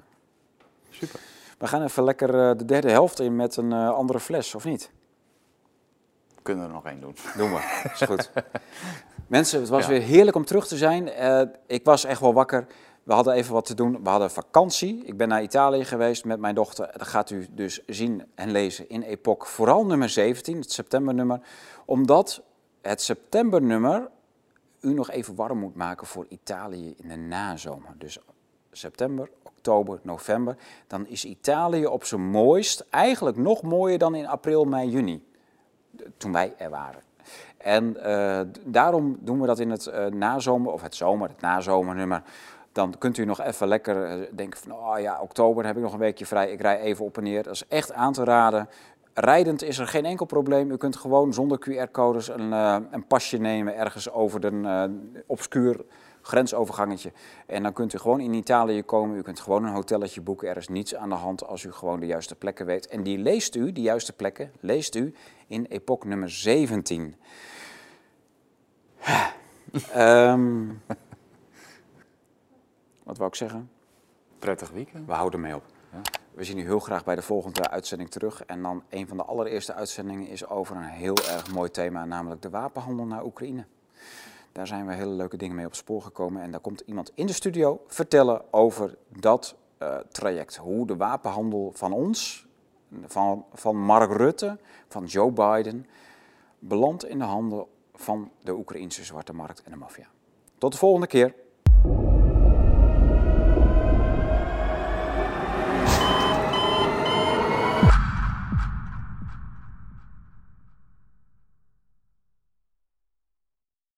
super. We gaan even lekker eh, de derde helft in met een eh, andere fles, of niet? Kunnen we er nog één doen. <laughs> Doen we, is goed. <laughs> Mensen, het was Ja. weer heerlijk om terug te zijn. Eh, ik was echt wel wakker. We hadden even wat te doen. We hadden vakantie. Ik ben naar Italië geweest met mijn dochter. Dat gaat u dus zien en lezen in Epoch. Vooral nummer 17, het septembernummer. Omdat het septembernummer u nog even warm moet maken voor Italië in de nazomer. Dus september, oktober, november. Dan is Italië op zijn mooist. Eigenlijk nog mooier dan in april, mei, juni toen wij er waren. En eh, daarom doen we dat in het eh, nazomer, of het zomer, het nazomernummer. Dan kunt u nog even lekker eh, denken van, oh ja, oktober heb ik nog een weekje vrij, ik rij even op en neer. Dat is echt aan te raden. Rijdend is er geen enkel probleem. U kunt gewoon zonder QR-codes een, eh, een pasje nemen ergens over een eh, obscuur grensovergangetje. En dan kunt u gewoon in Italië komen. U kunt gewoon een hotelletje boeken. Er is niets aan de hand als u gewoon de juiste plekken weet. En die leest u, die juiste plekken, leest u in epoch nummer 17. <laughs> Ehm, wat wou ik zeggen? Prettig weekend. We houden mee op. Ja. We zien u heel graag bij de volgende uitzending terug. En dan een van de allereerste uitzendingen is over een heel erg mooi thema, namelijk de wapenhandel naar Oekraïne. Daar zijn we hele leuke dingen mee op spoor gekomen. En daar komt iemand in de studio vertellen over dat eh, traject. Hoe de wapenhandel van ons, van, van Mark Rutte, van Joe Biden, belandt in de handen van de Oekraïnse zwarte markt en de maffia. Tot de volgende keer.